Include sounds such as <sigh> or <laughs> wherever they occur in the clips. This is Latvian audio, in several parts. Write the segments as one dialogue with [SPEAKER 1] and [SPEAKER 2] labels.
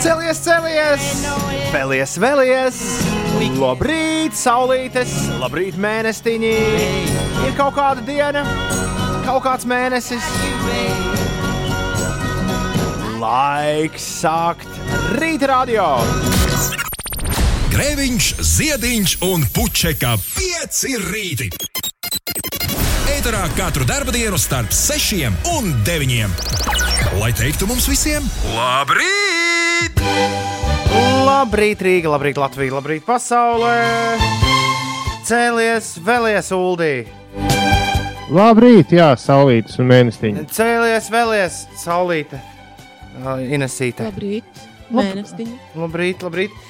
[SPEAKER 1] Celies, celies! Vēlies, vēlies! Labrīt, saulītes! Labrīt, mēnestiņi! Ir kaut kāda diena, kaut kāds mēnesis. Laiks sākt rīta radio!
[SPEAKER 2] Grēviņš, Ziediņš un Puķeka 5 rīti. Eterā katru dienu starp 6 un 9. Lai teiktu mums visiem, labrīt!
[SPEAKER 1] Labrīt, Rīga, labrīt, Latvija, labrīt, pasaulē! Cēlies, vēlies, Uldī!
[SPEAKER 3] Labrīt, jā, saulītas un mēnestiņa.
[SPEAKER 1] Cēlies, vēlies, saulīte! Uh, Inesīte!
[SPEAKER 4] Labrīt, mēnestiņa.
[SPEAKER 1] Labrīt, labrīt!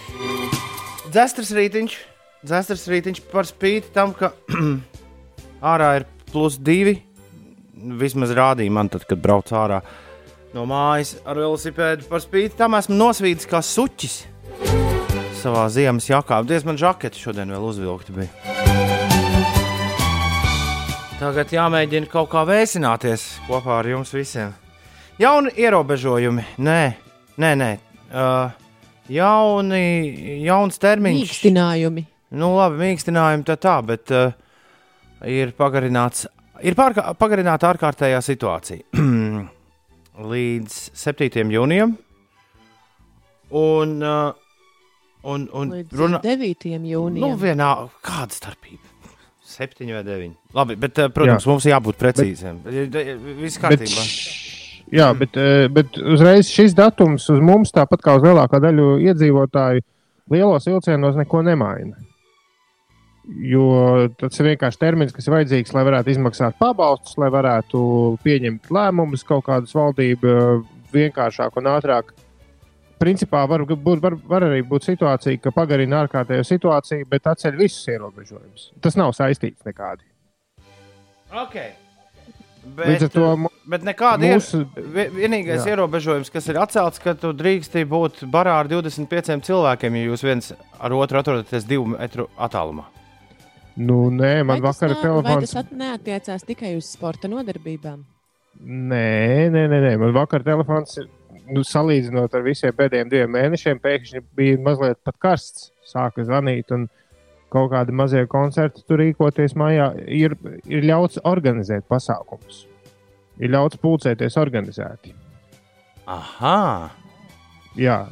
[SPEAKER 1] Dzestras rītiņš, dzestras rītiņš par spīti tam, ka <clears throat> ārā ir plus divi. Vismaz rādīja man, tad, kad braucu ārā no mājas ar velosipēdu. Par spīti tam esmu nosvīdis kā suķis savā ziemas jakā. Diez man žaketi šodien vēl uzvilkti bija. Tagad jāmēģina kaut kā vēsināties kopā ar jums visiem. Jauni ierobežojumi, nē, nē, nē. Uh, jauni, jauns termiņš.
[SPEAKER 4] Mīkstinājumi.
[SPEAKER 1] Nu, labi, mīkstinājumi tā tā, bet uh, ir pagarināts, ir pārka, pagarināta ārkārtējā situācija <clears throat> līdz 7. jūnijam. Un, uh, un, un
[SPEAKER 4] Līdz
[SPEAKER 1] runa,
[SPEAKER 4] 9.
[SPEAKER 1] nu,
[SPEAKER 4] jūnijam.
[SPEAKER 1] vienā, kāda starpība? 7 vai 9. Labi, bet, uh, protams, Jā. mums jābūt precīziem. Viss kārtībā.
[SPEAKER 3] Jā, bet, eh, bet uzreiz šis datums uz mums, tāpat kā uz lielākā daļu iedzīvotāju, lielos vilcienos neko nemaina. Jo tas ir vienkārši termins, kas ir vajadzīgs, lai varētu izmaksāt pabalstus, lai varētu pieņemt lēmumus, kaut kādas valdība vienkāršāk un ātrāk. Principā var, būt, var, var arī būt situācija, ka pagarina ārkārtējo situāciju, bet atceļ visus ierobežojumus. Tas nav saistīts nekādi.
[SPEAKER 1] Okay.
[SPEAKER 3] Līdz
[SPEAKER 1] Bet,
[SPEAKER 3] ar to mu-
[SPEAKER 1] bet nekāda mūsu... ir. Vienīgais
[SPEAKER 3] Jā.
[SPEAKER 1] ierobežojums, kas ir atcelts, ka tu drīksti būt barā ar 25 cilvēkiem, ja jūs viens ar otru atrodaties divu metru attālumā.
[SPEAKER 3] Nu, nē, man
[SPEAKER 4] Vai tas
[SPEAKER 3] vakar
[SPEAKER 4] nā- Vai
[SPEAKER 3] telefons.
[SPEAKER 4] tas at- neatiecās tikai uz sporta nodarbībām?
[SPEAKER 3] Nē, nē, nē, nē. man vakar telefons, ir, nu, salīdzinot ar visiem pēdējiem diviem mēnešiem, pēkšņi bija mazliet pat karsts. Sāka zvanīt, un kaut kādi mazie koncerti tur rīkoties mājā. Ir, ir ļauts organizēt pasākumus. Ir ļauts pulcēties organizēti.
[SPEAKER 1] Aha!
[SPEAKER 3] Jā,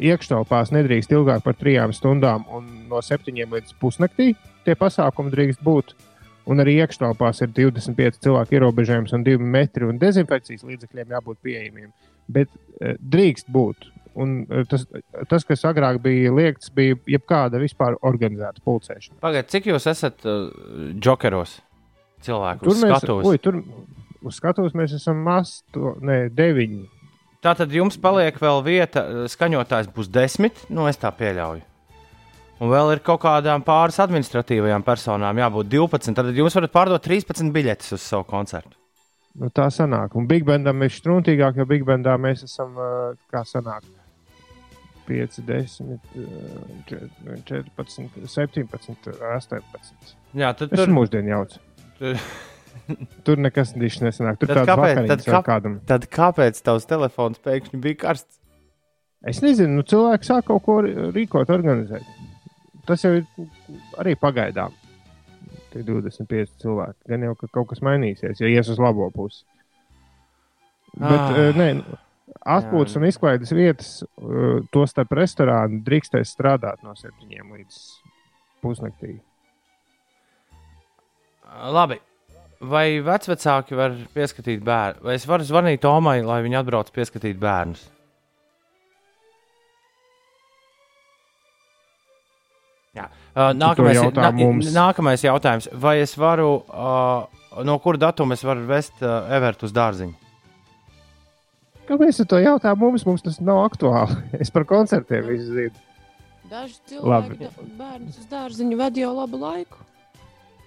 [SPEAKER 3] iekštelpās nedrīkst ilgāk par trijām stundām, un no septiņiem līdz pusnaktī tie pasākumi drīkst būt. Un arī iekštelpās ir 25 cilvēku ierobežojums un 2 metri, un dezinfekcijas līdzekļiem jābūt pieejamiem. Bet uh, drīkst būt. Un, uh, tas, tas, kas agrāk bija liegts, bija jebkāda vispār organizēta pulcēšana.
[SPEAKER 1] Pagaidiet, cik jūs esat uh, jokeros? Cilvēku
[SPEAKER 3] Tur mēs,
[SPEAKER 1] skatuves.
[SPEAKER 3] ui, tur, uz skatuves mēs esam asto, ne, deviņi.
[SPEAKER 1] Tātad jums paliek vēl vieta, skaņotājs būs desmit, nu es tā pieļauju. Un vēl ir kaut kādām pāris administratīvajām personām jābūt 12. Tad jūs varat pārdot 13 biļetes uz savu koncertu.
[SPEAKER 3] Nu, tā sanāk. Un Big Bandam ir struntīgāk, jo Big Bandā mēs esam, kā sanāk, 5, 10, uh, 14, 17, 18.
[SPEAKER 1] Jā, tad tur
[SPEAKER 3] ir mūsdienu jauts.
[SPEAKER 1] tur- <laughs>
[SPEAKER 3] Tur nekas dišs nesanāk. Tur
[SPEAKER 1] Tad kāpēc- tad
[SPEAKER 3] vēl
[SPEAKER 1] kā-
[SPEAKER 3] kādam.
[SPEAKER 1] Tad kāpēc tavs telefons pēkšņi bija karsts?
[SPEAKER 3] Es nezinu, nu, cilvēki sāk kaut ko rīkot, organizēt. Tas jau ir arī pagaidām. Tie 25 cilvēki. Gan jau, ka kaut kas mainīsies, ja ies uz labo pusi. Bet,
[SPEAKER 1] Ah.
[SPEAKER 3] ah. nē, nu, atpūtas un izklaides vietas, uh, to starp restorānu, drīkstēs strādāt no 7 līdz pusnaktī.
[SPEAKER 1] Labi. Vai vecāki var pieskatīt bērnu? Vai es varu zvanīt Tomai, lai viņi atbrauc pieskatīt bērnus? Jā. Uh, nākamais,
[SPEAKER 3] jautā mums.
[SPEAKER 1] nākamais jautājums. Vai es varu, uh, no kura datuma es varu vest uh, Evertu uz dārziņu?
[SPEAKER 3] Kāpēc tu to jautā mums? Mums tas nav aktuāli. <laughs> Es par koncertiem visu zinu.
[SPEAKER 4] Daži cilvēki da- bērnus uz dārziņu ved jau labu laiku.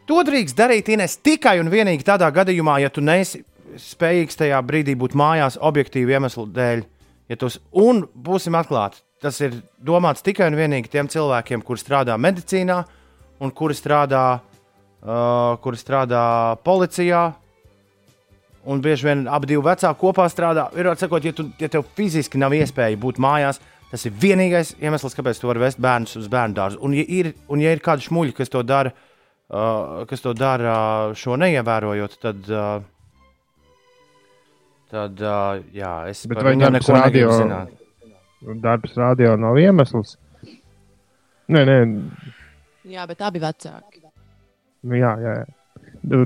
[SPEAKER 1] To drīkst darīt Ines, tikai un vienīgi tādā gadījumā, ja tu neesi spējīgs tajā brīdī būt mājās objektīvu iemeslu dēļ. Ja tus, un būsim atklāti, tas ir domāts tikai un vienīgi tiem cilvēkiem, kuri strādā medicīnā un kuri strādā, uh, kuri strādā policijā un bieži vien abi divi vecāki kopā strādā. Ir sakot, ja, tu, ja tev fiziski nav iespēja būt mājās, tas ir vienīgais iemesls, kāpēc tu vari vest bērnus uz bērnu dārzu. Un, ja ir, un ja ir kādi šmuļi, kas to dara, uh, kas to dara uh, šo neievērojot, tad. Uh, Tad, uh, jā, es
[SPEAKER 3] Bet
[SPEAKER 1] par
[SPEAKER 3] vai
[SPEAKER 1] viņiem
[SPEAKER 3] darbs
[SPEAKER 1] neko negribu
[SPEAKER 3] radio-
[SPEAKER 1] zināt.
[SPEAKER 3] Darbs radio nav iemesls. Nē, nē,
[SPEAKER 4] Jā, bet abi vecāki.
[SPEAKER 3] nu jā, jā. jā.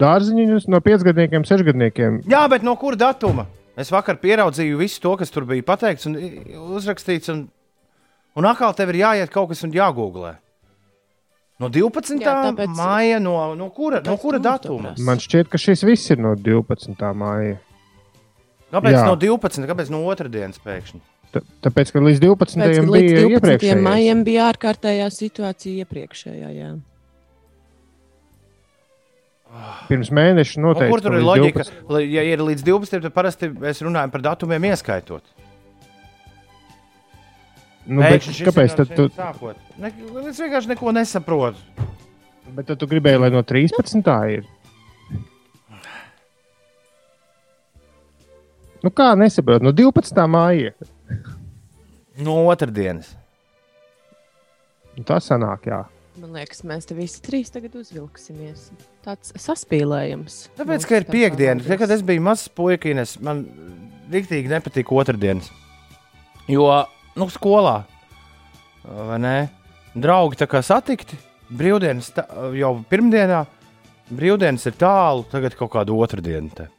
[SPEAKER 3] Dārziņus no piecgadniekiem, sešgadniekiem.
[SPEAKER 1] Jā, bet no kura datuma? Es vakar pieraudzīju visu to, kas tur bija pateikts un uzrakstīts. Un, un atkal tev ir jāiet kaut kas un jāgooglē. No 12.
[SPEAKER 4] Jā, tāpēc-
[SPEAKER 1] māja, no, no kura, no kura datuma?
[SPEAKER 3] Man šķiet, ka šis viss ir no 12. māja.
[SPEAKER 1] Kāpēc
[SPEAKER 3] Jā.
[SPEAKER 1] no 12. kāpēc no otrdienas pēkšņi?
[SPEAKER 3] Tā- Tāpēc, ka līdz 12.
[SPEAKER 4] Pēc, līdz
[SPEAKER 3] bija
[SPEAKER 4] 12.
[SPEAKER 3] iepriekšējais.
[SPEAKER 4] maijam bija ārkārtējā situācija iepriekšējā. Jā.
[SPEAKER 3] Pirms mēneša
[SPEAKER 1] No,
[SPEAKER 3] noteikti.
[SPEAKER 1] kur tur ir
[SPEAKER 3] līdz
[SPEAKER 1] loģika?
[SPEAKER 3] 12.
[SPEAKER 1] Lai- Ja ir līdz 12, tad parasti mēs runājam par datumiem ieskaitot.
[SPEAKER 3] Nu, bet,
[SPEAKER 1] Pēkšņi šis
[SPEAKER 3] kāpēc
[SPEAKER 1] ir
[SPEAKER 3] tad
[SPEAKER 1] no
[SPEAKER 3] tu,
[SPEAKER 1] sākot? Ne, es vienkārši neko nesaprotu.
[SPEAKER 3] bet tad tu gribēji, lai no 13. ir? Nu kā nesaprot? No 12. māja.
[SPEAKER 1] No otrdienas.
[SPEAKER 3] Nu, Tā sanāk, jā.
[SPEAKER 4] Man liekas, mēs te visi trīs tagad uzvilksimies. Tāds saspīlējums.
[SPEAKER 1] Tāpēc, ka ir piekdiena, tad, kad es biju mazs puikas, man rīktīgi nepatīk otrdienas. Jo, nu, skolā, vai ne? Draugi tā kā satikti, brīvdienas tā, jau pirmdienā, brīvdienas ir tālu, tagad kaut kāda otrdiena. te.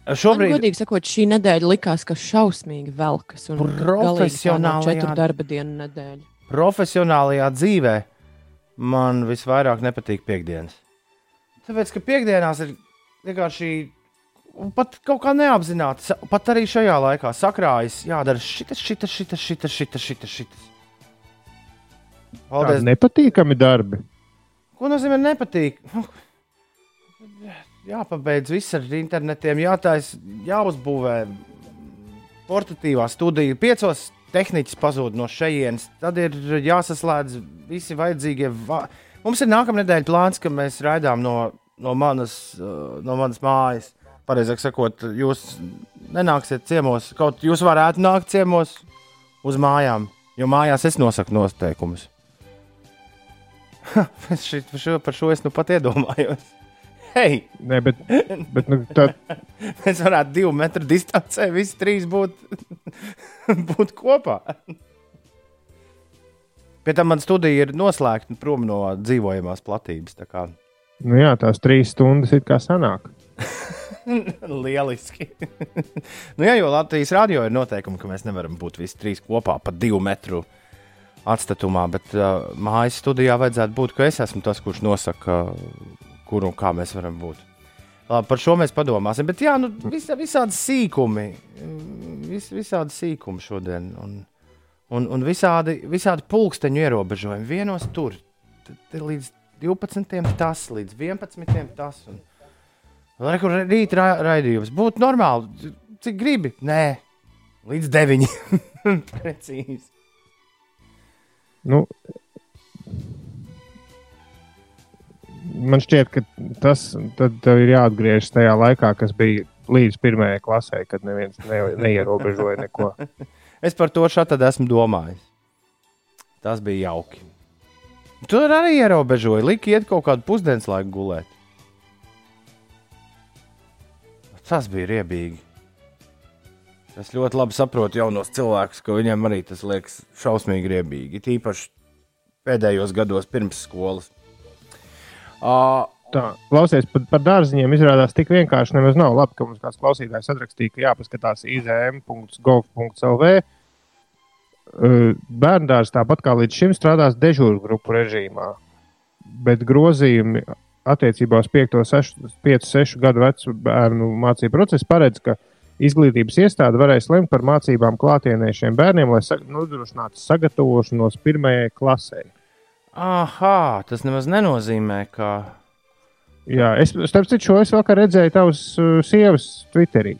[SPEAKER 1] Bē.
[SPEAKER 4] Man,
[SPEAKER 1] Šobrīd
[SPEAKER 4] godīgi sakot, šī nedēļa likās, ka šausmīgi velkas. un
[SPEAKER 1] Profesionālajā-
[SPEAKER 4] Četru darba dienu nedēļa.
[SPEAKER 1] profesionālajā dzīvē man visvairāk nepatīk piekdienas. Tāpēc, ka piekdienās ir vienkārši un pat kaut kā neapzināti, pat arī šajā laikā sakrājas, jādara šitas, šitas, šitas, šitas, šitas, šitas. šitas. Paldies.
[SPEAKER 3] Tādi nepatīkami darbi.
[SPEAKER 1] Ko nozīmē nepatīk? Jāpabeidz viss ar internetiem, jātais, jāuzbūvē portatīvā studija. Piecos tehniķis pazūd no šejienes, tad ir jāsaslēdz visi vajadzīgie. Va Mums ir nākamā nedēļa plāns, ka mēs raidām no, no, manas, uh, no manas mājas. Pareizāk sakot, jūs nenāksiet ciemos, kaut jūs varētu nākt ciemos uz mājām, jo mājās es nosaku noteikumus. Es <laughs> šit, šo, par šo es nu pat iedomājos. Hei,
[SPEAKER 3] Nē, bet, bet nu, tā, <laughs>
[SPEAKER 1] mēs varētu divu metru distancē, visi trīs būt, <laughs> būt kopā. Pie tam man studija ir noslēgta prom no dzīvojamās platības. tā kā
[SPEAKER 3] nu jā, tās trīs stundas ir kā sanāk. <laughs>
[SPEAKER 1] Lieliski. nu, jā, jo Latvijas radio ir noteikumi, ka mēs nevaram būt visi trīs kopā pa divu metru atstatumā, bet uh, mājas studijā vajadzētu būt, ka es esmu tas, kurš nosaka, uh, kur un kā mēs varam būt. Labi, par šo mēs padomāsim. Bet, jā, nu, vis, visādi sīkumi, vis, visādi sīkumi šodien. Un, un, un visādi, visādi pulksteņu ierobežojumi. Vienos tur t- t- līdz 12. tas, līdz 11. tas. Un, Lai kur rīt ra raidījums būtu normāli, cik gribi. Nē, līdz 9. <laughs> Precīzi.
[SPEAKER 3] Nu, man šķiet, ka tas ir jāatgriežas tajā laikā, kas bija līdz pirmajai klasē, kad neviens ne, neierobežoja neko. <laughs>
[SPEAKER 1] Es par to šādi esmu domājis. Tas bija jauki. Tur arī ierobežoja, lika iet kaut kādu pusdienas laiku gulēt. Tas bija riebīgi. Es ļoti labi saprotu jaunos cilvēkus, ka viņiem arī tas liekas šausmīgi riebīgi. Tīpaši pēdējos gados pirms skolas. Uh,
[SPEAKER 3] Tā, klausies, par, par dārziņiem izrādās tik vienkārši nemaz nav. Labi, ka mums kāds klausītājs atrakstīja, ka jāpaskatās izm.gov.lv. Bērndārs tāpat kā līdz šim strādās dežūru grupu režīmā, bet grozījumi attiecībā uz 5-6 gadu vecu bērnu mācību procesu paredz, ka izglītības iestāde varēs lemt par mācībām klātienē šiem bērniem, lai nodrošinātu sagatavošanos pirmajai klasē.
[SPEAKER 1] Aha, tas nemaz nenozīmē, ka.
[SPEAKER 3] Jā, es starp citu šo es vakar redzēju tavas uh, sievas Twitterī.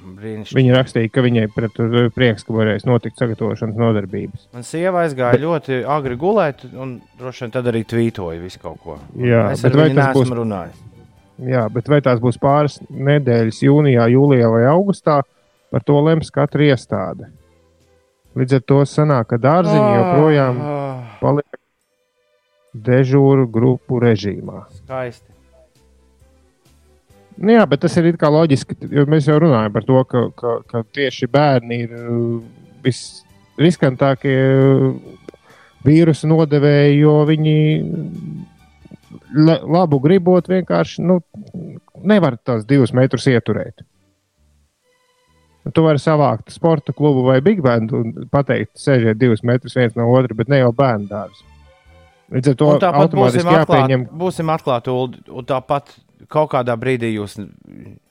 [SPEAKER 1] Brīnišķīgi.
[SPEAKER 3] Viņa rakstīja, ka viņai pret to prieks, ka varēs notikt sagatavošanas nodarbības.
[SPEAKER 1] Man sieva aizgāja bet... ļoti agri gulēt, un droši vien tad arī tvītoja visu kaut ko.
[SPEAKER 3] Jā,
[SPEAKER 1] es ar viņu neesmu
[SPEAKER 3] būs-
[SPEAKER 1] runājis.
[SPEAKER 3] Jā, bet vai tās būs pāris nedēļas, jūnijā, jūlijā vai augustā, par to lems katra iestāde. Līdz ar to sanāk, ka dārziņi joprojām
[SPEAKER 1] Ah,
[SPEAKER 3] paliek dežūru grupu režīmā.
[SPEAKER 1] skaisti.
[SPEAKER 3] Nu, jā, bet tas ir kā loģiski, jo mēs jau runājam par to, ka, ka, ka tieši bērni ir uh, visriskantākie uh, vīrusu nodevēji, jo viņi la, labu gribot vienkārši nu, nevar tās divus metrus ieturēt. Tu vari savākt sporta klubu vai big bandu un pateikt, sēžiet divus metrus viens no otra, bet ne jau bērnu dārzu. Līdz ar to
[SPEAKER 1] Un tāpat būsim atklāti, būsim atklāti, un tāpat kaut kādā brīdī jūs,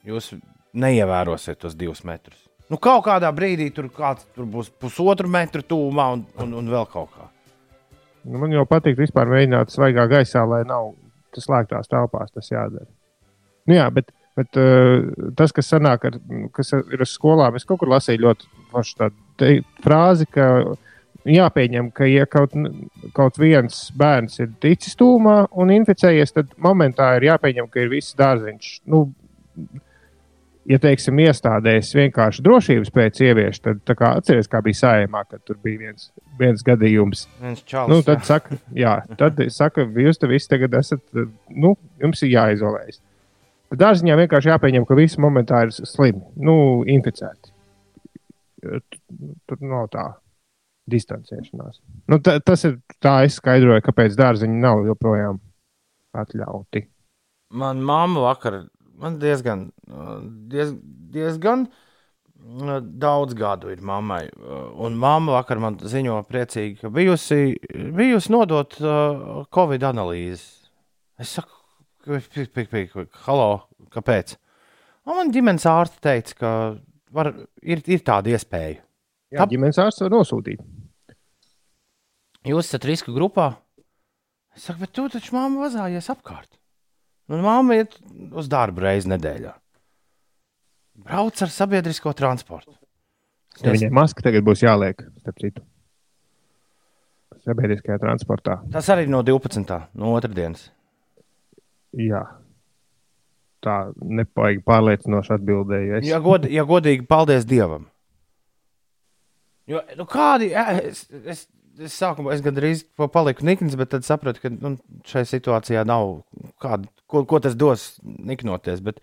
[SPEAKER 1] jūs neievērosiet tos divus metrus. Nu, kaut kādā brīdī tur, kāds, tur būs pusotru metru tūmā un, un, un vēl kaut kā.
[SPEAKER 3] Nu, man jau patīk vispār mēģināt svaigā gaisā, lai nav tas slēgtās telpās, tas jādara. Nu, jā, bet, bet uh, tas, kas sanāk, ar, kas ir uz skolām, es kaut kur lasīju ļoti te- frāzi, ka jāpieņem, ka ja kaut, kaut viens bērns ir ticis tūmā un inficējies, tad momentā ir jāpieņem, ka ir viss dārziņš. Nu, ja teiksim, iestādēs vienkārši drošības pēc ievieš, tad kā atceries, kā bija sājumā, kad tur bija viens, viens gadījums.
[SPEAKER 1] Viens čalis,
[SPEAKER 3] Nu,
[SPEAKER 1] jā.
[SPEAKER 3] tad saka, jā, tad saka, jūs te visi tagad esat, nu, jums ir jāizolējas. Tad dārziņā vienkārši jāpieņem, ka visi momentā ir slimi, nu, inficēti. Tur nav tā distancēšanās. Nu, ta, tas ir tā, es skaidroju, kāpēc dārziņi nav joprojām atļauti.
[SPEAKER 1] Man mamma vakar, man diezgan, diez, diezgan uh, daudz gadu ir mammai. Un mamma vakar man ziņo priecīgi, ka bijusi, bijusi nodot uh, Covid analīzes. Es saku, pik, pik, pik, halo, kāpēc? Un man ģimenes ārste teica, ka var, ir, ir tāda iespēja.
[SPEAKER 3] Jā,
[SPEAKER 1] Kāp-
[SPEAKER 3] ģimenes ārsts var nosūtīt.
[SPEAKER 1] Jūs esat riska grupā. Es saku, bet tu taču māmu vazājies apkārt. Un māma iet uz darbu reizi nedēļā. Brauc ar sabiedrisko transportu. Es
[SPEAKER 3] Ja viņai maska tagad būs jāliek, starp citu, sabiedriskajā transportā.
[SPEAKER 1] Tas arī no 12. no otrdienas.
[SPEAKER 3] Jā. Tā nepaigi pārliecinoši atbildēju. Es.
[SPEAKER 1] Ja, god, ja godīgi, paldies Dievam. Jo, nu, kādi, es, es, es sākumā es gandrīz pa- paliku nikns, bet tad sapratu, ka nu, šai situācijā nav kāda, ko, ko tas dos niknoties. Bet,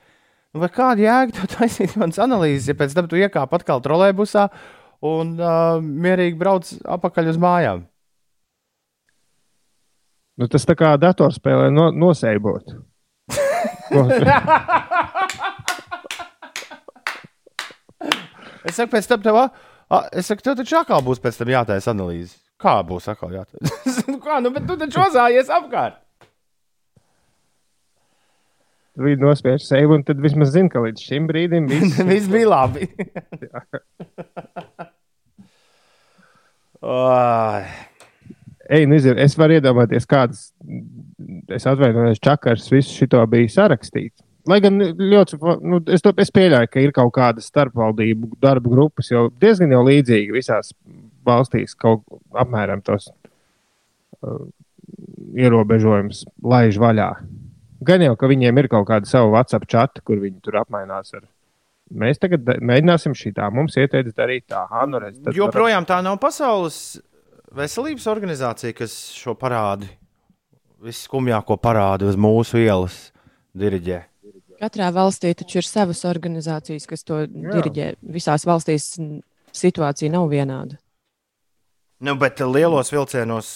[SPEAKER 1] nu, vai kāda jēga to <laughs> taisīt manas analīzes, ja pēc tam tu iekāp atkal trolēbusā un uh, mierīgi brauc apakaļ uz mājām?
[SPEAKER 3] Nu, tas tā kā datorspēlē no, noseibot.
[SPEAKER 1] Es saku, pēc tam tev, a, es saku, tev taču atkal būs pēc tam jātaisa analīze. Kā būs atkal jātaisa? <laughs> Nu Kā, nu, bet tu taču vazājies apkārt.
[SPEAKER 3] Viņi nospiež sevi, un tad vismaz zina, ka līdz šim brīdim <laughs> viss
[SPEAKER 1] Viss bija labi. <laughs> Ai,
[SPEAKER 3] Ej, nezinu, es varu iedomāties, kādas, es atvainojos, čakars visu šito bija sarakstīts. Lai gan ļoti, nu, es, to, es pieļauju, ka ir kaut kādas starpvaldību darba grupas, jau diezgan jau līdzīgi visās valstīs kaut apmēram tos uh, ierobežojumus laiž vaļā. Gan jau, ka viņiem ir kaut kāda sava WhatsApp čata, kur viņi tur apmainās ar. Mēs tagad mēģināsim šitā, mums ieteicis darīt tā, nu redz, tad varam-
[SPEAKER 1] joprojām tā nav pasaules veselības organizācija, kas šo parādu, visskumjāko parādu uz mūsu ielas diriģē.
[SPEAKER 4] Katrā valstī taču ir savas organizācijas, kas to
[SPEAKER 3] Jā.
[SPEAKER 4] diriģē. Visās valstīs situācija nav vienāda.
[SPEAKER 1] Nu, bet lielos vilcienos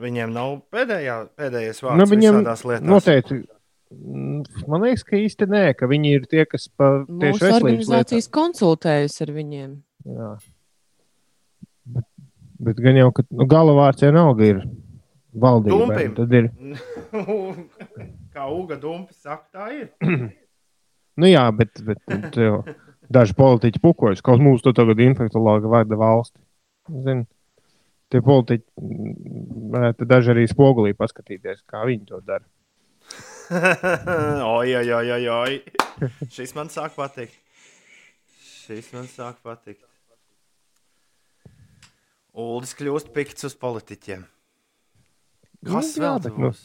[SPEAKER 1] viņiem nav pēdējā, pēdējais vārds.
[SPEAKER 3] Nu, viņiem
[SPEAKER 1] visādās lietās.
[SPEAKER 3] noteikti. mm, Man liekas, ka īsti nē, ka viņi ir tie, kas pa tieši
[SPEAKER 4] Mūsu
[SPEAKER 3] veselības
[SPEAKER 4] organizācijas konsultējas ar viņiem.
[SPEAKER 3] Jā. Bet, bet gan jau, ka nu, galvārds jau nav ir valdība.
[SPEAKER 1] Dumpim.
[SPEAKER 3] Tad ir, <laughs>
[SPEAKER 1] Kā Uga Dumpi saka, tā ir. <clears throat>
[SPEAKER 3] nu jā, bet, bet tev, daži politiķi pukojas, kaut mūsu to tagad infektologa vada valsti. Zin, tie politiķi mm, varētu daži arī spogulī paskatīties, kā viņi to dara. <laughs>
[SPEAKER 1] oi, oi, oi, oi, oi. Šis man sāk patikt. šis man sāk patikt. Uldis kļūst pikts uz politiķiem. Kas
[SPEAKER 3] Nu,
[SPEAKER 1] vēl
[SPEAKER 3] nu,
[SPEAKER 1] būs?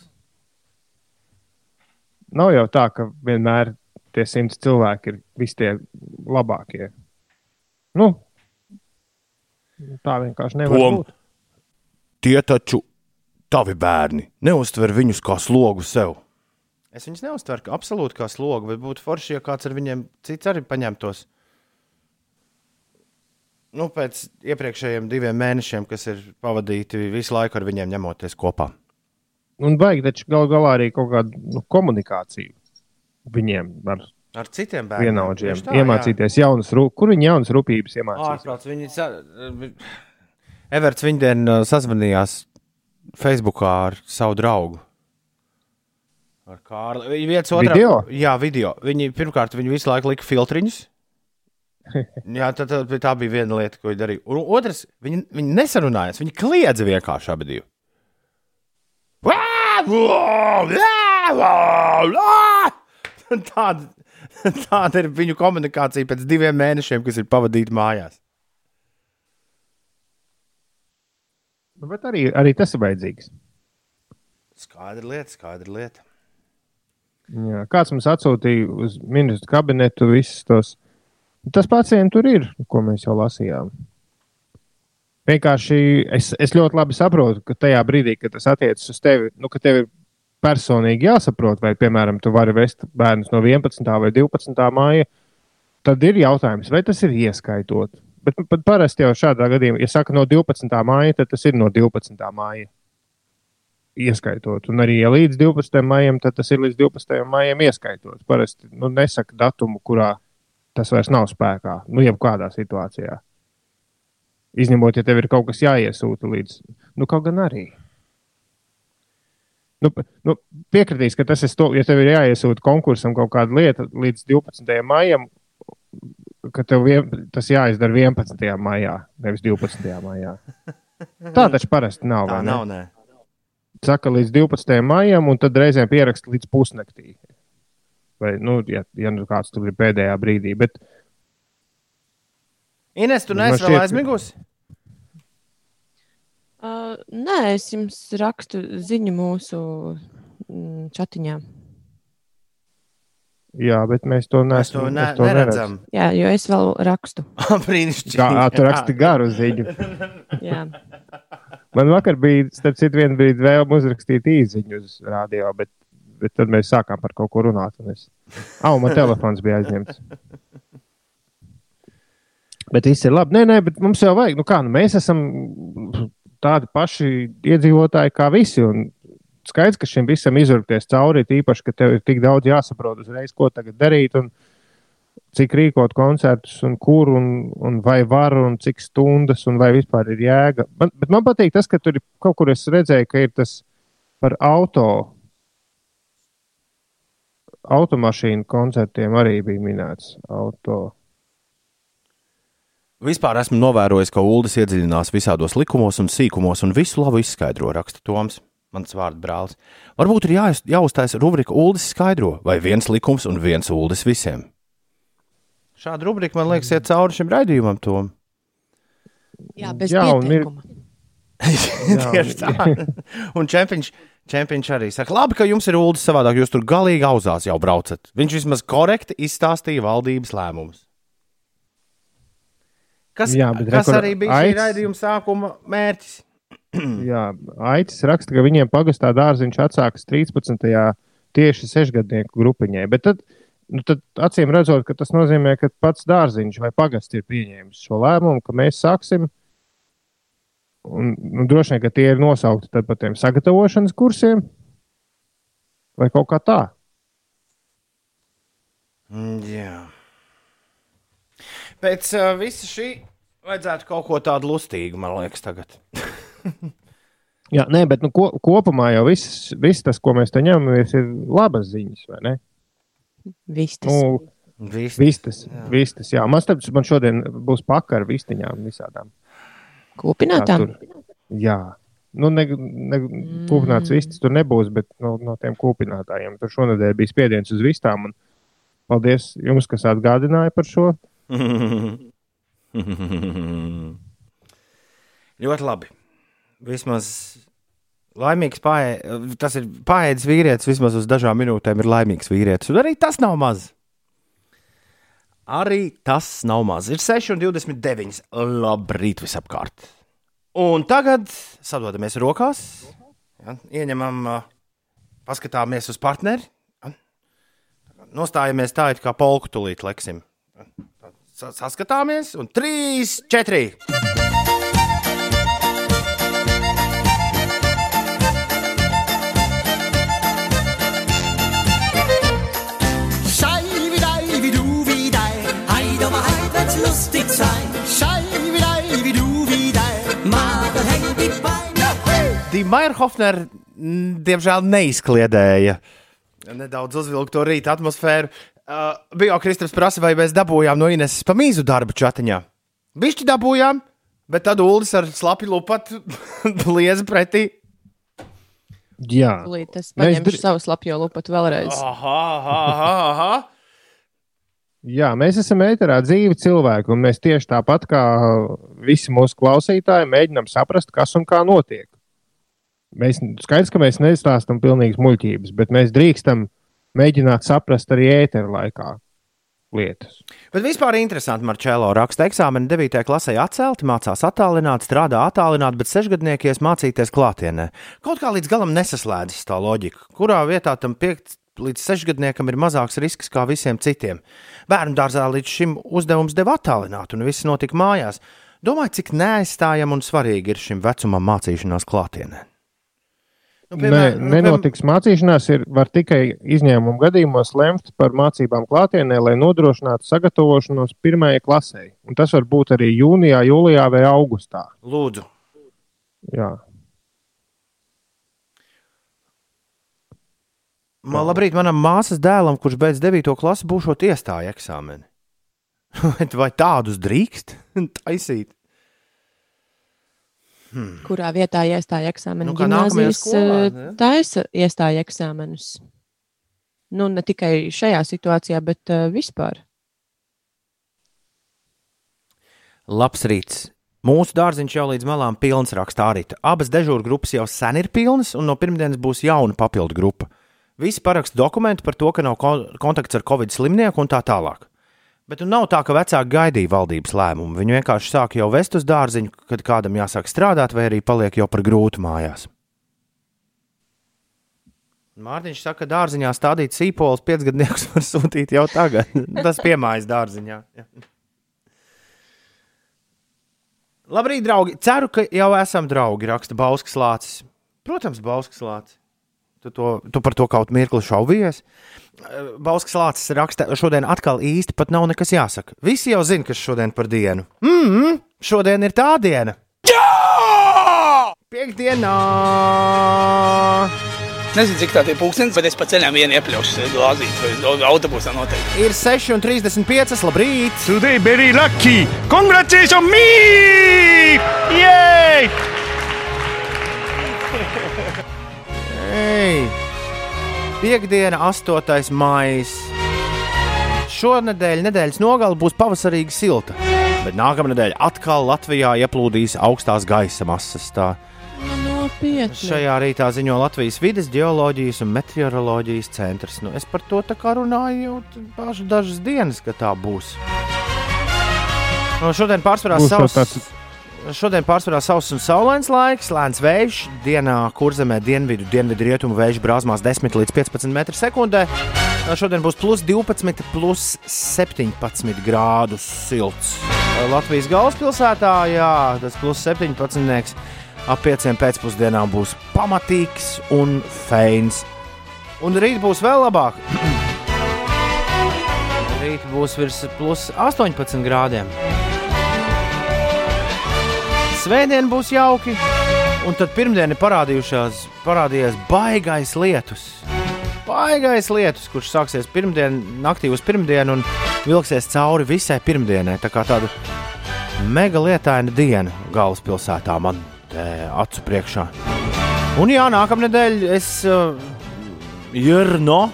[SPEAKER 3] Nav jau tā, ka vienmēr tie simts cilvēki ir visi tie labākie. Nu, tā vienkārši nevar
[SPEAKER 1] Tom.
[SPEAKER 3] būt.
[SPEAKER 1] Tie taču tavi bērni. Neuztver viņus kā slogu sev. Es viņus neuztveru kā absolūti kā slogu, bet būtu forši, ja kāds ar viņiem cits arī paņemtos. Nu, pēc iepriekšējiem diviem mēnešiem, kas ir pavadīti visu laiku ar viņiem ņemoties kopā.
[SPEAKER 3] Un vajag taču gal galā arī kaut kādu nu, komunikāciju viņiem ar
[SPEAKER 1] Ar citiem bērniem.
[SPEAKER 3] vienaudžiem.
[SPEAKER 1] Tā, jā.
[SPEAKER 3] Iemācīties jaunas, ru- kur viņi jaunas rūpības iemācīs.
[SPEAKER 1] Ārprāts, viņi. Everts viņdien uh, sazvanījās Facebookā ar savu draugu. Ar Kārli. Viņi viens otram.
[SPEAKER 3] Video?
[SPEAKER 1] Jā, video. Viņi pirmkārt, viņi visu laiku lika filtriņus. <laughs> Jā, tā, tā, tā bija viena lieta, ko viņi darīja. Un otrs, viņi, viņi nesarunājās, viņi kliedza vienkārši abi divi. <laughs> Tāda, tāda ir viņu komunikācija pēc diviem mēnešiem, kas ir pavadīti mājās.
[SPEAKER 3] Nu, Bet arī, arī tas ir vajadzīgs.
[SPEAKER 1] Skaidra lieta, skaidra lieta.
[SPEAKER 3] Jā, kāds mums atsūtīja uz ministru kabinetu visus tos. Tas pacients tur ir, ko mēs jau lasījām. Vienkārši es, es ļoti labi saprotu, ka tajā brīdī, kad tas attiecas uz tevi, nu, ka tev ir personīgi jāsaprot, vai, piemēram, tu vari vest bērnus no 11. vai 12. māja, tad ir jautājums, vai tas ir ieskaitot. Bet, bet parasti jau šādā gadījumā, ja saka no 12. māja, tad tas ir no 12. māja. Ieskaitot. Un arī ja līdz 12. maijam, tad tas ir līdz 12. maijam ieskaitot. Parasti nu, nesaka datumu, kurā tas vairs nav spēkā. Nu, jebkādā situācijā. Izņemot, ja tev ir kaut kas jāiesūta līdz. Nu, kaut gan arī. Nu, nu, piekritīs, ka tas ir. To, ja tev ir jāiesūta konkursam kaut kāda lieta līdz 12. maijam, ka tev vien, tas jāizdara 11. maijā, nevis 12. maijā. <laughs> Tā taču parasti nav.
[SPEAKER 1] Tā
[SPEAKER 3] vai ne?
[SPEAKER 1] nav, nē.
[SPEAKER 3] Saka līdz 12. maijam, un tad reizēm pieraksta līdz pusnaktī. Vai, nu, ja, ja nu kāds tur ir pēdējā brīdī. Bet,
[SPEAKER 1] Ines, tu
[SPEAKER 3] Man
[SPEAKER 1] neesi vēl
[SPEAKER 3] šķiet-
[SPEAKER 1] aizmigusi?
[SPEAKER 4] Uh, nē, es jums rakstu ziņu mūsu mm, chatiņā.
[SPEAKER 3] Jā, bet mēs to
[SPEAKER 1] Mēs to
[SPEAKER 3] neesam.
[SPEAKER 1] ne,
[SPEAKER 3] mēs to
[SPEAKER 1] neredzam.
[SPEAKER 4] Jā, jo es vēl rakstu. <laughs>
[SPEAKER 1] Brīnišķīgi.
[SPEAKER 3] Kā tu raksti garu ziņu? <laughs>
[SPEAKER 4] Jā.
[SPEAKER 3] Man vakar bija, starp citu, viena brīdi vēlme uzrakstīt īziņu uz rādio, bet, bet tad mēs sākām par kaut ko runāt. un Es... Au, man telefons bija aizņemts. Bet viss ir labi. Nē, nē, bet mums jau vajag. Nu kā, nu mēs esam tādi paši iedzīvotāji kā visi. Un skaidrs, ka šim visam izurpties cauri, tīpaši, ka tev ir tik daudz jāsaprot uzreiz, ko tagad darīt. Un cik rīkot koncertus, un kur, un, un vai var, un cik stundas, un vai vispār ir jēga. Man, man patīk tas, ka tur ir kaut kur es redzēju, ka ir tas par auto. Automašīnu koncertiem arī bija minēts. Auto.
[SPEAKER 1] Vispār esmu novērojis, ka Ulas iedziļinās visādos likumos un sīkumos un visu labu izskaidro, raksta Toms. Mans vārds brālis. Varbūt ir jāiz- jāuztais rubrika Ulas skaidro, vai viens likums un viens Ulas visiem. Šāda rubrika, man liekas, iet cauri šim raidījumam, Tom.
[SPEAKER 4] Jā, bez
[SPEAKER 3] Jā, un ir-
[SPEAKER 4] pieteikuma. <laughs>
[SPEAKER 1] Tieši tā. <laughs> Un čempions, čempions arī saka, labi, ka jums ir ūdens savādāk, jūs tur galīgi auzās jau braucat. Viņš vismaz korekti izstāstīja valdības lēmumus. Kas,
[SPEAKER 3] Jā,
[SPEAKER 1] kas
[SPEAKER 3] re, kur
[SPEAKER 1] arī bija šī
[SPEAKER 3] aic-
[SPEAKER 1] raidījuma sākuma mērķis? <clears throat>
[SPEAKER 3] Jā, Aicis raksta, ka viņiem pagastā dārziņš atsākas 13. tieši sešgadnieku grupiņai. Bet tad, nu, tad acīm redzot, ka tas nozīmē, ka pats dārziņš vai pagasts ir pieņēmis šo lēmumu, ka mēs sāksim. Un, nu, droši vien, ka tie ir nosaukti par tiem sagatavošanas kursiem vai kaut kā tā.
[SPEAKER 1] Mm, Jā. Pēc uh, visa šī vajadzētu kaut ko tādu lustīgu, man liekas, tagad. <laughs> <laughs>
[SPEAKER 3] Jā, nē, bet nu, ko, kopumā jau viss, viss tas, ko mēs te ņemamies, ir labas ziņas, vai ne?
[SPEAKER 4] Viss tas.
[SPEAKER 3] Nu,
[SPEAKER 1] Viss.
[SPEAKER 3] vistas, vistas, jā. Man, starp, man šodien būs pakar vistiņām visādām.
[SPEAKER 4] Kūpinātām.
[SPEAKER 3] tur. Jā, nu, ne, ne, kūpināts vistas tur nebūs, bet no, no tiem kūpinātājiem tur šonadēļ bija spiediens uz vistām. Un paldies jums, kas atgādināja par šo. <laughs>
[SPEAKER 1] Ļoti labi. Vismaz laimīgs pārējais, tas ir pārējais vīrietis, vismaz uz dažām minūtēm ir laimīgs vīrietis. Un arī tas nav maz. Arī tas nav maz. Ir 6,29. Labrīt, visapkārt. Un tagad sadodamies rokās, ja, ieņemam, paskatāmies uz partneri, ja, nostājamies tā, it kā polku tulīt leksim. Sa- Saskatāmies, un 3, 4. Mm, diemžēl, neizkliedēja. Nedaudz uzvilka to rīta atmosfēru. Uh, bija jau Kristofers prasa, vai mēs dabūjām no Ineses pamīzu darbu čatiņā. Bišķi dabūjām, bet tad Ulis ar slapju lupatu <laughs> lieza pretī.
[SPEAKER 3] Jā, Mēs
[SPEAKER 4] paņemšu
[SPEAKER 3] dri-
[SPEAKER 4] savu slapjo lupatu vēlreiz.
[SPEAKER 1] Aha, aha, aha, aha.
[SPEAKER 3] jā, mēs esam ēterā dzīvi cilvēki, un mēs tieši tāpat kā visi mūsu klausītāji mēģinām saprast, kas un kā notiek. Mēs skaidrs, ka mēs nestāstām pilnīgas muļķības, bet mēs drīkstam mēģināt saprast arī ētera laikā lietas.
[SPEAKER 1] Bet vispār interesanti, Marčēlo raksta eksāmenu 9. klasē atcelti, mācās attālināt, strādā attālināt, bet sešgadniekies mācīties klātienē. Kaut kā līdz galam nesaslēdzas tā loģika, kurā vietā tam 5 līdz 6 gadniekam ir mazāks risks kā visiem citiem. Bērnu dārzā līdz šim uzdevums deva attālināt, un viss notika mājās. Domāju, cik neaizstājama un svarīga ir šim vecumam mācīšanās klātienē. Nu,
[SPEAKER 3] Nē, nenotiks mācīšanās, ir var tikai izņēmuma gadījumos lemt par mācībām klātienē, lai nodrošinātu sagatavošanos pirmajai klasē. Un tas var būt arī jūnijā, jūlijā vai augustā.
[SPEAKER 1] Lūdzu,
[SPEAKER 3] Jā.
[SPEAKER 1] Man, labrīt, manam māsas dēlam, kurš beidz 9. klasi, būšot iestāja eksāmeni. <laughs> Vai tādus drīkst <laughs> taisīt?
[SPEAKER 4] Kurā vietā iestāja eksāmenu?
[SPEAKER 1] Nu,
[SPEAKER 4] Gimnāzijas,
[SPEAKER 1] skolā, ne?
[SPEAKER 4] taisa iestāja eksāmenus. Nu, ne tikai šajā situācijā, bet uh, vispār.
[SPEAKER 1] Labs rīts. Mūsu dārziņš jau līdz malām pilns rakstā arī. Abas dežūra grupas jau sen ir pilnas, un no pirmdienas būs jauna papildu grupa. Visi paraksta dokumentu par to, ka nav ko- kontakts ar covid slimnieku un tā tālāk. Bet nu nav tā, ka vecāki gaidīja valdības lēmumu. Viņi vienkārši sāk jau vest uz dārziņu, kad kādam jāsāk strādāt, vai arī paliek jau par grūtu mājās. Mārtiņš saka, ka dārziņā stādīt sīpols piecgadniekus var sūtīt jau tagad. <laughs> Tas piemājas dārziņā. Labrīt, draugi! Ceru, ka jau esam draugi, raksta Bauskas Lācis. Protams, Bauskas Lācis. Tu, to, tu par to kaut mirkli šaubies. Bauskas Lācis raksta, šodien atkal īsti pat nav nekas jāsaka. Visi jau zina, kas šodien par dienu. Mm -hmm, šodien ir tā diena! Jā! Piektdienā!
[SPEAKER 5] Nezinu, cik tā ir pūkstens, bet es pa ceļam vienu iepļaušu glāzīt, autobusā noteikti.
[SPEAKER 1] Ir 6,35. Labrīt!
[SPEAKER 6] Today very lucky. Congratulations
[SPEAKER 1] Piektdiena, 8. maija. Šonadēļ nedēļas nogale būs pavasarīgi silta, bet nākamā nedēļa atkal Latvijā ieplūdīs augstās gaisa masas. Tā.
[SPEAKER 4] Nopietni.
[SPEAKER 1] Šajā rītā ziņo Latvijas vidas, geoloģijas un meteoroloģijas centrs. Nu, es par to tā kā runāju jau pašu dažas dienas, ka tā būs. Nu, šodien pārsvarā
[SPEAKER 3] Būs
[SPEAKER 1] savs.
[SPEAKER 3] tāds-
[SPEAKER 1] Šodien pārsvarā sauss un saulains laiks, lēns vējš, dienā kurzemē dienvidu, dienvidu rietumu vējš brāzmās 10 līdz 15 m2. Šodien būs plus 12, plus 17 grādus silts. Latvijas galvaspilsētā, jā, tas plus 17. ap 5 pēcpusdienā būs pamatīgs un feins. Un rīt būs vēl labāk. <clears throat> Rīt būs virs plus 18 grādiem. Svētdien būs jauki, un tad parādījušās, parādījies baigais lietus. Baigais lietus, kurš sāksies pirmdien, naktī uz pirmdienu un vilksies cauri visai pirmdienai. Tā kā tāda mega lietaina diena galvaspilsētā man acu priekšā. Un jā, nākamnedēļ es uh, Jurno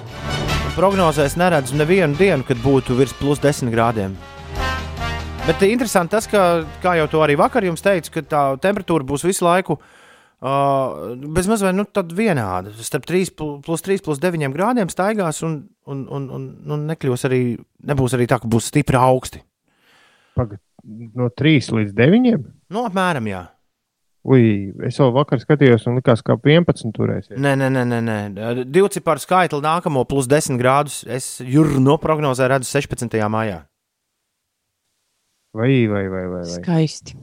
[SPEAKER 1] prognozēs neredzu nevienu dienu, kad būtu virs plus 10 grādiem. Bet interesanti tas, ka, kā jau to arī vakar jums teicu, ka tā temperatūra būs visu laiku uh, bezmaz vai nu vienāda. Starp 3 plus 3 plus 9 grādiem staigās un, un, un, un, un nekļūs arī, nebūs arī tā, ka būs stipri augsti.
[SPEAKER 3] Pagad, no 3 līdz 9.
[SPEAKER 1] Nu, apmēram, jā.
[SPEAKER 3] Ui, es jau vakar skatījos, un likās, ka 11 turēsies.
[SPEAKER 1] Nē, nē, nē, nē, nē. divu ciparu skaitli nākamo plus 10 grādus. Es jūru no prognozē redzu 16. maijā.
[SPEAKER 3] Vai, vai, vai, vai. vai.
[SPEAKER 4] Skaisti.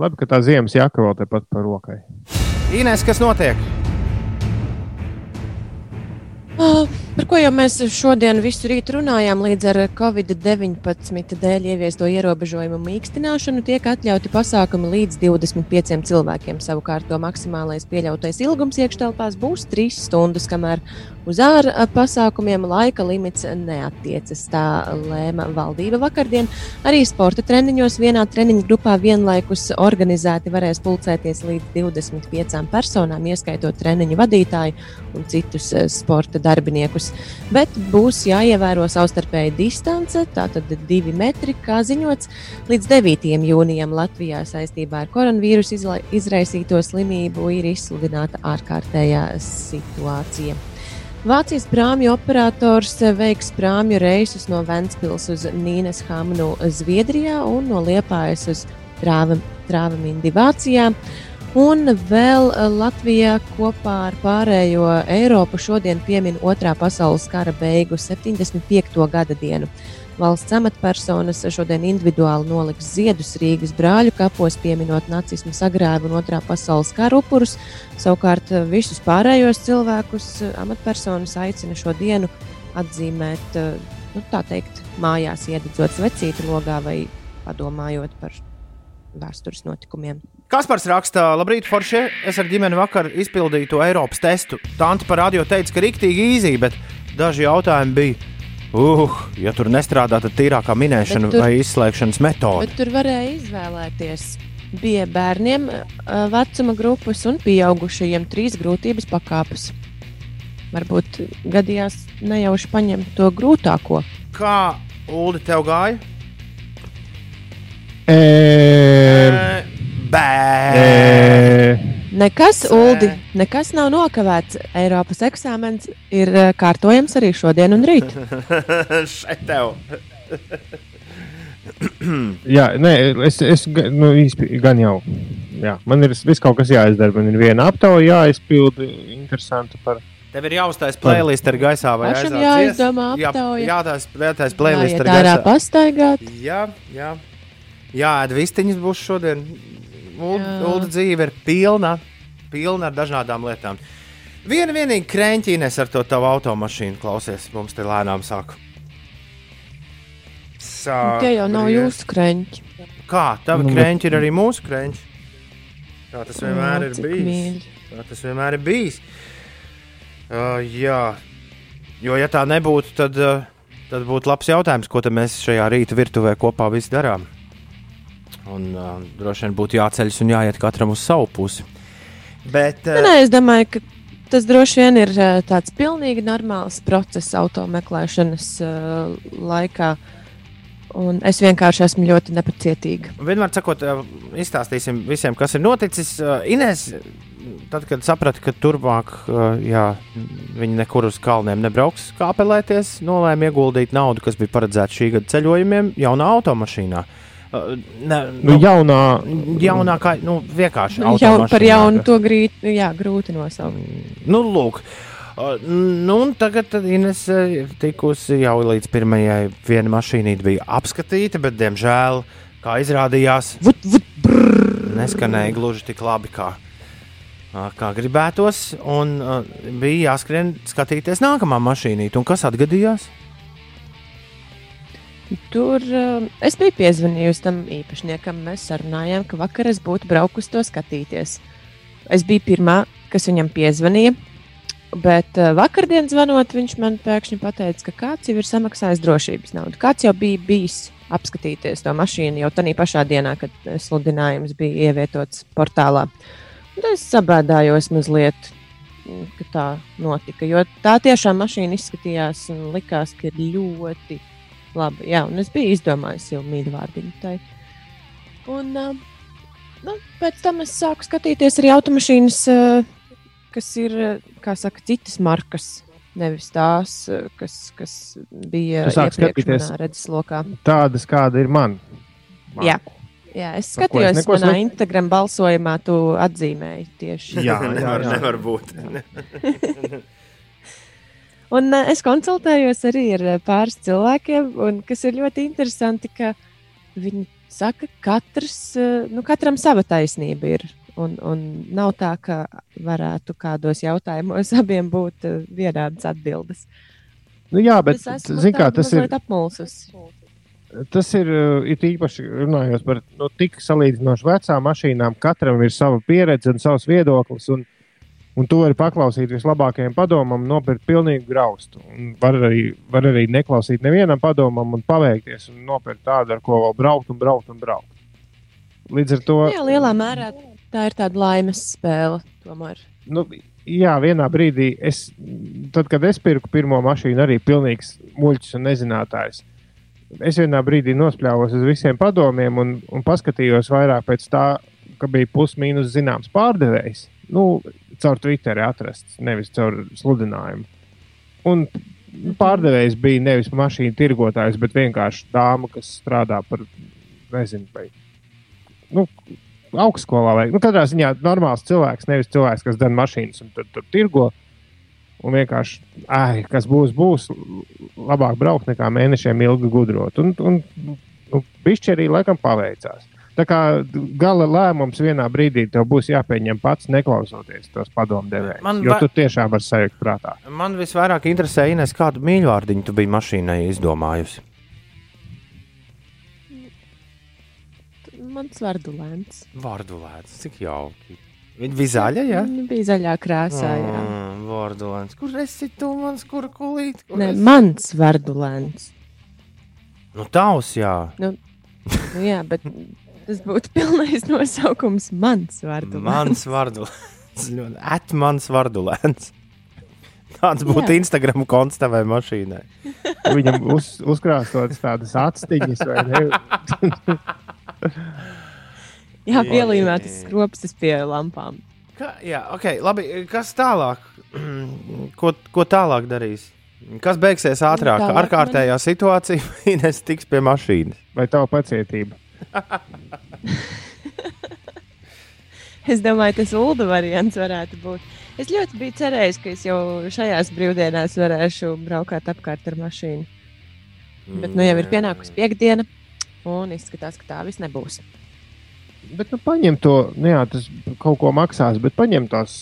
[SPEAKER 3] Labi, ka tā ziemas jaka vēl tepat par rokai.
[SPEAKER 1] Inês, kas notiek?
[SPEAKER 4] Par ko jau mēs šodien visu rītu runājām, līdz ar Covid-19 dēļ ieviesto ierobežojumu mīkstināšanu tiek atļauti pasākumi līdz 25 cilvēkiem. Savukārt to maksimālais pieļautais ilgums iekštelpās būs 3 stundas, kamēr Uz ārā pasākumiem laika limits neatiecas. Tā lēma valdība vakardien. Arī sporta treniņos vienā treniņu grupā vienlaikus organizēti varēs pulcēties līdz 25 personām, ieskaitot treniņu vadītāju un citus sporta darbiniekus. Bet būs jāievēro savstarpēja distance, tātad divi metri, kā ziņots. Līdz 9. jūnijam Latvijā saistībā ar koronavīrusu izraisīto slimību ir izsludināta ārkārtējā situācija. Vācijas prāmju operators veiks prāmju reisus no Ventspils uz Nīnes Hamnu Zviedrijā un no Liepājas uz Trāvamindi Vācijā. Un vēl Latvijā kopā ar pārējo Eiropu šodien piemin Otrā pasaules kara beigu 75. gada dienu. Valsts amatpersonas šodien individuāli noliks ziedus Rīgas brāļu kapos, pieminot nacismu sagrāvu un otrā pasaules kara upurus. Savukārt visus pārējos cilvēkus amatpersonas aicina šo dienu atzīmēt, nu, tā teikt, mājās iededzot svecīti logā vai padomājot par vēstures notikumiem.
[SPEAKER 1] Kaspars raksta, labrīt, Foršē. Es ar ģimeni vakar izpildīju to Eiropas testu. Tanti par radio teica, ka rīktīgi īzī, bet daži jautājumi bija Uh, ja tur nestrādā, tad tīrākā minēšana tur, vai izslēgšanas metode.
[SPEAKER 4] Bet tur varēja izvēlēties. Bija bērniem vecuma grupas un pieaugušajiem trīs grūtības pakāpes. Varbūt gadījās nejauši paņemt to grūtāko.
[SPEAKER 1] Kā Ulu tev gāja?
[SPEAKER 3] E...
[SPEAKER 1] Bērni!
[SPEAKER 4] Nekas, Uldi, nekas nav nokavēts. Eiropas eksāmens ir kārtojams arī šodien un rīt. <laughs>
[SPEAKER 1] Šeit tev. <clears throat>
[SPEAKER 3] jā, nē, es, es nu, īsti, gan jau. Jā, man ir viss kaut kas jāizdara. Man ir viena aptauja jāizpilda. Interesanti par.
[SPEAKER 1] Tev ir jāuztais playlist ar gaisā vai.
[SPEAKER 4] Pašam jāizdomā aptauja.
[SPEAKER 1] Jā, jā, jātais playlist
[SPEAKER 4] jā,
[SPEAKER 1] ar gaisā.
[SPEAKER 4] Jā, pastaigāt.
[SPEAKER 1] Jā, jā. Jā, ēd vistiņas būs šodien. Ulu dzīve ir pilna, pilna ar dažādām lietām. Viena vienīga krēķīnes ar to tavu automašīnu klausies, mums te lēnām sāk.
[SPEAKER 4] Sāk Tie jau nav jūsu krēķi.
[SPEAKER 1] Kā? Tavi nu, krēķi ir arī mūsu krēķi. Tā tas vienmēr ir bijis. Mīļi. Tā tas vienmēr ir bijis. Uh, jā, jo ja tā nebūtu, tad, uh, tad būtu labs jautājums, ko mēs šajā rīta virtuvē kopā visi darām. Un, uh, droši vien būtu jāceļas un jāiet katram uz savu pusi. Bet, uh,
[SPEAKER 4] nē, es domāju, ka tas droši vien ir uh, tāds pilnīgi normāls process automeklēšanas uh, laikā. Un es vienkārši esmu ļoti nepacietīga.
[SPEAKER 1] Vienmēr sakot, uh, izstāstīsim visiem, kas ir noticis. Uh, Inês, tad, kad saprata, ka turpmāk uh, jā, viņi nekur uz kalniem nebrauks kāpelēties, nolēma ieguldīt naudu, kas bija paredzēta šī gada ceļojumiem, jaunā automašīnā. Uh,
[SPEAKER 3] Ne, nu, nu, jaunā,
[SPEAKER 1] jaunākā, nu, vienkārši
[SPEAKER 4] jau par jaunu to grīt, jā, grūti nosaukt.
[SPEAKER 1] Nu, lūk. Nu, tagad Ines ir tikusi jau līdz pirmajai viena mašīnīte bija apskatīta, bet, diemžēl, kā izrādījās,
[SPEAKER 4] vut, vut, brrr.
[SPEAKER 1] neskanēja gluži tik labi, kā, kā gribētos. Un bija jāskrien skatīties nākamā mašīnīte. Un kas atgadījās?
[SPEAKER 4] Tur uh, es biju piezvanījusi tam īpašniekam. Mēs sarunājām, ka vakar es būtu braukusi to skatīties. Es biju pirmā, kas viņam piezvanīja. Bet uh, vakardien zvanot, viņš man pēkšņi pateica, ka kāds jau ir samaksājis drošības naudu. Kāds jau bija bijis apskatīties to mašīnu jau tajā pašā dienā, kad sludinājums bija ievietots portālā. Un es sabēdājos mazliet. mm, ka tā notika. Jo tā tiešām mašīna izskatījās un likās, ka ir ļoti labi. Jā, un es biju izdomājis jau mīļu vārdiņu tai. Un uh, nu, pēc tam es sāku skatīties arī automašīnas, uh, kas ir, uh, kā saka, citas markas. Nevis tās, uh, kas, kas bija
[SPEAKER 3] Tu sāki
[SPEAKER 4] iepriekš
[SPEAKER 3] skatīties.
[SPEAKER 4] manā redzeslokā.
[SPEAKER 3] Tādas, kāda ir man.
[SPEAKER 4] Jā. Jā, es
[SPEAKER 3] Par ko es
[SPEAKER 4] skatījos, manā
[SPEAKER 3] slik-
[SPEAKER 4] Instagram balsojumā, tu atzīmēji tieši.
[SPEAKER 3] Jā, <laughs> jā, jā.
[SPEAKER 1] nevar būt. <laughs>
[SPEAKER 4] Un uh, es konsultējos arī ar uh, pāris cilvēkiem, un kas ir ļoti interesanti, ka viņi saka, ka katrs, uh, nu, katram sava taisnība ir. Un, un nav tā, ka varētu kādos jautājumos <laughs> abiem būt uh, vienādas atbildes.
[SPEAKER 3] Nu, jā, bet
[SPEAKER 4] es esmu
[SPEAKER 3] kā, tas ir.
[SPEAKER 4] apmulsus.
[SPEAKER 3] Tas ir uh, it īpaši runājot par nu, tik salīdzinoši vecām mašīnām. Katram ir sava pieredze un savs viedoklis. Un, un tu vari paklausīt vislabākajam padomam, nopirkt pilnīgu graustu. Un Var arī, var arī neklausīt nevienam padomam un paveikties un nopirkt tādu, ar ko vēl braukt un braukt un braukt. Līdz ar to.
[SPEAKER 4] Jā, lielā mērā tā ir tāda laimes spēle. Tomēr.
[SPEAKER 3] nu, jā, vienā brīdī, es, tad, kad es pirku pirmo mašīnu, arī pilnīgs muļķis un nezinātājs. Es vienā brīdī nospļāvos uz visiem padomiem un, un paskatījos vairāk pēc tā, ka bija plus-mínus zināms pārdevējs. Nu, caur Twitterī atrasts, nevis caur sludinājumu. Un pārdevējs bija nevis mašīnu tirgotājs, bet vienkārši dāma, kas strādā par, nezinu, vai nu, augstskolā. Vai, nu, katrā ziņā normāls cilvēks, nevis cilvēks, kas dara mašīnas un tur, tur tirgo. Un vienkārši, ai, kas būs, būs labāk braukt nekā mēnešiem ilgi gudrot. Un, un nu, pišķi arī laikam paveicās. Tā kā gala lēmums vienā brīdī tev būs jāpieņem pats, neklausoties tos padomdevējus.
[SPEAKER 1] Man
[SPEAKER 3] Jo tu tiešām vari sajūt prātā.
[SPEAKER 1] Man visvairāk interesē, Ines, kādu mīļvārdiņu tu biji mašīnai izdomājusi.
[SPEAKER 4] Mans vardulēns.
[SPEAKER 1] Vārdulēns, cik jauki. Viņa bija zaļa, jā?
[SPEAKER 4] Viņa bija zaļā krāsā. Jā.
[SPEAKER 1] Mm, Vārdulēns. Kur esi tu, mans kurkulīt? Kur
[SPEAKER 4] Ne,
[SPEAKER 1] esi?
[SPEAKER 4] mans vardulēns.
[SPEAKER 1] Nu, tavs, jā.
[SPEAKER 4] Nu, jā, bet tas būtu <laughs> pilnais nosaukums. Mans vardulēns.
[SPEAKER 1] Mans vārdulēns. Atmans <laughs> vārdulēns. Tāds būtu
[SPEAKER 4] Jā.
[SPEAKER 1] Instagram konts tavai mašīnai.
[SPEAKER 3] Viņam uz, uzkrāsotas tādas atstiņas, vai ne?
[SPEAKER 4] Jā, pielīmētas skropstas pie lampām.
[SPEAKER 1] Kā, jā, ok, labi. Kas tālāk? <clears throat> ko, ko tālāk darīs? Kas beigsies ātrāk?
[SPEAKER 4] Tālāk
[SPEAKER 1] Ar kārtējā situācija <laughs> vai nes tiks pie mašīnas?
[SPEAKER 3] Vai tava pacietība? <laughs>
[SPEAKER 4] Es domāju, tas ULDA variants varētu būt. Es ļoti biju cerējis, ka es jau šajās brīvdienās varēšu braukāt apkārt ar mašīnu. Bet nu jau ir pienākusi piekdiena, un izskatās, ka tā viss nebūs.
[SPEAKER 3] Bet nu, paņem to, nu, jā, tas kaut ko maksās, bet paņem tās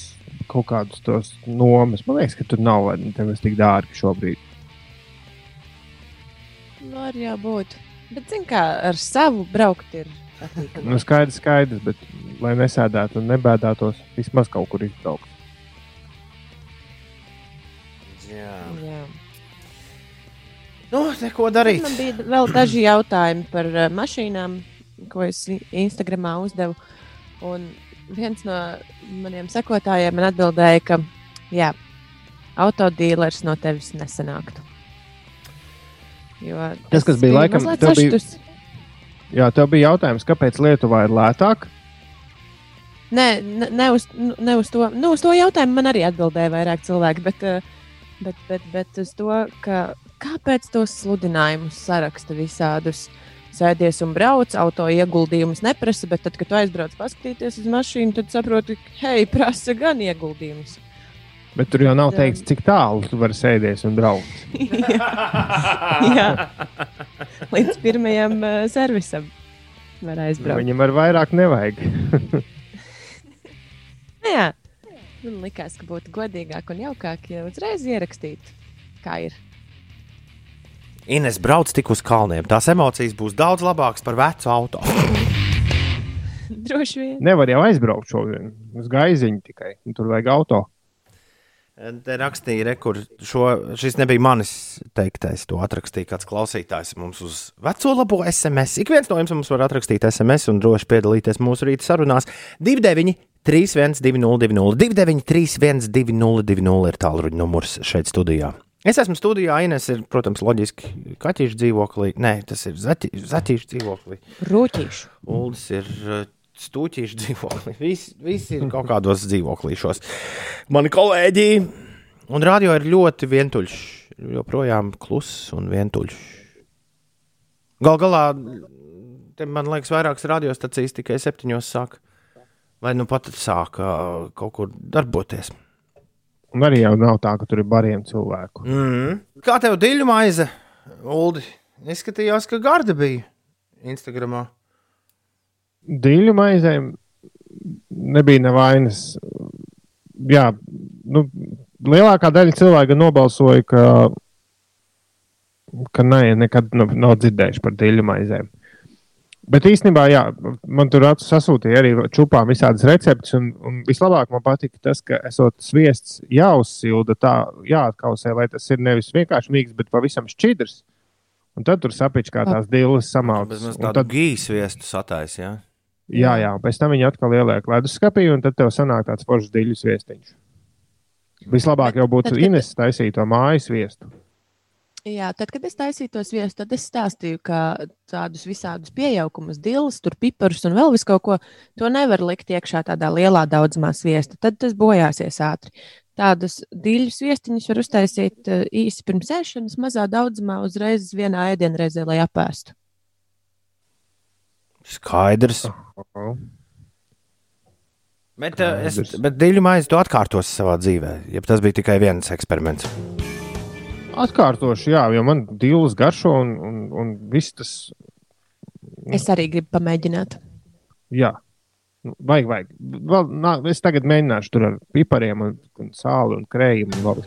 [SPEAKER 3] kaut kādus tos nomas. Man liekas, ka tur nav nemaz tik dārgi šobrīd.
[SPEAKER 4] Var jau būt. Bet, zin kā, ar savu braukt ir patīkami.
[SPEAKER 3] Nu, skaidrs, skaidrs, bet lai nesēdētu un nebēdātos, vismaz kaut kur izbraukt.
[SPEAKER 1] Jā.
[SPEAKER 4] Jā.
[SPEAKER 1] Nu, neko darīt.
[SPEAKER 4] Man bija vēl daži jautājumi par uh, mašīnām, ko es Instagramā uzdevu. Un viens no maniem sekotājiem man atbildēja, ka jā, autodīlers no tevis nesanāktu.
[SPEAKER 3] Tas, kas bija laikam- tev bija-. Jā, tev bija jautājums, kāpēc Lietuvā ir lētāk?
[SPEAKER 4] Nē, ne, ne, uz, ne uz to. Nu, uz to jautājumu man arī atbildēja vairāk cilvēki. Bet, eh, bet, bet, bet uz to, ka, kāpēc tos sludinājumus saraksta visādus. Sēdies un brauc, auto ieguldījumus neprasa, bet tad, kad aizbrauc paskatīties uz mašīnu, tad saproti, hei, prasa gan ieguldījumus.
[SPEAKER 3] Bet tur jau nav teikts, cik tālu tu vari sēdēties un braukt. <laughs>
[SPEAKER 4] Jā, līdz pirmajam uh, servisam var aizbraukt.
[SPEAKER 3] Viņam ar vairāk nevajag. <laughs>
[SPEAKER 4] Nu Jā, man likās, ka būtu godīgāk un jaukāk, ja uzreiz ierakstītu, kā ir.
[SPEAKER 1] Ines brauc tik uz kalniem. Tās emocijas būs daudz labākas par vecu auto. <laughs>
[SPEAKER 4] Droši vien.
[SPEAKER 3] Nevar jau aizbraukt šodien uz gaiziņu tikai. Tur vajag auto.
[SPEAKER 1] Te rakstīja, re, kur šo, šis nebija manis teiktais. To atrakstīja kāds klausītājs mums uz veco labo SMS. Ik viens no jums mums var atrakstīt SMS un droši piedalīties mūsu rīta sarunās. 29, 31, 202, 29, 31, 202 ir tālruņa numurs šeit studijā. Es esmu studijā, Ines ir, protams, loģiski kaķīšu dzīvoklī. Nē, tas ir zaķīšu dzīvoklī.
[SPEAKER 4] Rūtīšu.
[SPEAKER 1] Uldis ir stūķīšu dzīvoklī. <laughs> Visi, visi ir <laughs> kaut kādos dzīvoklīšos. Mani kolēģi un radio ir ļoti vientuļš. Joprojām kluss un vientuļš. Gal galā, te, man liekas, vairākas radiostacijas tikai septiņos sāk. Vai nu pat sāk uh, kaut kur darboties.
[SPEAKER 3] Un arī jau nav tā, ka tur ir bariem cilvēku.
[SPEAKER 1] Mm. Kā tev diļu maize, Uldi? Izskatījās, ka garda bija Instagramā.
[SPEAKER 3] Dīļu maizēm nebija nevainas. Jā, nu, lielākā daļa cilvēku nobalsoja, ka, ka nē, nekad nav, nav dzirdējuši par dīļu maizēm. Bet īstenībā, jā, man tur sasūtīja arī čūpām visādas receptes. Un, un vislabāk man patika tas, ka esot sviests jāuzsilda, tā jāatkausē, lai tas ir nevis vienkārši mīgs, bet pavisam šķidrs. Un tad tur sapiņš kā tās divas
[SPEAKER 1] Bet
[SPEAKER 3] samaltas. Tad,
[SPEAKER 1] gīsu viestu sataisījām.
[SPEAKER 3] Jā, jā, un pēc tam viņi atkal ieliek leduskapī, un tad tev sanāk tāds foršs diļu viestiņš. Vislabāk jau būtu
[SPEAKER 4] Tad, kad-
[SPEAKER 3] Ines taisīt to mājas viestu.
[SPEAKER 4] Jā, tad, kad es taisīju tos viesus, tad es stāstīju, ka tādus visādus pieaugumus, dilus, tur piparus un vēl visu kaut ko, to nevar likt iekšā tādā lielā daudzumā sviesta. Tad tas bojāsies ātri. Tādus diļus viestiņus var uztaisīt eh, īsi pirms ēšanas, mazā daudzumā, uzreiz vienā ēdienreizē, lai apēstu.
[SPEAKER 1] Skaidrs. Bet, uh, es, bet diļu maizi tu atkārtosi savā dzīvē, ja tas bija tikai viens eksperiments.
[SPEAKER 3] Atkārtoši, jā, jo man divas garšo un, un, un viss tas.
[SPEAKER 4] Es arī gribu pamēģināt.
[SPEAKER 3] Jā, Nu, vajag, vajag. Vēl, nā, es tagad mēģināšu tur ar pipariem, un, un sāli un krējumu. Un.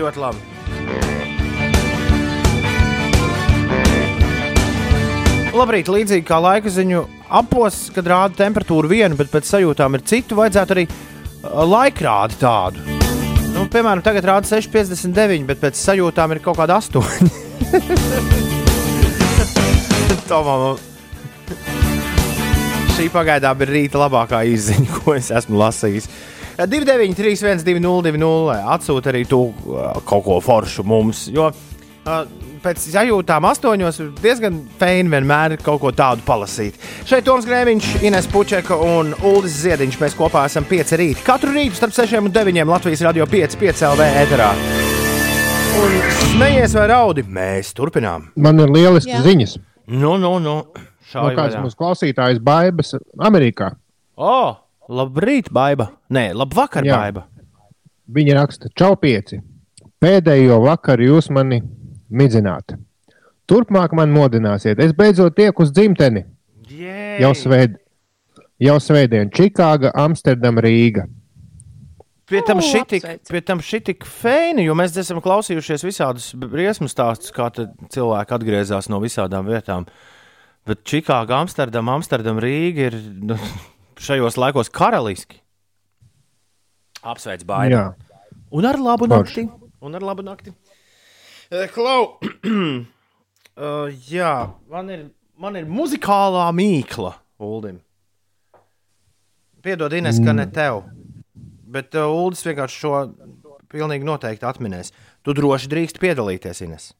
[SPEAKER 1] Ļoti labi. Labrīt, līdzīgi kā laika ziņu apos, kad rāda temperatūru vienu, bet pēc sajūtām ir citu, vajadzētu arī uh, laikrādi tādu. Nu, piemēram, tagad rāda 6,59, bet pēc sajūtām ir kaut kāda 8. <laughs> Tomam, šī pagaidām ir rīta labākā izziņa, ko es esmu lasījis. 293, 202, atsūta arī tu uh, kaut ko foršu mums. Jo uh, pēc sajūtām astoņos ir diezgan feini vienmēr kaut ko tādu palasīt. Šeit Toms Grēviņš, Ines Pučeka un Uldis Ziediņš. Mēs kopā esam pieci rīti. Katru rītu starp 6 un 9 Latvijas radio 5, 5 LV ēterā. Un smejies vai raudi, mēs turpinām.
[SPEAKER 3] Man ir lielisks
[SPEAKER 4] Jā.
[SPEAKER 3] ziņas.
[SPEAKER 1] Nu, nu, nu.
[SPEAKER 3] No kāds
[SPEAKER 1] vaļā.
[SPEAKER 3] mūsu klausītājs Baibas Amerikā.
[SPEAKER 1] O, labrīt, baiba. Nē, labvakar,
[SPEAKER 3] Jā.
[SPEAKER 1] baiba.
[SPEAKER 3] Viņa raksta, čau pieci. Pēdējo vakaru jūs mani midzināt. Turpmāk man modināsiet. Es beidzot tieku uz dzimteni.
[SPEAKER 1] Jej.
[SPEAKER 3] Jau, svēd, jau svētdien Čikāga, Amsterdama, Rīga.
[SPEAKER 1] Pie tam tam šitik feini, jo mēs esam klausījušies visādus briesmu stāstus, kā cilvēki atgriezās no visādām vietām. Bet Čikāga, Amsterdama, Amsterdama, Rīga ir nu, <laughs> šajos laikos karaliski. Apsveic.
[SPEAKER 3] Jā,
[SPEAKER 1] Un ar labu nakti. Un ar labu nakti. Klau, uh, jā, man ir, man ir muzikālā mīkla, Uldim. Piedod, Ines, ka ne tev. Bet uh, Uldis vienkārši šo pilnīgi noteikti atminēs. Tu droši drīkst piedalīties, Ines.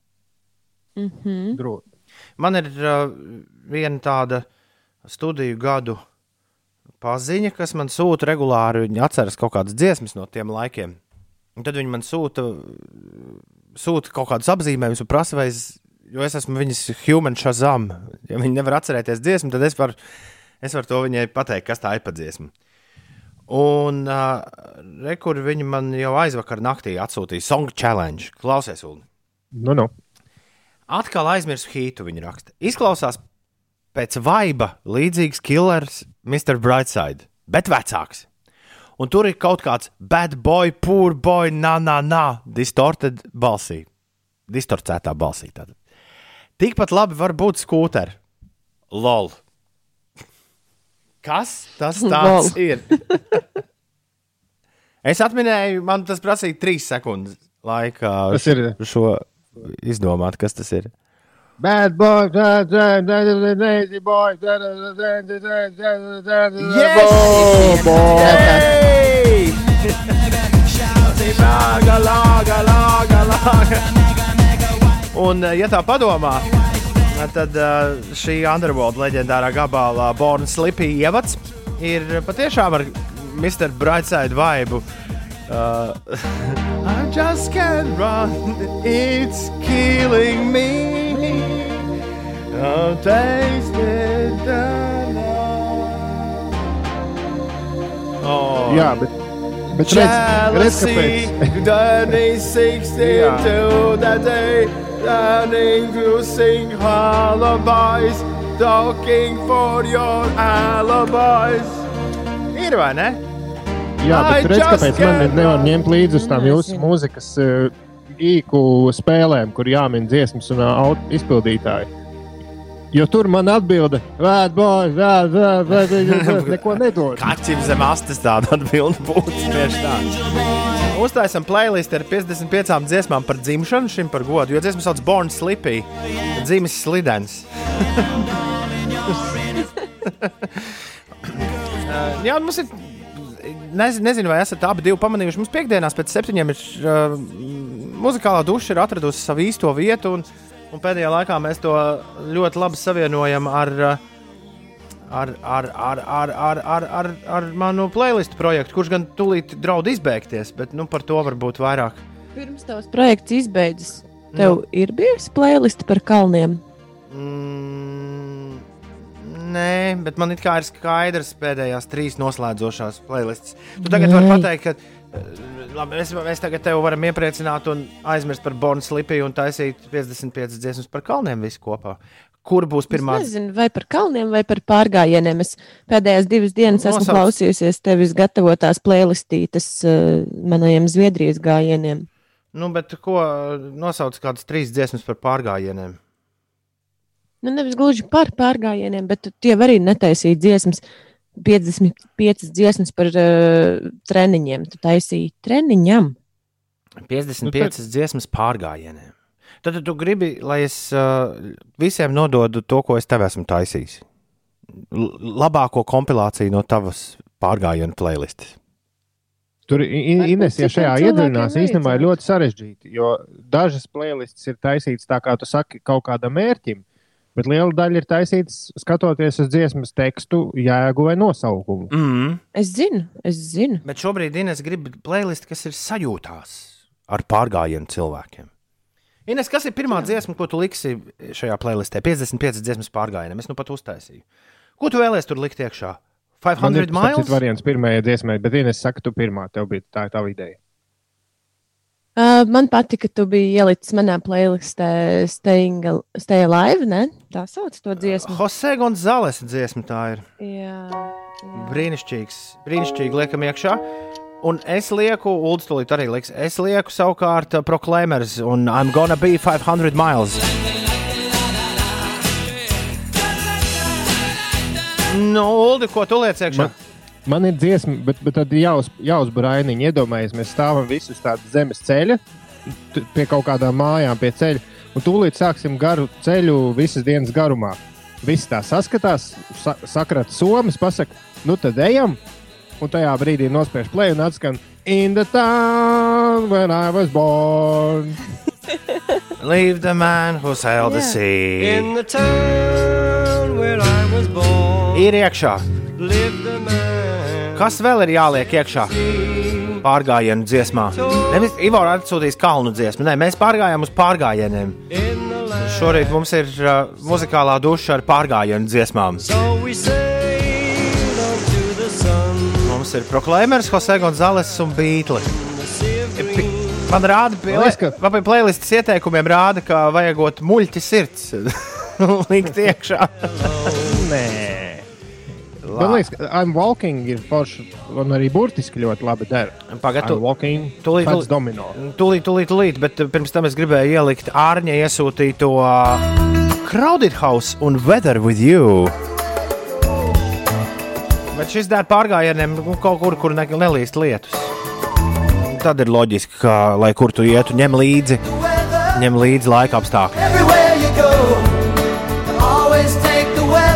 [SPEAKER 3] droši.
[SPEAKER 1] Man ir uh, viena tāda studiju gadu paziņa, kas man sūta regulāri. Viņa atceras kaut kādas dziesmas no tiem laikiem. Un tad viņi man sūta, sūta kaut kādus apzīmējumus un prasa, vai es, jo es esmu viņas human shazam. Ja viņi nevar atcerēties dziesmu, tad es varu, es varu to viņai pateikt, kas tā ir pa dziesmu. Un uh, rekur viņi man jau aizvakar naktī atsūtīja Song Challenge. Klausies, Ulu!
[SPEAKER 3] Nu, nu.
[SPEAKER 1] Atkal aizmirsu hītu, viņa raksta. Izklausās pēc vaiba līdzīgs killers Mr. Brightside, bet vecāks. Un tur ir kaut kāds bad boy, poor boy, na, na, na, distorted balsī. Distorcētā balsī. Tātad. Tikpat labi var būt skūteri. LOL. Kas tas <laughs> ir? <laughs> Es atminēju, man tas prasīja trīs sekundes laika
[SPEAKER 3] Tas ir
[SPEAKER 1] šo izdomāt, kas tas ir.
[SPEAKER 3] Bad boy, bad, bad, bad, bad, lazy boy. bad, bad, bad, bad, bad, bad, bad,
[SPEAKER 1] Yes!
[SPEAKER 3] boy.
[SPEAKER 1] Un, eh, ja tā padomā, tad eh, šī Underworld leģendārā gabalā Born Slippy ievads ir patiešām ar Mr. Brightside vibe. Uh, I just can't run, it's killing me. I'll taste it. Oh.
[SPEAKER 3] Jā, bet, bet redz, redz, kāpēc. <laughs>
[SPEAKER 1] Danny 62 that day, Danny to sing alibis, talking for your alibis. Ir vai ne?
[SPEAKER 3] Jā, bet redz, kāpēc man nevar ņemt līdzi uz tām jūsu mūzikas uh, īku spēlēm, kur jāmin dziesmas un uh, izpildītāji. Jo tur man atbilde, bad boy, bad, bad, bad, bad, <laughs> neko nedod.
[SPEAKER 1] Kaķim zem astes tāda atbilde būtu tieši tā. Uztaisam playlistu ar 55 dziesmām par dzimšanu, šim par godu, jo dziesma sauc Born Slippy, dzimis slidens. Uh, <laughs> Jā, mums ir. Nez, nezinu, vai esat abi divi pamanījuši. Mums piekdienās pēc septiņiem ir uh, muzikālā duša ir atradusi savu īsto vietu, un, un pēdējā laikā mēs to ļoti labi savienojam ar, ar, ar, ar, ar, ar, ar, ar, ar manu playlistu projektu, kurš gan tūlīt draud izbeigties, bet nu, par to varbūt vairāk.
[SPEAKER 4] Pirms tavs projekts izbeidzas, tev nu. ir bijusi playlist par kalniem.
[SPEAKER 1] Mm, nē, bet man ir skaidrs pēdējās trīs noslēdzošās playlists. Tu tagad vari pateikt, ka labi, mēs, mēs tagad tevi varam iepriecināt un aizmirst par Born Slippy un taisīt 55 dziesmas par kalniem visu kopā. Kur būs pirmā?
[SPEAKER 4] Es nezinu, vai par kalniem, vai par pārgājieniem. Es pēdējās divas dienas esmu
[SPEAKER 1] Nosauc.
[SPEAKER 4] klausījusies tevis gatavotās playlistītes uh, manajiem Zviedrijas gājieniem.
[SPEAKER 1] Nu, bet ko nosauc kādas trīs dziesmas par pārgājieniem?
[SPEAKER 4] Nu, nevis gluži par pārgājieniem, bet tie arī netaisīt dziesmas. 55 dziesmas par uh, treniņiem. Tu taisīji treniņam.
[SPEAKER 1] 55
[SPEAKER 3] Nu, tad-
[SPEAKER 1] dziesmas pārgājieniem. Tad tu gribi, lai es uh, visiem nododu to, ko es tev esmu taisījis. L labāko kompilāciju no tavas pārgājienu playlistes.
[SPEAKER 3] Tur I- I-
[SPEAKER 4] Varbūt
[SPEAKER 3] Ines, ja šajā iedziļinās, īstenībā ir ļoti sarežģīti. Jo dažas playlists ir taisītas tā, kā tu saki, kaut kādam mērķim, bet liela daļa ir taisītas skatoties uz dziesmas tekstu, jēgu vai nosaukumu.
[SPEAKER 1] Mm.
[SPEAKER 4] Es zinu, es zinu.
[SPEAKER 1] Bet šobrīd Ines grib playlisti, kas ir sajūtās ar pārgājienu cilvēkiem. Ines, kas ir pirmā dziesma, ko tu liksi šajā playlistē? 55 dziesmas pārgājienam. Es nu pat uztaisīju. Ko tu vēlēsies tur likt iekšā?
[SPEAKER 3] Man ir
[SPEAKER 1] 500 miles?
[SPEAKER 3] tas variants pirmajai dziesmai, bet Ines saka, tu pirmā, tev bija tā, ir tava ideja.
[SPEAKER 4] Uh, man patika, ka tu biji ielicis manā playlistē Staying Stay Alive. Ne? Tā sauc to dziesmu.
[SPEAKER 1] Jose Gonzales dziesma tā ir.
[SPEAKER 4] Jā, jā.
[SPEAKER 1] Brīnišķīgs. Brīnišķīgi liekam iekšā. Un es lieku, Ulus tūlīt arī liks, es lieku savukārt uh, Proclaimers un I'm gonna be 500 miles. Nu, Ulu, ko tu liec iekšā?
[SPEAKER 3] Man- Man ir dziesma, bet, bet tad jāuz, jāuzbūr ainiņa. Iedomājieties, mēs stāvam visi uz tāda zemes ceļa, pie kaut kādām mājām, pie ceļa. Un tūlīt sāksim garu ceļu visas dienas garumā. Visi tā saskatās, sa sakrata somas, pasakā, nu tad ejam. Un tajā brīdī nospiež play un atskan In the town when I was born. <laughs>
[SPEAKER 1] Leave the man who sailed the
[SPEAKER 4] Jā.
[SPEAKER 1] sea.
[SPEAKER 7] In the town where I was born,
[SPEAKER 1] Ir iekšā.
[SPEAKER 7] lived the man.
[SPEAKER 1] Kas vēl ir jāliek iekšā? Pārgājienu dziesmā. Nevis Ivo ir atsūtījis kalnu dziesmu. Nē, mēs pārgājām uz pārgājieniem. Šorīt mums ir uh, muzikālā duša ar pārgājienu dziesmām. Mums ir Proclaimers, Jose Gonzales un Beatles. Man rāda,
[SPEAKER 3] ka-
[SPEAKER 1] pie playlistas ieteikumiem rāda, ka vajagot muļķi sirds <laughs> likt iekšā. <laughs> Nē,
[SPEAKER 3] Man liekas, ka I'm walking ir forši un arī burtiski ļoti labi dara.
[SPEAKER 1] Pagaidu,
[SPEAKER 3] I'm walking,
[SPEAKER 1] tūlīt- tūlīt-
[SPEAKER 3] domino.
[SPEAKER 1] Tūlīt, tūlīt, tūlīt, bet uh, pirms tam es gribēju ielikt ārņa iesūtīto uh, Crowded House un Weather with You. Bet šis dēļ pārgājieniem nu, kaut kur, kur ne, nelīst lietus. tad ir loģiski, ka, lai kur tu ietu, ņem līdzi, ņem līdzi laika apstākļus.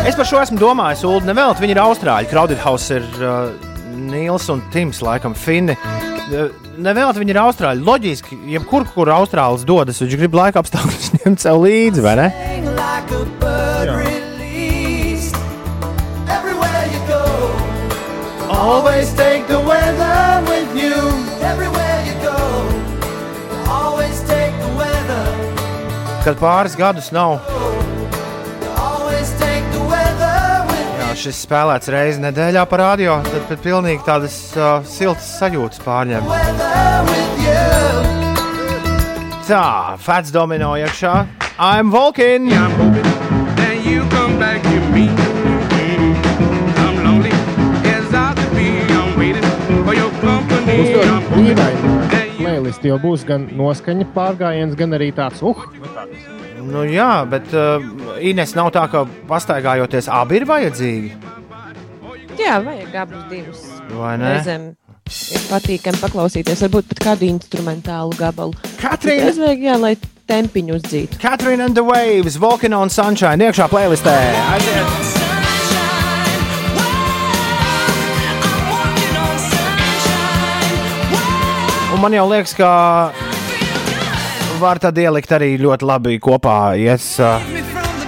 [SPEAKER 1] Es par šo esmu domājis, Ulu, nevēl, viņi ir austrāļi. Crowded House ir uh, Nils un Tims, laikam, Finni. Uh, Nevēl, viņi ir austrāļi. Loģiski, jebkur, kur austrālis dodas, viņš grib laika apstākļus <laughs> ņemt sev līdzi, vai ne?
[SPEAKER 7] go, always take the weather with you. Everywhere you go, always take the weather.
[SPEAKER 1] Kad pāris gadus nav šis spēlēts reizi nedēļā par radio, tad, tad pilnīgi tādas uh, siltas sajūtas pārņem. Tā, Fats domino iekšā. I'm Vulcan!
[SPEAKER 8] I'm hoping that you come back to me. I'm lonely as I could be. I'm waiting for your company. I'm hoping that you
[SPEAKER 3] Playlist jau būs gan noskaņa pārgājiens, gan arī tāds, uh, nu tāds.
[SPEAKER 1] Nu, jā, bet uh, Ines nav tā, ka pastaigājoties abi ir vajadzīgi.
[SPEAKER 4] Jā, vajag abus divus.
[SPEAKER 1] Vai ne?
[SPEAKER 4] Reizēm ir patīkami paklausīties, varbūt pat kādu instrumentālu gabalu.
[SPEAKER 1] Katrīna,
[SPEAKER 4] Es vajag, jā, lai tempiņu uzdzītu.
[SPEAKER 1] Katrīna and the Waves, Vulcan on Sunshine, iekšā playlistē. Aiziet! Un man jau liekas, ka var tad ielikt arī ļoti labi kopā ies uh,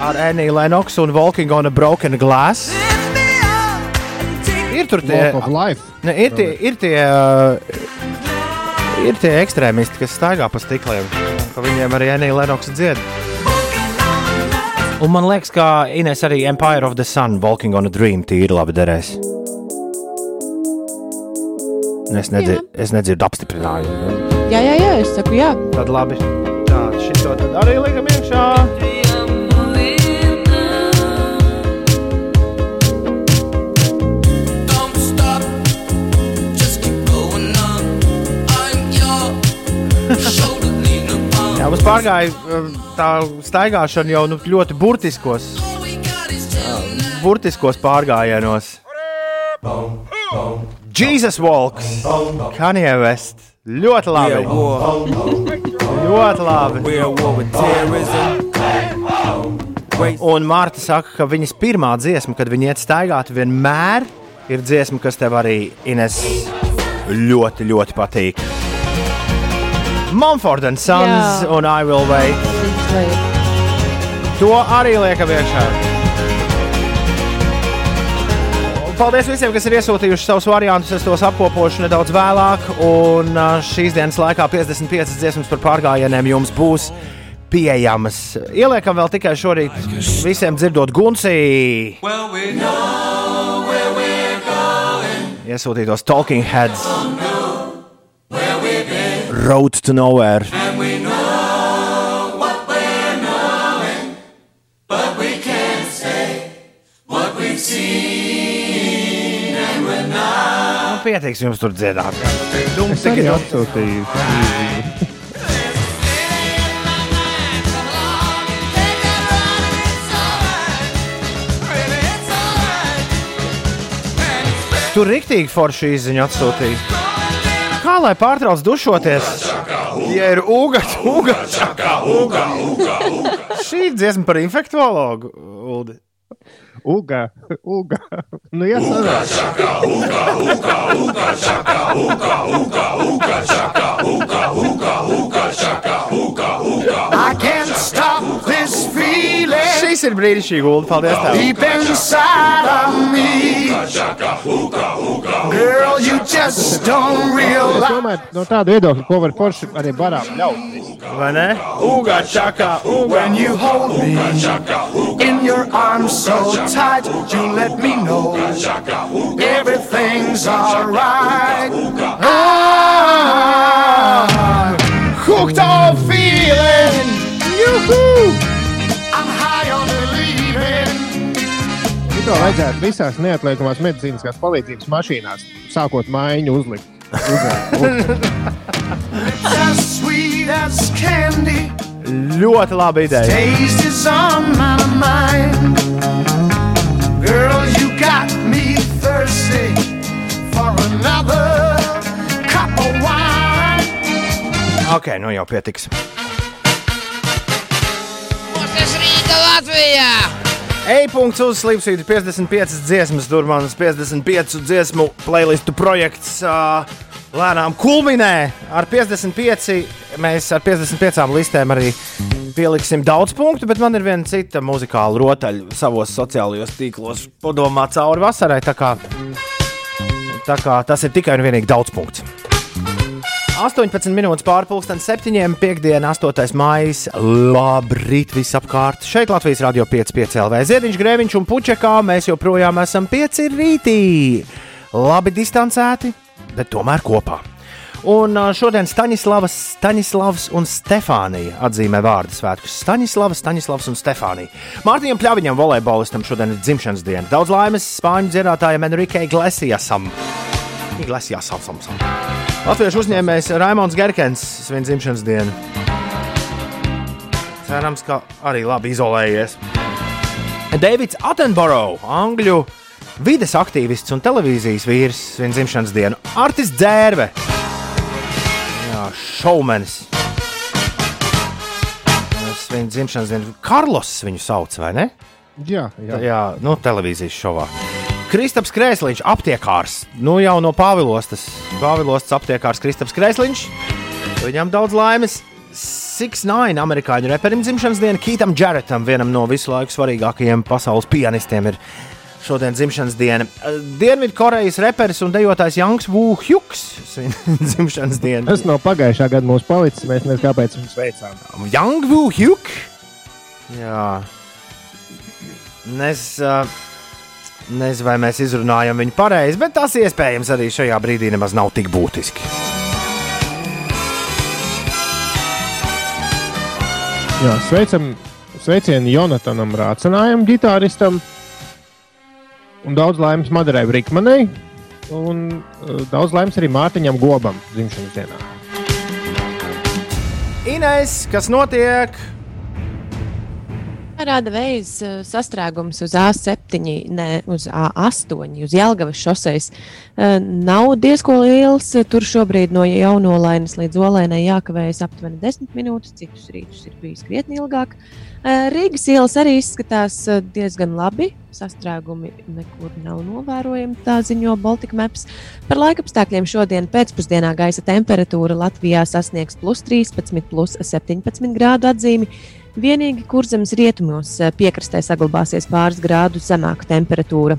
[SPEAKER 1] ar Aniju Lenoksu un Walking on a Broken Glass. Ir tur tie, ne, ir tie, ir tie, uh, ir tie ekstrēmisti, kas staigā pa stikliem. ka Viņiem arī Anija Lenoksa dzied. Un man liekas, ka Ines arī Empire of the Sun, Walking on a Dream, tīri labi derēs. Es, nedzir, es nedzirdu apstiprinājumu.
[SPEAKER 4] Jā, jā, jā, es saku, jā.
[SPEAKER 1] Tad labi. Tā, šito tad arī liekam iekšā.
[SPEAKER 7] Don't stop, just keep going on. I'm your shoulder leaning upon.
[SPEAKER 1] Jā, mums pārgāja um, tā staigāšana jau nu, ļoti burtiskos,
[SPEAKER 7] tonight.
[SPEAKER 1] burtiskos pārgājienos. Jesus Walks, Kanye West. Ļoti labi. Ļoti labi. Un Mārta saka, ka viņas pirmā dziesma, kad viņa iet staigāt, vienmēr ir dziesma, kas tev arī Ines ļoti, ļoti patīk. Mumford and Sons
[SPEAKER 4] Jā.
[SPEAKER 1] un I Will Wait. To arī liekam iekšā. Paldies visiem, kas ir iesūtījuši savus variantus. Es tos apkopošu nedaudz vēlāk. Un šīs dienas laikā 55 dziesmas par pārgājieniem jums būs pieejamas. Ieliekam vēl tikai šorīt visiem dzirdot
[SPEAKER 7] going.
[SPEAKER 1] Iesūtītos Talking Heads. Road to Nowhere. Pietiks jums tur dziedāt. Dum,
[SPEAKER 3] Es arī atsūtīju.
[SPEAKER 1] Tur rīktīgi forši izziņu atsūtīja. Kā lai pārtrauc dušoties? Ja ir uga, uga, uga, uga. Šī ir dziesma par infektuologu. Uldi.
[SPEAKER 3] Uga, uga. Nu, jā, sanāk.
[SPEAKER 6] I can't stop this feeling
[SPEAKER 1] Šis ir brīnišķīgi, Ulu. Paldies! Tev.
[SPEAKER 6] deep inside of me. Girl, you just don't realize.
[SPEAKER 3] domāju, no tāda viedokļa, ko var forši arī barām ļaut.
[SPEAKER 1] Vai ne? Uga, čakā, uga.
[SPEAKER 6] When you hold me in your arms so tight, you let me know everything's alright. Ah, hooked on feeling. Yoo-hoo! I'm high on believing.
[SPEAKER 3] To vajadzētu visās neatliekamās medicīniskās palīdzības mašīnās, sākot mājiņu uzlikt. Uga. <laughs>
[SPEAKER 6] As sweet as candy.
[SPEAKER 1] Ļoti laba ideja.
[SPEAKER 6] Girl, you got me thirsty for another cup of wine.
[SPEAKER 1] Ok, nu jau pietiks.
[SPEAKER 9] Tas rīta Latvijā!
[SPEAKER 1] E-punkts uz Slimsvītra 55 dziesmas, tur manas 55 dziesmu playlistu projekts uh, lēnām kulminē. Ar 55 mēs ar 55 listēm arī pieliksim daudz punktu, bet man ir viena cita muzikāla rotaļa savos sociālajos tīklos. Padomā cauri vasarai, tā kā, tā kā tas ir tikai un vienīgi daudz punkts. 18 minūtes pārpusdienas, 7. piekdiena, 8. maija. Labrīt, visapkārt. Šeit Latvijas Rādio 5,5 LV. Ziediņš, Grēviņš un Puķekā mēs joprojām esam pieci rītī. Labi distancēti, bet tomēr kopā. Un šodien Staņislavs, Staņislavs un Stefānija atzīmē vārdu svētkus. Staņislavs, Staņislavs un Stefānija. Mārtiņam Pļaviņam, volejbolistam, šodien ir dzimšanas diena. Daudz laimes spāņu dziedātājam Enrique Iglesiasam. Iglesiasam, sam, sam. Latviešu uzņēmējs Raimons Gerkens svin dzimšanas dienu. Cerams, ka arī labi izolējies. Davids Attenborough, angļu vides aktīvists un televīzijas vīrs, svin dzimšanas dienu. Artis Dzērve, Jā, šovmenis. Svin dzimšanas dienu. Karlos viņu sauc, vai ne?
[SPEAKER 3] Jā, jā.
[SPEAKER 1] Jā, nu, televīzijas šovā. Kristaps Krēsliņš, aptiekārs. Nu, jau no Pāvilostas. Pāvilostas aptiekārs Kristaps Krēsliņš. Viņam daudz laimes. 6-9 amerikāņu reperim dzimšanas diena, Kītam Džaretam, vienam no visu laiku svarīgākajiem pasaules pianistiem, ir šodien dzimšanas diena. Dienvidkorejas reperis un dejotājs Janks Vūhjuks svin <laughs> dzimšanas dienu.
[SPEAKER 3] Tas no pagājušā gada mums palicis. Mēs nezinām, kāpēc viņu sveicām.
[SPEAKER 1] Woo Hyuk. Jā. Nes, uh, nezinu, vai mēs izrunājam viņu pareizi, bet tas iespējams arī šajā brīdī nemaz nav tik būtiski.
[SPEAKER 3] Jā, sveicam, sveicienu Jonatanam Rācinājam, ģitāristam. Un daudz laimes Madarai Brīkmanai. Un uh, daudz laimes arī Mārtiņam Gobam dzimšanas dienā.
[SPEAKER 1] Ines, kas notiek?
[SPEAKER 4] Rāda veids sastrēgums uz A7, ne uz A8, uz Jālgavas šoseis. Nav diezko liels. Tur šobrīd no jaunolainas līdz olēnai jākavējas aptuveni 10 minūtes, citus rītus ir bijis krietni ilgāk. Rīgas ielas arī izskatās diezgan labi. Sastrēgumi nekur nav novērojami, tā ziņo Baltika Maps. Par laikapstākļiem šodien pēcpusdienā gaisa temperatūra Latvijā sasniegs plus 13, plus 17 grādu atzīmi. Vienīgi kurzemes rietumos eh, piekrastē saglabāsies pāris grādu zemāka temperatūra.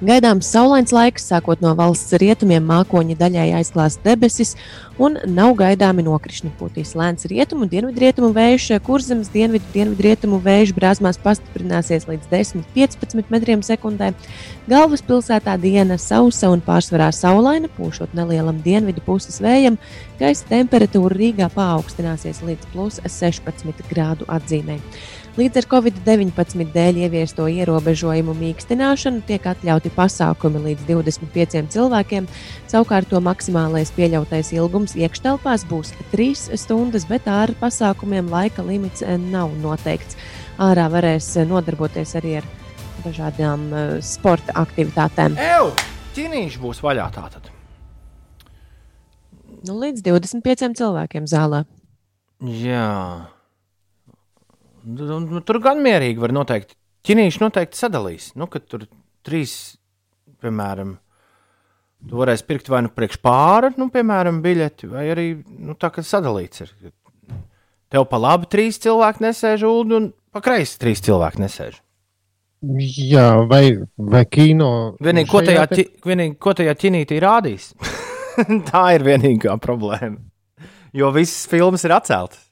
[SPEAKER 4] Gaidāms saulains laiks, sākot no valsts rietumiem, mākoņa daļai aizklās debesis, un nav gaidāmi nokrišņi. Pūtīs lēns rietumu, dienvidrietumu vējš, kurzemes dienvidu, dienvidrietumu vējš brāzmās pastiprināsies līdz 10-15 metriem sekundē. Galvaspilsētā diena sausa un pārsvarā saulaina, pūšot nelielam dienvidu puses vējam, gaisa temperatūra Rīgā paaugstināsies līdz plus 16 grādu atzīmē. Līdz ar Covid-19 dēļ ieviesto ierobežojumu mīkstināšanu tiek atļauti pasākumi līdz 25 cilvēkiem. Savukārt to maksimālais pieļautais ilgums iekštelpās būs 3 stundas, bet ārā pasākumiem laika limits eh, nav noteikts. Ārā varēs eh, nodarboties arī ar dažādām eh, sporta aktivitātēm.
[SPEAKER 1] Ew, ķinīši būs vaļā tātad.
[SPEAKER 4] Nu, līdz 25 cilvēkiem zālē.
[SPEAKER 1] Jā. Nu, nu, Tur gan mierīgi var noteikt. Ķinīši noteikti sadalīs. Nu, kad tur trīs, piemēram, tu varēsi pirkt vai nu priekš pāra, nu, piemēram, biļeti, vai arī nu, tā, ka sadalīts ir. Tev pa labi trīs cilvēki nesēž, ulu, un pa kreisi trīs cilvēki nesēž.
[SPEAKER 3] Jā, vai, vai kino.
[SPEAKER 1] Vienīgi, ko tajā,
[SPEAKER 3] te-
[SPEAKER 1] vienīgi, ko tajā ķinītī rādīs? <laughs> tā ir vienīgā problēma. Jo visas filmas ir atceltas.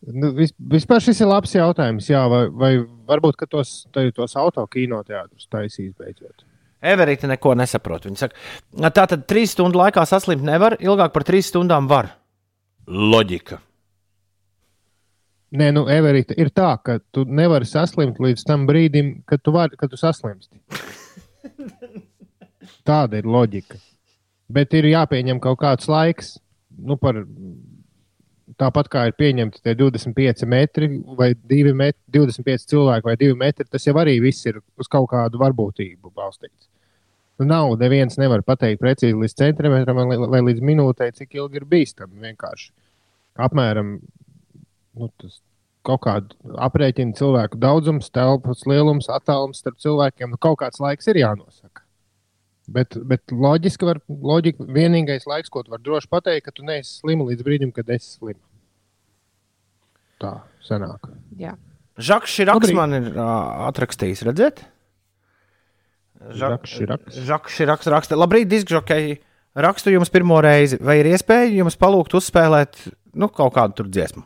[SPEAKER 3] Nu, vis, vispār šis ir labs jautājums. Jā, vai, vai varbūt ka tos, tos autokinoteātrus taisīs beidzot?
[SPEAKER 1] Everīte neko nesaprot. Viņa saka, tā tad trīs stundu laikā saslimt nevar, ilgāk par trīs stundām var. Loģika.
[SPEAKER 3] Nē, nu, Everita, ir tā, ka tu nevari saslimt līdz tam brīdim, kad tu, vari, kad tu saslimsti. Tāda ir loģika. Bet ir jāpieņem kaut kāds laiks. Nu, par, tāpat kā ir pieņemti tie 25 metri vai 2 metri, 25 cilvēki vai 2 metri, tas jau arī viss ir uz kaut kādu varbūtību balstīts. Nu, nav, neviens nevar pateikt precīzi līdz centimetram vai, līdz minūtei, cik ilgi ir bīstami. Vienkārši apmēram nu, tas kaut kāda aprēķina cilvēku daudzums, telpas lielums, attālums starp cilvēkiem. Nu, kaut kāds laiks ir jānosaka. Bet, bet loģiski, var, loģika, vienīgais laiks, ko tu vari droši pateikt, ka tu neesi slims līdz brīdim, kad esi slims. Tā sanāk.
[SPEAKER 4] Jā.
[SPEAKER 1] Žaks Širaks
[SPEAKER 3] Labrīt.
[SPEAKER 1] man ir uh, atrakstījis, redzēt?
[SPEAKER 3] Žaks Širaks.
[SPEAKER 1] Žaks Širaks raksta, labrīt, diskžokēji. Rakstu jums pirmo reizi, vai ir iespēja jums palūgt uzspēlēt nu, kaut kādu tur dziesmu?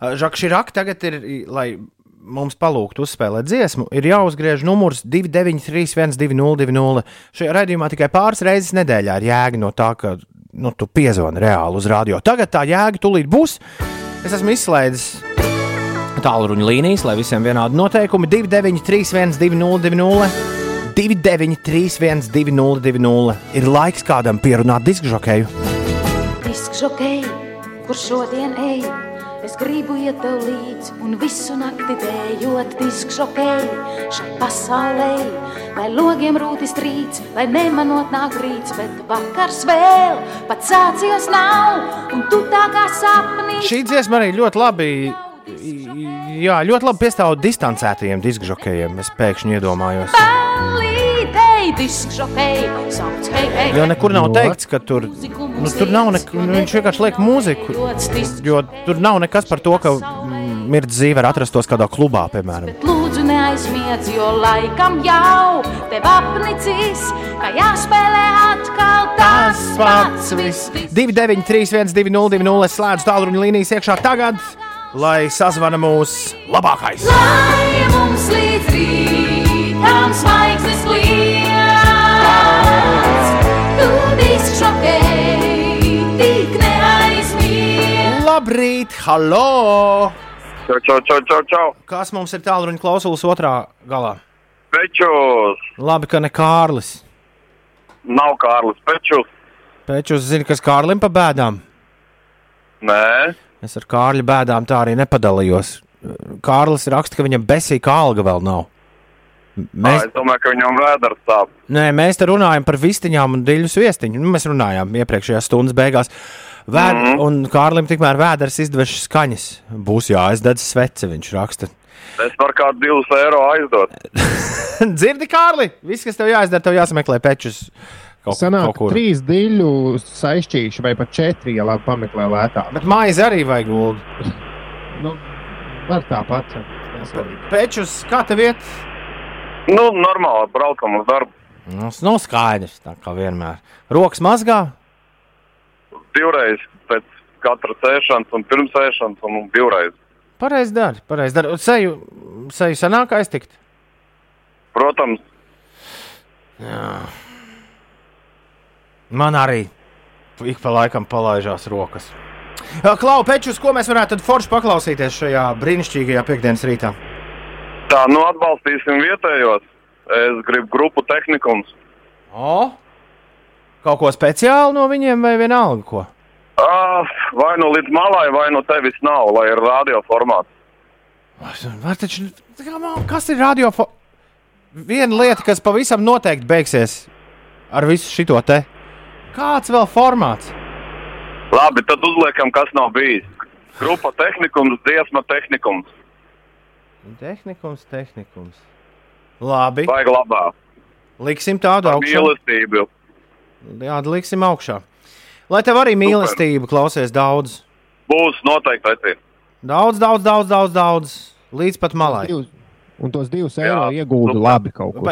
[SPEAKER 1] Uh, Žaks Širaks tagad ir, lai mums palūgtu uzspēlēt dziesmu, ir jāuzgriež numurs 293, 202, Šajā raidījumā tikai pāris reizes nedēļā ir jēga no tā, ka nu, tu piezvani reāli uz radio. Tagad tā jēga tūlīt būs. Es esmu izslēdzis tālruņa līnijas, lai visiem vienādi noteikumi. 293, 202, 293, 202. Ir laiks kādam pierunāt diskžokeju.
[SPEAKER 10] Diskžokei, kur šodien ej, es gribu iet tev līdzi un visu nakti dējot diskžokei šai pasaulē. Lai logiem rūtis trīc, lai nemanot nāk rīts, bet vakars vēl pat sācies nav, un tu tā kā sapnī.
[SPEAKER 1] Šī dziesma arī ļoti labi. Jā, ļoti labi piestāv distancētajiem diskžokejiem. Es pēkšņi iedomājos.
[SPEAKER 10] Līdei diskžokei, sauc hei, hei.
[SPEAKER 1] Jo nekur nav teikts, ka tur, nu, tur nav nek... nu, viņš vienkārši liek mūziku. Jo tur nav nekas par to, ka mm, mirdz zīve var atrastos kādā klubā, piemēram.
[SPEAKER 10] Lūdzu, neaizmiedz, jo laikam jau tev apnicis, ka jāspēlē atkal tas pats. viss.
[SPEAKER 1] 293, 202, es slēdzu tālruņa līnijas iekšā tagad, lai sazvana mūsu labākais.
[SPEAKER 10] Lai mums līdz rītam zvaigznes
[SPEAKER 1] Labrīt, hallo!
[SPEAKER 11] Čau, čau, čau, čau, čau.
[SPEAKER 1] Kas mums ir tālruņa klausulas otrā galā?
[SPEAKER 11] Pečus.
[SPEAKER 1] Labi, ka ne Kārlis.
[SPEAKER 11] Nav Kārlis Pečus.
[SPEAKER 1] Pēčus zina, kas Kārlim pa bēdām.
[SPEAKER 11] Nē,
[SPEAKER 1] Es ar Kārļa bēdām tā arī nepadalījos. Kārlis raksta, ka viņam besīka alga vēl nav.
[SPEAKER 11] Mēs...
[SPEAKER 1] Mēs,
[SPEAKER 11] es domāju, ka viņam vēders stāv.
[SPEAKER 1] nē, mēs te runājam par vistiņām un diļu viestiņu. Nu, mēs runājām iepriekšējā stundas beigās. Vēd, mm. -hmm. Un Kārlim tikmēr vēders izdevš skaņas. Būs jāizdedz svece, viņš raksta.
[SPEAKER 11] Es varu kādu divus eiro aizdot. <laughs>
[SPEAKER 1] Dzirdi, Kārli? Viss, kas tev jāizdara, tev jāsameklē pečus. Kaut,
[SPEAKER 3] Sanāk,
[SPEAKER 1] kaut kur.
[SPEAKER 3] trīs diļu saistīši vai pat četri, ja labi pameklē lētāk.
[SPEAKER 1] Bet maizi arī vajag gulēt. <laughs>
[SPEAKER 3] Nu, var tāpat.
[SPEAKER 1] Pečus, kā tev iet?
[SPEAKER 11] Nu, normāli braucam uz darbu.
[SPEAKER 1] Nu, nav skaidrs, tā kā vienmēr. Rokas mazgā,
[SPEAKER 11] Divreiz pēc katras ēšanas un pirms ēšanas un divreiz.
[SPEAKER 1] pareizi dari. Pareiz dari. Un Seju, seju sanāk aiztikt.
[SPEAKER 11] Protams,
[SPEAKER 1] Jā. Man arī ik pa laikam palaižās rokas. Klau, Pečus, ko mēs varētu tad forši paklausīties šajā brīnišķīgajā piekdienas rītā?
[SPEAKER 11] tā nu atbalstīsim vietējos. Es gribu grupu tehnikums.
[SPEAKER 1] O? Kaut ko speciālu no viņiem vai vienalga ko?
[SPEAKER 11] Ah, vai nu līdz malai, vai nu tevis nav, lai ir radio formāts.
[SPEAKER 1] Var taču, kas ir radio? Viena lieta, kas pavisam noteikti beigsies ar visu šito te. Kāds vēl formāts?
[SPEAKER 11] Labi, tad uzliekam, kas nav bijis. Grupa tehnikums, dziesma tehnikums.
[SPEAKER 1] Tehnikums, tehnikums. Labi.
[SPEAKER 11] Vajag labā.
[SPEAKER 1] Liksim tādu augšā.
[SPEAKER 11] Mīlestību.
[SPEAKER 1] Jā, liksim augšā. Lai tev arī mīlestība klausies daudz.
[SPEAKER 11] Būs noteikti aiziet.
[SPEAKER 1] Daudz, daudz, daudz, daudz, daudz. Līdz pat malai.
[SPEAKER 3] Un tos divus eiro iegūdu labi kaut kur.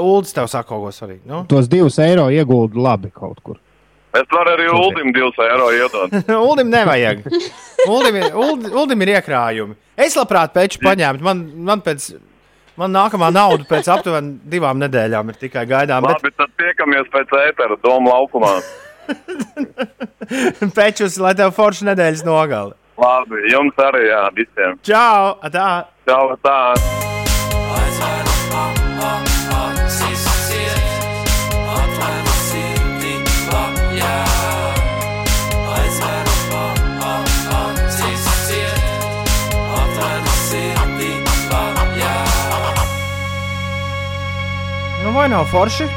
[SPEAKER 1] Uldis tev saka kaut ko svarīgu? Nu?
[SPEAKER 3] Tos divus eiro iegūdu labi kaut kur.
[SPEAKER 11] Es varu arī Uldim divus eiro iedot. <laughs>
[SPEAKER 1] Uldim nevajag. <laughs> Uldim ir, Uldim, ir iekrājumi. Es labprāt peču paņēmu. Man, man, pēc, man nākamā nauda pēc aptuveni divām nedēļām ir tikai gaidām.
[SPEAKER 11] Labi, tad tiekamies pēc ētera Doma laukumā.
[SPEAKER 1] Bet <laughs> pečus, lai tev forši nedēļas nogali.
[SPEAKER 11] Labi, jums arī, jā, visiem.
[SPEAKER 1] Čau! Tā!
[SPEAKER 11] Čau, tā!
[SPEAKER 1] Vai nav forši?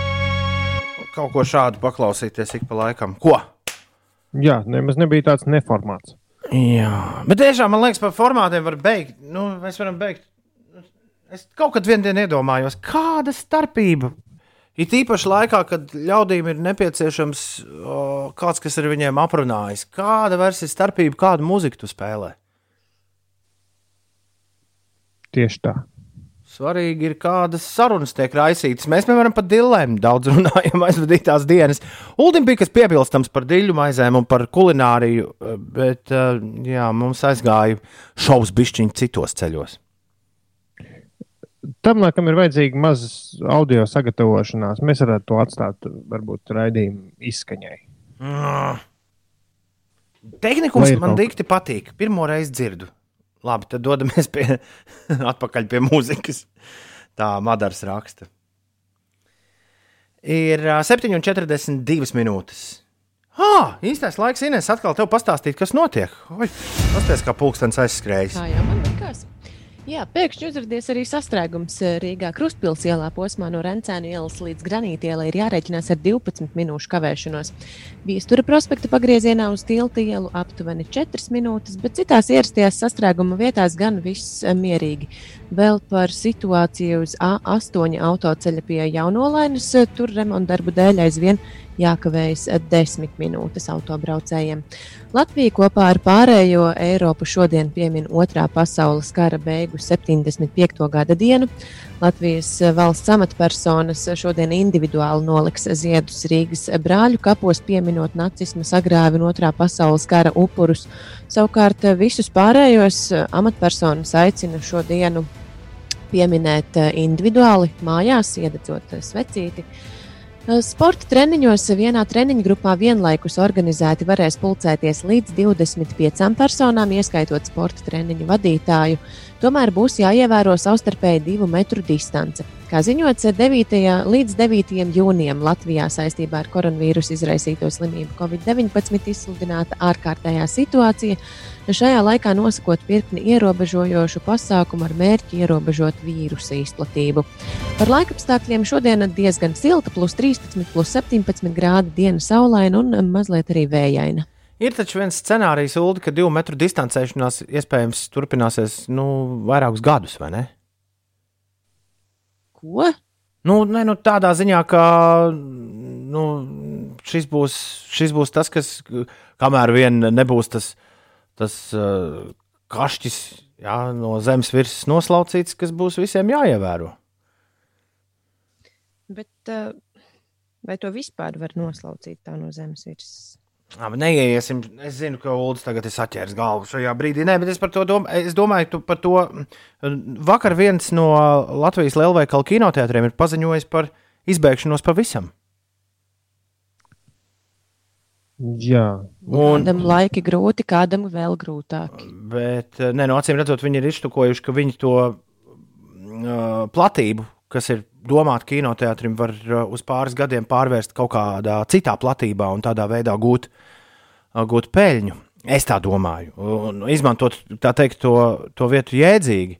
[SPEAKER 1] kaut ko šādu paklausīties ik pa laikam. Ko?
[SPEAKER 3] Jā, nemaz nebija tāds neformāts.
[SPEAKER 1] Jā, bet tiešām man liekas, par formātiem var beigt. Nu, mēs varam beigt. Es kaut kad vienā dienā iedomājos, kāda starpība. It īpaši laikā, kad ļaudīm ir nepieciešams o, kāds, kas ar viņiem aprunājas. Kāda vairs ir starpība, kādu muziku tu spēlē?
[SPEAKER 3] Tieši tā.
[SPEAKER 1] Svarīgi ir, kādas sarunas tiek raisītas. Mēs, piemēram, par dillēm daudz <laughs> runājam aizvadītās dienas. Uldim bija kas piebilstams par diļu maizēm un par kulināriju, bet eh, jā, mums aizgāja šovs bišķiņi citos ceļos.
[SPEAKER 3] Tam, laikam, ir vajadzīga maza audio sagatavošanās. Mēs varētu to atstāt, varbūt, raidījuma izskaņai.
[SPEAKER 1] Mm. Tehnikums man dikti patīk. Pirmo reizi dzirdu. Labi, tad dodamies pie, <laughs> atpakaļ pie mūzikas. Tā Madars raksta. Ir ā, 7,42 minūtes. Ah, īstais laiks, Inês, atkal tev pastāstīt, kas notiek. Oi, Pastāstiet, kā pulkstenis aizskrējis.
[SPEAKER 4] Tā jau. Jā, pēkšņi uzrādījās arī sastrēgums eh, Rīgā Krustpils ielā posmā no Rencēnu ielas līdz Granītielai ir jārēķinās ar 12 minūšu kavēšanos. Viestura prospekta pagriezienā uz tilta ielu aptuveni 4 minūtes, bet citās ierastajās sastrēguma vietās gan viss eh, mierīgi. Vēl par situāciju uz A8 autoceļa pie Jaunolainas, tur remonta darbu dēļ aizvien jākavējas 10 minūtes autobraucējiem. Latvija kopā ar pārējo Eiropu šodien piemin otrā pasaules kara beigu 75. gada dienu. Latvijas valsts amatpersonas šodien individuāli noliks ziedus Rīgas brāļu kapos, pieminot nacisma sagrāvi un otrā pasaules kara upurus. Savukārt visus pārējos amatpersonas aicina šo dienu pieminēt individuāli mājās, iededzot svecīti. Sporta treniņos vienā treniņu grupā vienlaikus organizēti varēs pulcēties līdz 25 personām, ieskaitot sporta treniņu vadītāju. Tomēr būs jāievēro savstarpēji divu metru distance. Kā ziņots, 9. līdz 9. jūnijam Latvijā saistībā ar koronavīrusu izraisīto slimību Covid-19 izsludināta ārkārtējā situācija. Šajā laikā nosakot virkni ierobežojošu pasākumu ar mērķi ierobežot vīrusu izplatību. Par laikapstākļiem šodien diezgan silta, plus 13, plus 17 grādi diena saulaina un mazliet arī vējaina.
[SPEAKER 1] Ir taču viens scenārijs, Ulu, ka divu metru distancēšanās iespējams turpināsies nu, vairākus gadus, vai ne?
[SPEAKER 4] Ko?
[SPEAKER 1] Nu, ne, nu, tādā ziņā, ka nu, šis, būs, šis būs tas, kas, kamēr vien nebūs tas, tas uh, kašķis jā, no zemes virsmas noslaucīts, kas būs visiem jāievēro.
[SPEAKER 4] Bet, uh, vai to vispār var noslaucīt tā no zemes virsmas?
[SPEAKER 1] Labi, neiesim. Es zinu, ka Ulas tagad ir saķēris galvu šajā brīdī. Nē, bet es, par to domā, es domāju, tu par to. Vakar viens no Latvijas lielveikalu kinoteātriem ir paziņojis par izbēgšanos pavisam.
[SPEAKER 3] Jā,
[SPEAKER 1] Un,
[SPEAKER 4] Kādam laiki grūti, kādam vēl grūtāk.
[SPEAKER 1] bet, nē, no acīm redzot, viņi ir iztukojuši, ka viņi to uh, platību, kas ir domāta kinoteātrim, var uh, uz pāris gadiem pārvērst kaut kādā citā platībā un tādā veidā gūt, uh, gūt peļņu. Es tā domāju, un izmantot tā teikt, to, to vietu jēdzīgi.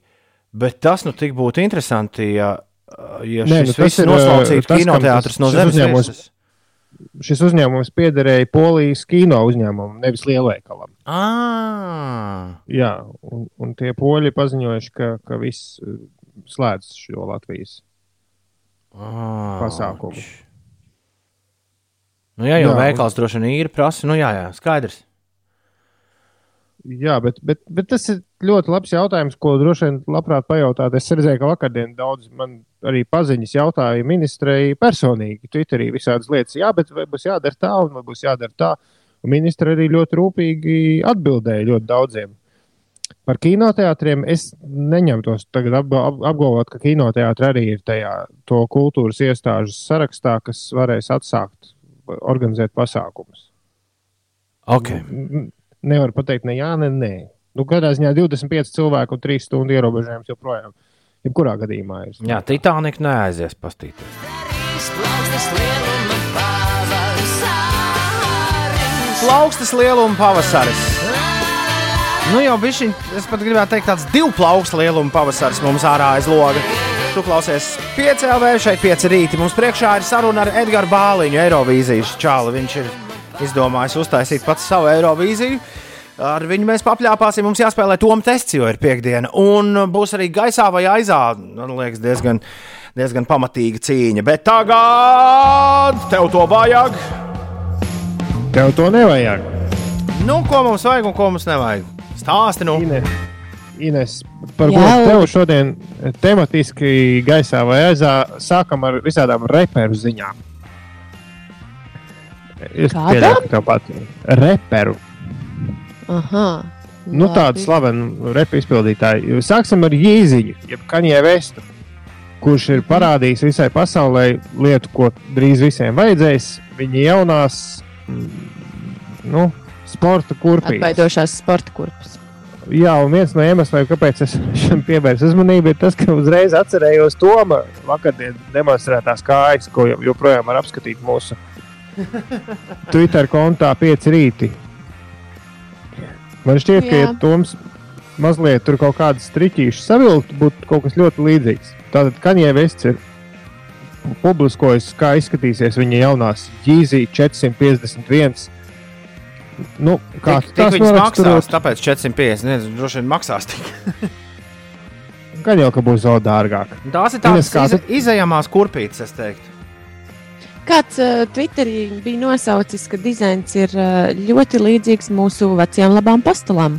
[SPEAKER 1] Bet tas nu tik būtu interesanti, ja, uh, ja
[SPEAKER 3] Nē,
[SPEAKER 1] šis
[SPEAKER 3] nu,
[SPEAKER 1] viss noslaucītu kinoteātris no zemes
[SPEAKER 3] uzņēmums- šis uzņēmums piederēja Polijas kino uzņēmumam, nevis lielveikalam.
[SPEAKER 1] Ah,
[SPEAKER 3] Jā, un, un tie poļi paziņojuši, ka, ka viss slēdz šo Latvijas
[SPEAKER 1] ah,
[SPEAKER 3] pasākumu.
[SPEAKER 1] Nu, jā, jau
[SPEAKER 3] Jā, un-
[SPEAKER 1] veikals droši vien ir prasa. Nu, jā, jā, skaidrs.
[SPEAKER 3] Jā, bet, bet, bet tas ir ļoti labs jautājums, ko droši vien labprāt pajautāt. Es redzēju, ka vakardien daudz man arī paziņas jautāja ministrei personīgi, Twitterī visādas lietas. Jā, bet vai būs jādara tā, un vai būs jādara tā. Un ministra arī ļoti rūpīgi atbildēja ļoti daudziem. Par kinoteātriem es neņemtos tagad apga- ap, apgalvot, ka kinoteātris arī ir tajā to kultūras iestāžu sarakstā, kas varēs atsākt organizēt pasākumus.
[SPEAKER 1] Okay.
[SPEAKER 3] N- Nevar pateikt, ne jā, ne nē. Nu, kādā ziņā 25 cilvēku un 3 stundu ierobežojums joprojām. Jebkurā gadījumā ir.
[SPEAKER 1] Jā, Titanika neaizies pastīties. Plaukstas lieluma pavasaris. Nu jau bija šī, es pat gribētu teikt, tāds divu plaukstu lieluma pavasaris mums ārā aiz loga. Tu klausies 5 LV šeit 5 rīti. Mums priekšā ir saruna ar Edgars Bāliņu, Eirovīzijas čāli. Viņš ir izdomājis uztaisīt pats savu Eirovīziju. Ar viņu mēs papļāpāsim. Mums jāspēlē Toms tests, jo ir piekdiena. Un būs arī gaisā vai aizā. Man liekas, diezgan, diezgan pamatīga cīņa. Bet tagad tev to vajag.
[SPEAKER 3] Tev to nevajag.
[SPEAKER 1] Nu, ko mums vajag un ko mums nevajag? Stāsti nu.
[SPEAKER 3] Ines, Ines par ko tev šodien tematiski gaisā vai aizā sākam ar visādām reperu ziņām. Es pieļauju, ka tev patīk. Reperu.
[SPEAKER 4] Aha.
[SPEAKER 3] Nu, tādu
[SPEAKER 4] Labi.
[SPEAKER 3] slavenu repu izpildītāju. Sāksim ar Jēziņu, jeb Kaņē Vestu, kurš ir parādījis visai pasaulē lietu, ko drīz visiem vajadzēs. Viņa jaunās mm, nu, sporta kurpes.
[SPEAKER 4] Atbaidošās sporta kurpes.
[SPEAKER 3] Jā, un viens no iemesliem, kāpēc es šim pievērsu uzmanību, ir tas, ka uzreiz atcerējos Toma vakardienas demonstrētās kājas, ko jo- joprojām var apskatīt mūsu <laughs> Twitter kontā 5 rīti. Man šķiet, ka, ja
[SPEAKER 4] Jā.
[SPEAKER 3] Toms mazliet tur kaut kādas striķīšas savilkt, būtu kaut kas ļoti līdzīgs. Tātad Kaņē Vests ir publiskojis, kā izskatīsies viņa jaunās Yeezy 451. Nu, kā tās
[SPEAKER 1] viņas
[SPEAKER 3] noraksturot?
[SPEAKER 1] maksās? Tāpēc 450. Nezinu, droši vien maksās tik. <laughs>
[SPEAKER 3] Gan jau, ka būs vēl dārgāk.
[SPEAKER 1] Tās ir tādas ize, izējamās kurpītes, es teiktu.
[SPEAKER 4] Kāds uh, Twitterī bija nosaucis, ka dizains ir uh, ļoti līdzīgs mūsu vecajām labām pastelām.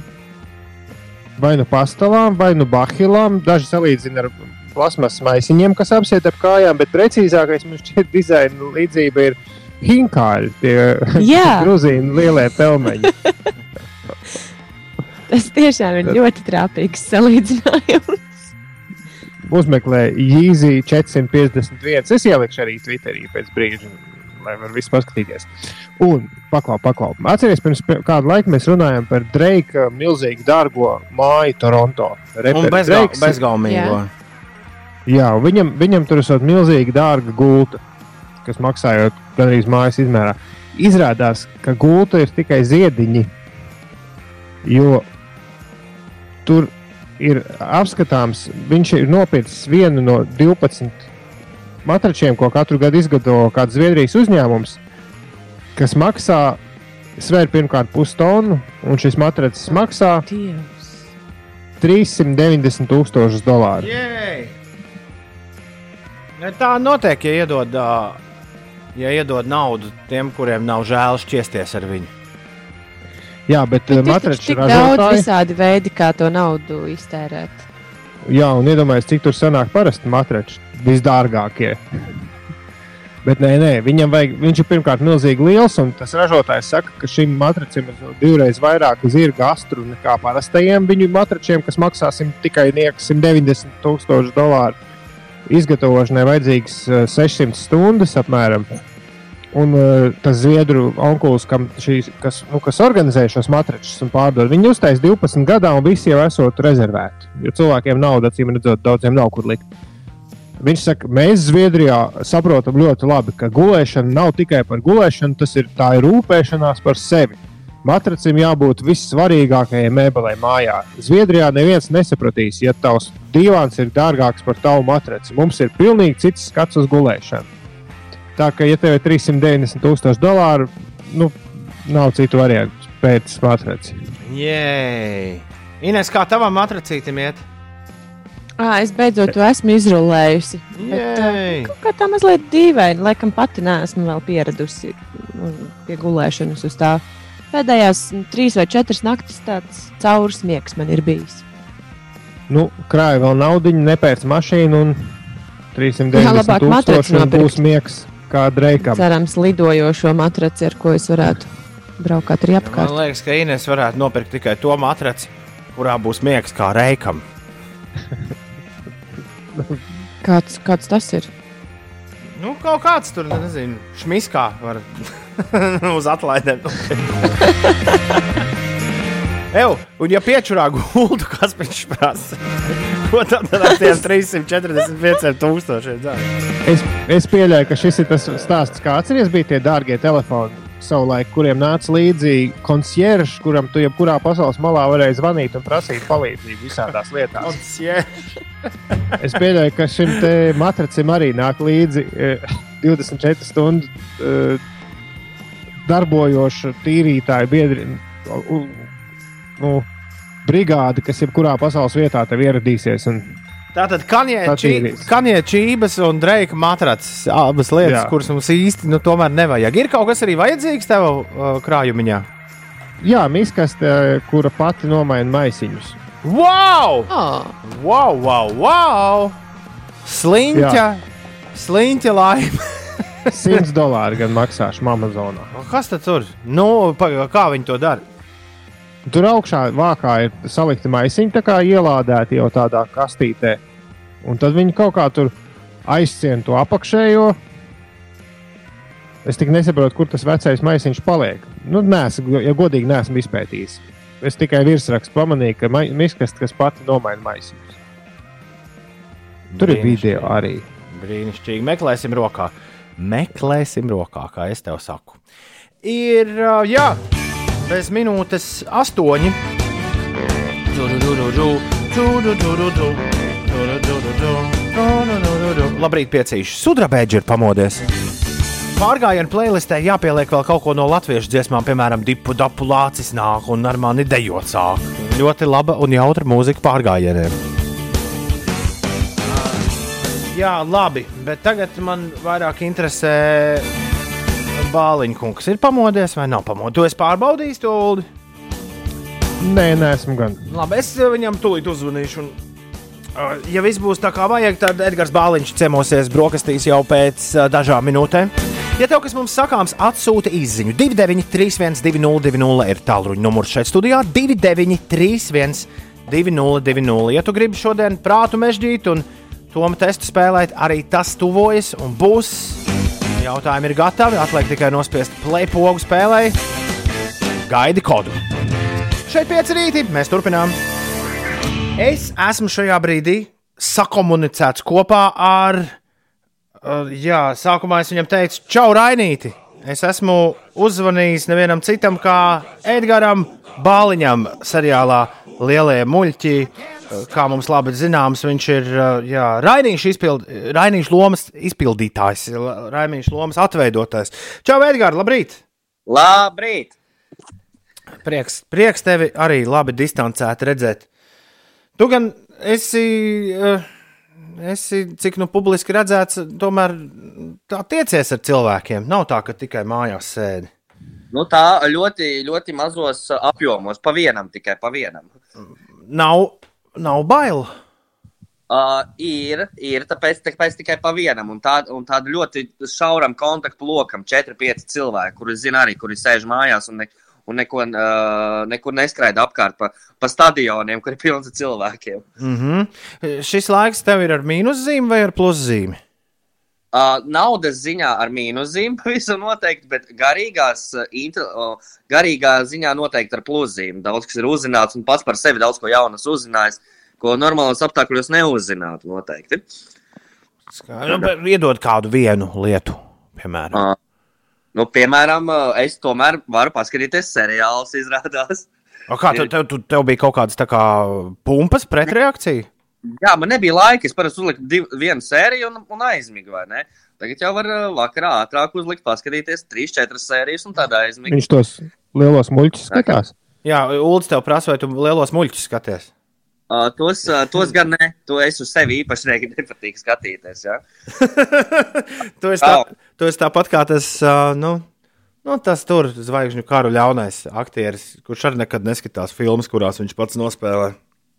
[SPEAKER 3] vai nu pastāvām, vai nu bahilām. Daži salīdzina ar plasmas maisiņiem, kas apsiet ap kājām, bet precīzākais man šķiet dizaina līdzība ir hinkāļi, tie <laughs>
[SPEAKER 4] Jā. <laughs>
[SPEAKER 3] grūzīni lielie pelmeņi. <laughs>
[SPEAKER 4] Tas tiešām ir ļoti trāpīgs salīdzinājums.
[SPEAKER 3] Uzmeklē Yeezy 451. Es ielikšu arī Twitterī pēc brīža, lai varētu visu paskatīties. Un paklau, paklau. Atcerieties, pirms kādu laiku mēs runājām par Dreika milzīgu dārgo māju Toronto.
[SPEAKER 1] Bezga, bezgaumīgo.
[SPEAKER 3] Jā, un viņam, viņam tur ir milzīga dārga gulta, kas maksājot gandrīz mājas izmērā. Izrādās, ka gulta ir tikai ziediņi, jo tur ir apskatāms, viņš ir nopircis vienu no 12 matračiem, ko katru gadu izgatavo kāds Zviedrijas uzņēmums, kas maksā, svēr pirmkārt pustonu, un šis matracis maksā
[SPEAKER 4] Dievs.
[SPEAKER 3] 390 tūkstošus dolāru.
[SPEAKER 1] Jej! Ne, Tā notiek, ja iedod, ā, ja iedod naudu tiem, kuriem nav žēl šķiesties ar viņu.
[SPEAKER 3] Jā, bet
[SPEAKER 4] Ir
[SPEAKER 3] uh, matraču
[SPEAKER 4] tik daudz
[SPEAKER 3] ražotāji.
[SPEAKER 4] visādi veidi, kā to naudu iztērēt.
[SPEAKER 3] Jā, un iedomājieties, cik tur sanāk parasti matrači. Visdārgākie. Bet nē, nē, viņam vajag, viņš ir pirmkārt milzīgi liels, un tas ražotājs saka, ka šim matracim ir divreiz vairāk zirga astru nekā parastajiem viņu matračiem, kas maksā sim- tikai nieks 190 tūkstoši dolāru. Izgatavošanai vajadzīgs eh, 600 stundas apmēram. Un uh, tas zviedru onkulis, kas, nu, kas organizē šos matračus un pārdod, viņi uztaisīja 12 gadā, un visi jau esot rezervēti. Jo cilvēkiem nauda, acīm redzot, daudziem nav kur likt. Viņš saka, mēs Zviedrijā saprotam ļoti labi, ka gulēšana nav tikai par gulēšanu, tas ir tā ir rūpēšanās par sevi. Matracim jābūt vissvarīgākajai mēbelei mājā. Zviedrijā neviens nesapratīs, ja tavs divāns ir dārgāks par tavu matraci. Mums ir pilnīgi cits skats uz gulēšanu. Tā kā, ja tev ir 390 tūkstoši dolāru, nu, nav citu variantu pēc matraci.
[SPEAKER 1] Jej! Ines, kā tavam matracītam iet?
[SPEAKER 4] À, es beidzot to esmu izrullējusi. Bet, uh, kā tā mazliet dīvaini. Laikam pati neesmu vēl pieradusi pie gulēšanas uz tā. Pēdējās trīs vai četras naktis tāds caurs miegs man ir bijis.
[SPEAKER 3] Nu, krāja vēl naudu, nepērc mašīnu un
[SPEAKER 4] Jā,
[SPEAKER 3] 390
[SPEAKER 4] labāk matraci
[SPEAKER 3] tūkstoši būs miegs kā dreikam.
[SPEAKER 4] Cerams, lidojošo matraci, ar ko es varētu braukt arī
[SPEAKER 1] Man
[SPEAKER 4] apkārt.
[SPEAKER 1] liekas, ka Ines varētu nopirkt tikai to matraci, kurā būs miegs kā reikam.
[SPEAKER 4] Kāds, kāds tas ir?
[SPEAKER 1] Nu, kaut kāds tur, nezinu, šmiskā var <laughs> uz atlaidēm. <laughs> Eju, un ja piečurā gultu, kas viņš prasa? Ko tad ar tiem 345 tūkstošiem dzēr?
[SPEAKER 3] Es, es pieļauju, ka šis ir tas stāsts, kā atceries, bija tie dārgie telefoni savulaik, kuriem nāca līdzi koncieržs, kuram tu jebkurā pasaules malā varēji zvanīt un prasīt palīdzību visādās <laughs> lietās. Es pieļauju, ka šim te matracim arī nāk līdzi <laughs> eh, 24 stundu eh, darbojoša tīrītāja biedri, nu, brigāde, kas jebkurā pasaules vietā tev ieradīsies. Un,
[SPEAKER 1] Tātad
[SPEAKER 3] Tā tīrīs.
[SPEAKER 1] Kanye čības un Dreika matracis. Abas lietas,
[SPEAKER 3] Jā.
[SPEAKER 1] kuras mums īsti nu, tomēr nevajag. Ir kaut kas arī vajadzīgs tev uh, krājumiņā.
[SPEAKER 3] jā, miskaste, kura pati nomaina maisiņus.
[SPEAKER 1] Wow!
[SPEAKER 4] Oh.
[SPEAKER 1] Wow, wow, wow! Sliņķa, sliņķa laime.
[SPEAKER 3] 100 dolāri gan maksāšu Amazonā.
[SPEAKER 1] Kas tad tur? Nu, paga, kā viņi to dara?
[SPEAKER 3] Tur augšā vākā ir salikti maisiņi, tā kā ielādēti jau tādā kastītē. Un tad viņi kaut kā tur aizsien to apakšējo. Es tik nesaprotu, kur tas vecais maisiņš paliek. Nu, neesmu, ja godīgi neesmu izpētījis. Es tikai virsrakstu pamanīju, ka mai- miskast, kas pati nomaina maisiņus. Tur ir video arī.
[SPEAKER 1] Brīnišķīgi. Meklēsim rokā. Meklēsim rokā, kā es tev saku. Ir, uh, jā, bez minūtes astoņi. Labrīt, piecīši. Sudrabēģi ir pamodies. Pārgājienu playlistē jāpieliek vēl kaut ko no latviešu dziesmām, piemēram, dipu, dapu, lācis nāk un ar mani dejot sāk. Ļoti laba un jautra mūzika pārgājieniem. Jā, labi, bet tagad man vairāk interesē Bāliņkungs. Ir pamodies vai nav pamodies? Tu esi pārbaudījis to ulu.
[SPEAKER 3] Nē, neesmu gan.
[SPEAKER 1] Labi, es eh, viņam tūlīt uzzvanīšu. Un, uh, ja viss būs tā kā vajag, tad Edgars Bāliņš ciemosies brokastīs jau pēc uh, dažām minūtēm. Ja tev kas mums sakāms, atsūti īsiņu 293, 202, ir tālruņa numurs šeit studijā 293, 202. Ja tu gribi šodien prātu mežģīt un tomu testu spēlēt, arī tas tuvojas un būs. Jautājumi ir gatavi, atliek tikai nospiest play pogu spēlē. Gaidi kodu. Šeit pieci rīti, mēs turpinām. Es esmu šajā brīdī sakomunicēts kopā ar, uh, jā, sākumā es viņam teicu, čau, Rainīti. Es esmu uzzvanījis nevienam citam, kā Edgars Bāliņam, seriālā Lielie muļķi. Uh, Kā mums labi zināms, viņš ir uh, jā, Rainīša, izpild, Rainīša lomas izpildītājs, Rainīša lomas atveidotais. Čau, Edgars, labrīt!
[SPEAKER 12] Labrīt!
[SPEAKER 1] Prieks, prieks tevi arī labi distancēti redzēt. Tu gan esi, eh, esi cik nu publiski redzēts, tomēr tā tiecies ar cilvēkiem. Nav tā, ka tikai mājās sēdi.
[SPEAKER 12] Nu, tā ļoti, ļoti mazos apjomos, pa vienam tikai pa vienam.
[SPEAKER 1] Nav, nav bail.
[SPEAKER 12] Uh, ir, ir, tāpēc, tāpēc tikai pa vienam. Un, tā, un tādu ļoti šauram kontaktu lokam, 4-5 cilvēki, kuri zina arī, kuri sēž mājās un, ne, un neko, uh, nekur neskraida apkārt pa, pa stadioniem, kur ir pilns ar cilvēkiem.
[SPEAKER 1] Mm -hmm. Šis laiks tev ir ar mīnuszīmi vai ar pluszīmi?
[SPEAKER 12] Uh, naudas ziņā ar mīnuszīm <laughs> pavisam noteikti, bet garīgās, uh, intel, uh, garīgā ziņā noteikti ar pluszīm. Daudz kas ir uzzināts un pats par sevi daudz ko jaunas uzzinājis, ko normālos apstākļos neuzzinātu noteikti.
[SPEAKER 1] Nu, bet iedod kādu vienu lietu, piemēram.
[SPEAKER 12] Uh, nu, piemēram, uh, es tomēr varu paskatīties seriālus, izrādās.
[SPEAKER 1] O kā tev, tev, tev, bija kaut kādas tā kā pumpas pretreakcija?
[SPEAKER 12] Jā, man nebija laika. Es parasti uzliku div, vienu sēriju un, un aizmigu, vai ne? Tagad jau var uh, vakarā ātrāk uzlikt, paskatīties trīs, četras sērijas un tādā aizmigt.
[SPEAKER 3] Viņš tos lielos muļķus skatās.
[SPEAKER 1] Jā, Ulas tev prasa, vai tu lielos muļķus skaties?
[SPEAKER 12] Uh, tos, uh, tos gan ne. To es uz sevi īpaši ne- nepatīk skatīties. Ja? <laughs>
[SPEAKER 1] tu, esi tā, tu esi tāpat kā tas, uh, nu, nu, tas tur zvaigžņu karu ļaunais aktieris, kurš arī nekad neskatās filmas, kurās viņš pats nospēlē.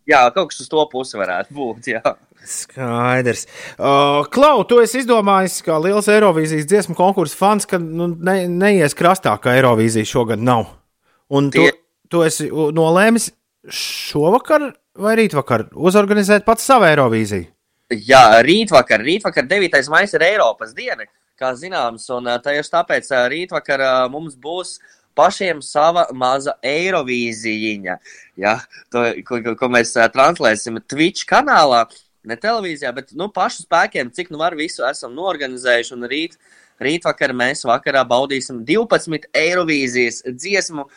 [SPEAKER 12] Jā, kaut kas uz to pusi varētu būt. Jā.
[SPEAKER 1] Skaidrs. Uh, Klau, tu esi izdomājis, kā liels Eirovīzijas dziesmu konkursu fans, ka nu, ne, neies krastā, ka Eirovīzija šogad nav. Un tu,
[SPEAKER 12] Tie-
[SPEAKER 1] tu esi nolēmis šovakar vai rītvakar uzorganizēt pats savu Eirovīziju.
[SPEAKER 12] Jā, rītvakar, rītvakar 9. maija ir Eiropas diena, kā zināms, un tieši tāpēc rītvakar mums būs pašiem sava maza Eirovīzijiņa, ja, to, ko, ko- mēs ā, translēsim Twitch kanālā, ne televīzijā, bet nu, pašu spēkiem, cik nu var visu esam norganizējuši, un rīt, rītvakar mēs vakarā baudīsim 12 Eirovīzijas dziesmu,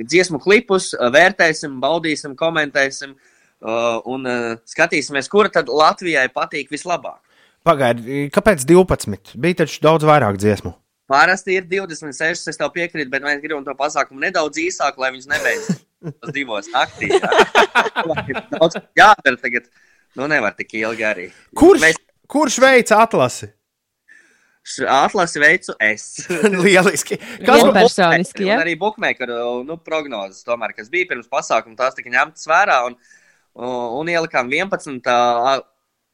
[SPEAKER 12] dziesmu klipus, vērtēsim, baudīsim, komentēsim, Uh, un uh, skatīsimies, kura tad Latvijai patīk vislabāk.
[SPEAKER 1] Pagaidiet, kāpēc 12? Bija taču daudz vairāk dziesmu.
[SPEAKER 12] Parasti ir 26, es tev piekrītu, bet mēs gribam to pasākumu nedaudz īsāku, lai viņš nebeigtu uz divos naktī. Jā, daudz jādara tagad. Nu, nevar tik ilgi arī.
[SPEAKER 1] Kurš,
[SPEAKER 12] Mēs
[SPEAKER 1] kurš veids atlasi?
[SPEAKER 12] atlasi veicu es. <laughs>
[SPEAKER 1] Lieliski.
[SPEAKER 4] Kas Vienpersoniski, ja?
[SPEAKER 12] Un arī bookmakeru nu, prognozes, tomēr, kas bija pirms pasākuma, tās tika ņemtas vērā. Un, un, un ielikām 11.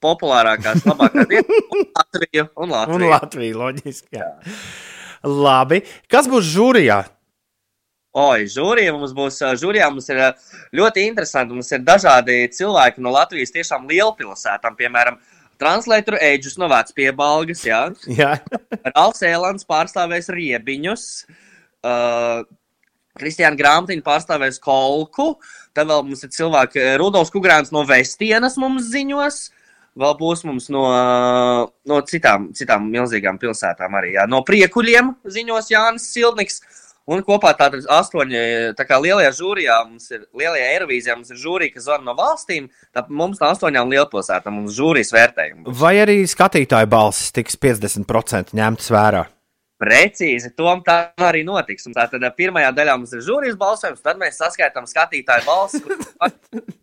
[SPEAKER 12] Populārākās, labākās vietas - Latviju un Latviju.
[SPEAKER 1] Un Latvija, loģiski. Jā. Labi. Kas būs žūrijā?
[SPEAKER 12] Oi, žūrija mums būs, žūrijā mums ir ļoti interesanti. Mums ir dažādi cilvēki no Latvijas tiešām lielpilsētām, piemēram, translēturu eģus no Vecpiebalgas, jā.
[SPEAKER 1] Jā.
[SPEAKER 12] Ralfs Ēlans pārstāvēs riebiņus. Uh, Kristiāna Grāmatiņa pārstāvēs kolku. Tad vēl mums ir cilvēki, Rudolfs Kungrāns no Vestienas mums ziņos. Vēl būs mums no, no citām, citām milzīgām pilsētām arī. Jā. No priekuļiem ziņos Jānis Silniks. Un kopā tātad astoņi, tā kā lielajā žūrijā, mums ir lielajā Eirovīzijā, mums ir žūrija, kas zvana no valstīm, tad mums no astoņām lielpilsētām mums žūrijas vērtējumi.
[SPEAKER 1] Vai arī skatītāju balsis tiks 50% ņemtas vērā?
[SPEAKER 12] Precīzi, tom tā arī notiks. Un Tātad ā, pirmajā daļā mums ir žūrijas balsojums, tad mēs saskaitām skatītāju balsis, kurus <laughs>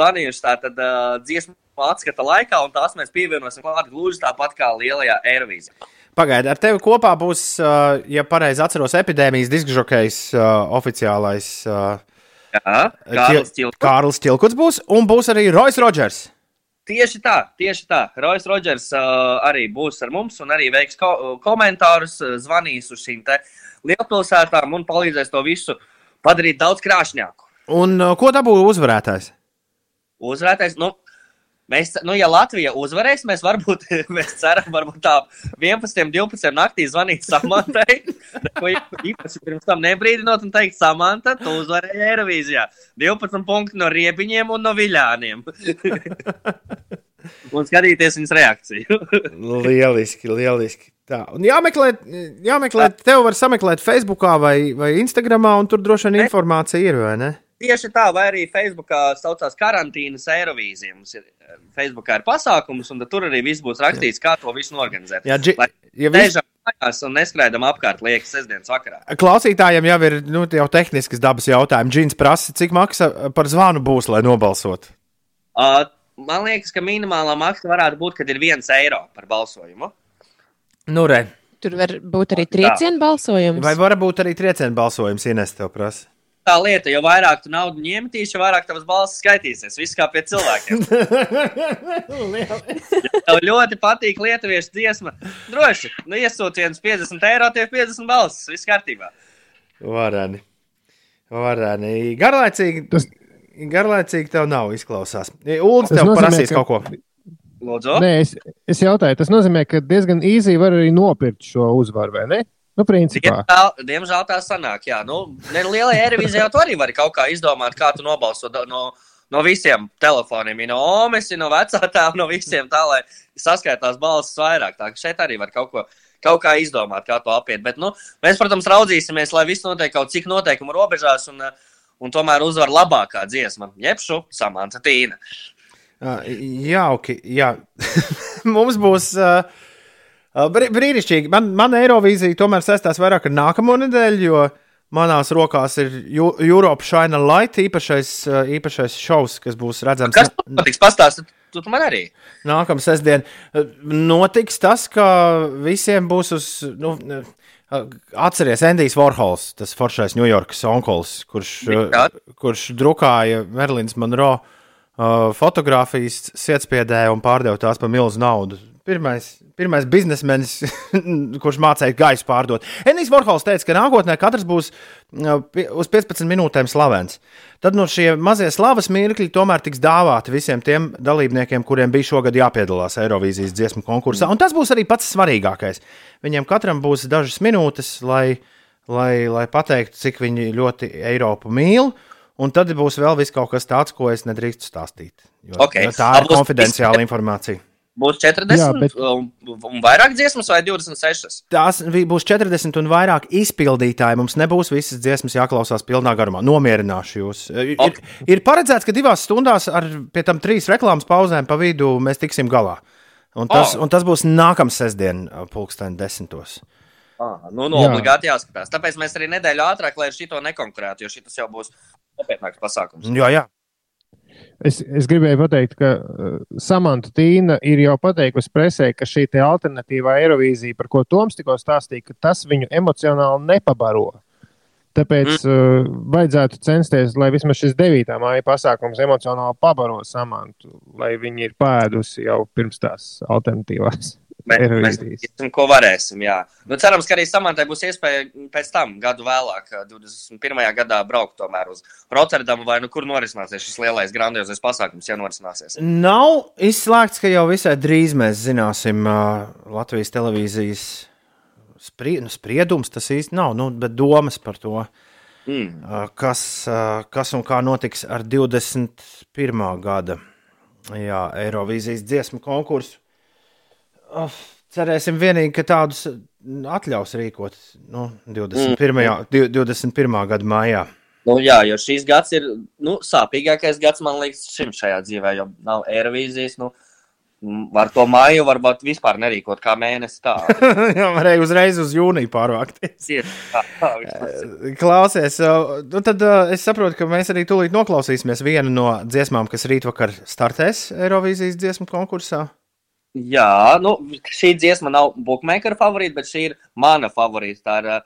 [SPEAKER 12] zvanījuši tātad uh, dziesmu atskata laikā, un tās mēs pievienosim klāt gluži tāpat kā lielajā Eirovīzijā.
[SPEAKER 1] Pagaidiet, ar tevi kopā būs, uh, ja pareizi atceros, epidēmijas diskžokejs uh, oficiālais. Uh,
[SPEAKER 12] Jā, Kārlis Čilkuts.
[SPEAKER 1] Kārlis Čilkuts būs, un būs arī Rojas Rodžers.
[SPEAKER 12] Tieši tā, tieši tā. Rojas Rodžers uh, arī būs ar mums un arī veiks ko komentārus, zvanīs uz šīm lielpilsētām un palīdzēs to visu padarīt daudz krāšņāku.
[SPEAKER 1] Un uh, ko dabū uzvarētājs?
[SPEAKER 12] Uzvarētais, nu, mēs, nu, ja Latvija uzvarēs, mēs varbūt, <laughs> mēs ceram, varbūt tā 11, 12 naktī zvanīt Samantai, <laughs> ko īpaši pirms tam nebrīdinot un teikt, Samanta, tu uzvarēji Eirovīzijā. 12 punkti no riebiņiem un no viļāniem. <laughs> un skatīties viņas reakciju.
[SPEAKER 1] Lieliski, lieliski. Tā. Un jāmeklē, jāmeklē tev var sameklēt Facebook vai, vai Instagram, un tur droši vien informācija ir, vai ne?
[SPEAKER 12] Tieši tā, vai arī Facebookā saucās karantīnas Eirovīzija. Mums ir eh, Facebookā ir pasākums, un tad tur arī viss būs rakstīts, kā to visu norganizēt.
[SPEAKER 1] Jā, dži- ja vis-
[SPEAKER 12] mājās un neskraidam apkārt liekas sestdienas vakarā.
[SPEAKER 1] Klausītājiem jau ir nu, jau tehniskas dabas jautājumi. Džins prasa, cik maksa par zvanu būs, lai nobalsotu.
[SPEAKER 12] Uh, man liekas, ka minimālā maksa varētu būt, kad ir viens eiro par balsojumu.
[SPEAKER 1] Nu, re.
[SPEAKER 4] Tur var būt arī triecienu balsojums.
[SPEAKER 1] Vai var būt arī triecienu balsojums, Ines, tev prasa?
[SPEAKER 12] Tā lieta, jo vairāk tu naudu ņemtīsi, jo vairāk tavas balss skaitīsies. Viss kā pie cilvēkiem. <laughs> ja tev ļoti patīk lietuviešu dziesma. Droši, nu iesūtiens 50 eiro, tie ir 50 balsis. Viss kārtībā.
[SPEAKER 1] Varani. Varani. Garlaicīgi. Tas... Garlaicīgi tev nav izklausās. Ulds, tev
[SPEAKER 3] nozīmē,
[SPEAKER 1] prasīs
[SPEAKER 3] ka-
[SPEAKER 1] kaut ko.
[SPEAKER 12] Lūdzu.
[SPEAKER 3] Nē, es, es jautāju, tas nozīmē, ka diezgan īsi var arī nopirkt šo uzvaru, vai ne? Nu, principā.
[SPEAKER 12] Diemžēl, diemžēl tā sanāk, jā. Nu, ne lielajā Eirovīzijā tu arī vari kaut kā izdomāt, kā tu nobalso no, no visiem telefoniem, no Omes, no vecātām, no visiem tā, lai saskaitās balsis vairāk. Tā ka šeit arī var kaut ko. Kaut kā izdomāt, kā to apiet. Bet, nu, mēs, protams, raudzīsimies, lai viss notiek kaut cik noteikumu robežās, un, uh, un tomēr uzvar labākā dziesma. Jebšu, Samanta Tīna.
[SPEAKER 1] Ā, Jauki, jā. <laughs> Mums būs uh, brīnišķīgi. Man, man Eirovīzija tomēr saistās vairāk ar nākamo nedēļu, jo manās rokās ir Europe Shine Light īpašais, uh, īpašais šovs, kas būs redzams.
[SPEAKER 12] Kas patiks pastāstīt? Tu, tu man arī.
[SPEAKER 1] Nākamā sestdiena uh, notiks tas, ka visiem būs uz. Nu, uh, Atcerieties, Endijs Vorhols, tas foršais Ņujorkas onkulis, kurš, uh, kurš drukāja Merlīnas Monroe uh, fotografijas sietspiedē un pārdeva tās par milzu naudu. Pirmais, pirmais biznesmenis, <laughs> kurš mācīja gaisu pārdot. Endijs Vorhols teica, ka nākotnē katrs būs uh, uz 15 minūtēm slavens. Tad no šie mazie slavas mirkļi tomēr tiks dāvāti visiem tiem dalībniekiem, kuriem bija šogad jāpiedalās Eirovīzijas dziesmu konkursā. Un tas būs arī pats svarīgākais. Viņiem katram būs dažas minūtes, lai, lai, lai pateiktu, cik viņi ļoti Eiropu mīl. Un tad būs vēl kaut kas tāds, ko es nedrīkstu stāstīt. Jo,
[SPEAKER 12] Ok.
[SPEAKER 1] jo tā ir konfidenciāla informācija.
[SPEAKER 12] Būs 40
[SPEAKER 3] Jā,
[SPEAKER 12] bet... un, un vairāk dziesmas vai 26?
[SPEAKER 1] Tās būs 40 un vairāk izpildītāji. Mums nebūs visas dziesmas jāklausās pilnā garumā. Nomierināšu jūs. Ir, ir, ir paredzēts, ka divās stundās ar pie tam trīs reklāmas pauzēm pa vidu mēs tiksim galā. Un tas,
[SPEAKER 12] O.
[SPEAKER 1] un tas būs nākamā sestdiena, pulksten desmitos.
[SPEAKER 12] Ah, nu, nu
[SPEAKER 1] Jā.
[SPEAKER 12] obligāti jāskatās. Tāpēc mēs arī nedēļu ātrāk, lai šito nekonkurētu, jo šis jau būs nopietnāks pasākums.
[SPEAKER 1] Jā, jā.
[SPEAKER 3] Es, es gribēju pateikt, ka uh, Samanta Tīna ir jau pateikusi presē, ka šī te alternatīvā Eirovīzija, par ko Toms tikko stāstīja, ka tas viņu emocionāli nepabaro. Tāpēc mm. uh, vajadzētu censties, lai vismaz šis 9. māja pasākums emocionāli pabaro Samantu, lai viņi ir pēdusi jau pirms tās alternatīvās.
[SPEAKER 12] Mēs, mēs darīsim, ko varēsim. Jā. Nu, cerams, ka arī Samantai būs iespēja pēc tam, gadu vēlāk, 21. gadā, braukt tomēr uz Rotterdamu vai nu kur norisināsies šis lielais, grandiozais pasākums, ja norisināsies.
[SPEAKER 1] Nav izslēgts, ka jau visai drīz mēs zināsim uh, Latvijas televīzijas sprie, nu, spriedums. Tas īsti nav, nu, bet domas par to,
[SPEAKER 12] Mm.
[SPEAKER 1] uh, kas, uh, kas un kā notiks ar 21. gada jā, Eirovīzijas dziesmu konkursu. Uh, cerēsim vienīgi, ka tādus atļaus rīkot nu, 21.
[SPEAKER 12] Mm.
[SPEAKER 1] Mm. 21. gada maijā.
[SPEAKER 12] Nu, jā, jo šīs gads ir nu, sāpīgākais gads, man liekas, šim šajā dzīvē, jo nav Eirovīzijas. Nu, var to māju varbūt vispār nerīkot kā mēnesi tādu. <laughs>
[SPEAKER 1] Jā, varēja uzreiz uz jūniju pārvākties.
[SPEAKER 12] Tā, tā, vispār.
[SPEAKER 1] Klausies, uh, nu tad uh, es saprotu, ka mēs arī tūlīt noklausīsimies vienu no dziesmām, kas rītvakar startēs Eirovīzijas dziesmu konkursā.
[SPEAKER 12] Jā, nu, šī dziesma nav bookmaker favorīta, bet šī ir mana favorīta. Tā ir uh,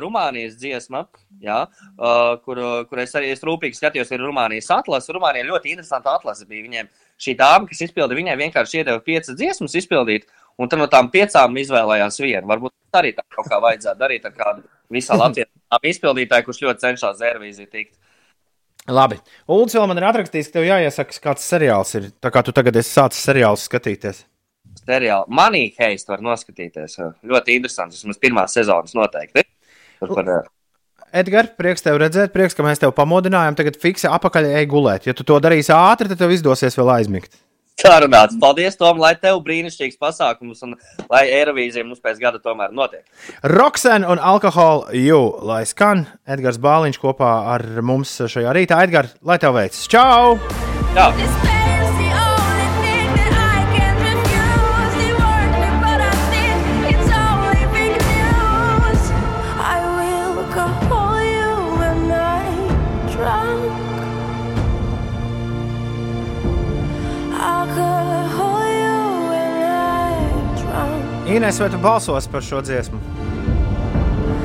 [SPEAKER 12] Rumānijas dziesma, jā, uh, kur, kur es arī es rūpīgi skatījos, ir Rumānijas atlase. Rumānija ļoti interesanta atlase bija viņiem. Šī dāma, kas izpildīja, viņai vienkārši iedeva piecas dziesmas izpildīt, un tad no tām piecām izvēlējās vienu. Varbūt arī tā kaut kā vajadzētu darīt ar kādu visā <laughs> Latvijā izpildītāju, kurš ļoti cenšas zērvīzī tikt.
[SPEAKER 1] Labi. Ulds vēl man ir atrakstījis, ka tev jāiesaka, kāds seriāls ir. Tā kā tu tagad esi sācis seriālus skatīties.
[SPEAKER 12] Seriālu. Manī Heist var noskatīties. Ļoti interesants. Vismaz pirmā sezonas noteikti. Tur par, eh,
[SPEAKER 1] Edgars, prieks tev redzēt, prieks, ka mēs tev pamodinājām. Tagad fiksi apakaļ ej gulēt. Ja tu to darīsi ātri, tad tev izdosies vēl aizmigt.
[SPEAKER 12] Sarunāts. Paldies, Tom, lai tev brīnišķīgs pasākums un lai Eirovīzija mums pēc gada tomēr notiek.
[SPEAKER 1] Roxanne un Alkohola jū, lai skan Edgars Bāliņš kopā ar mums šajā rītā. Edgars, lai tev veicas! Čau!
[SPEAKER 12] Čau!
[SPEAKER 1] Ines, vai tu balsos par šo dziesmu?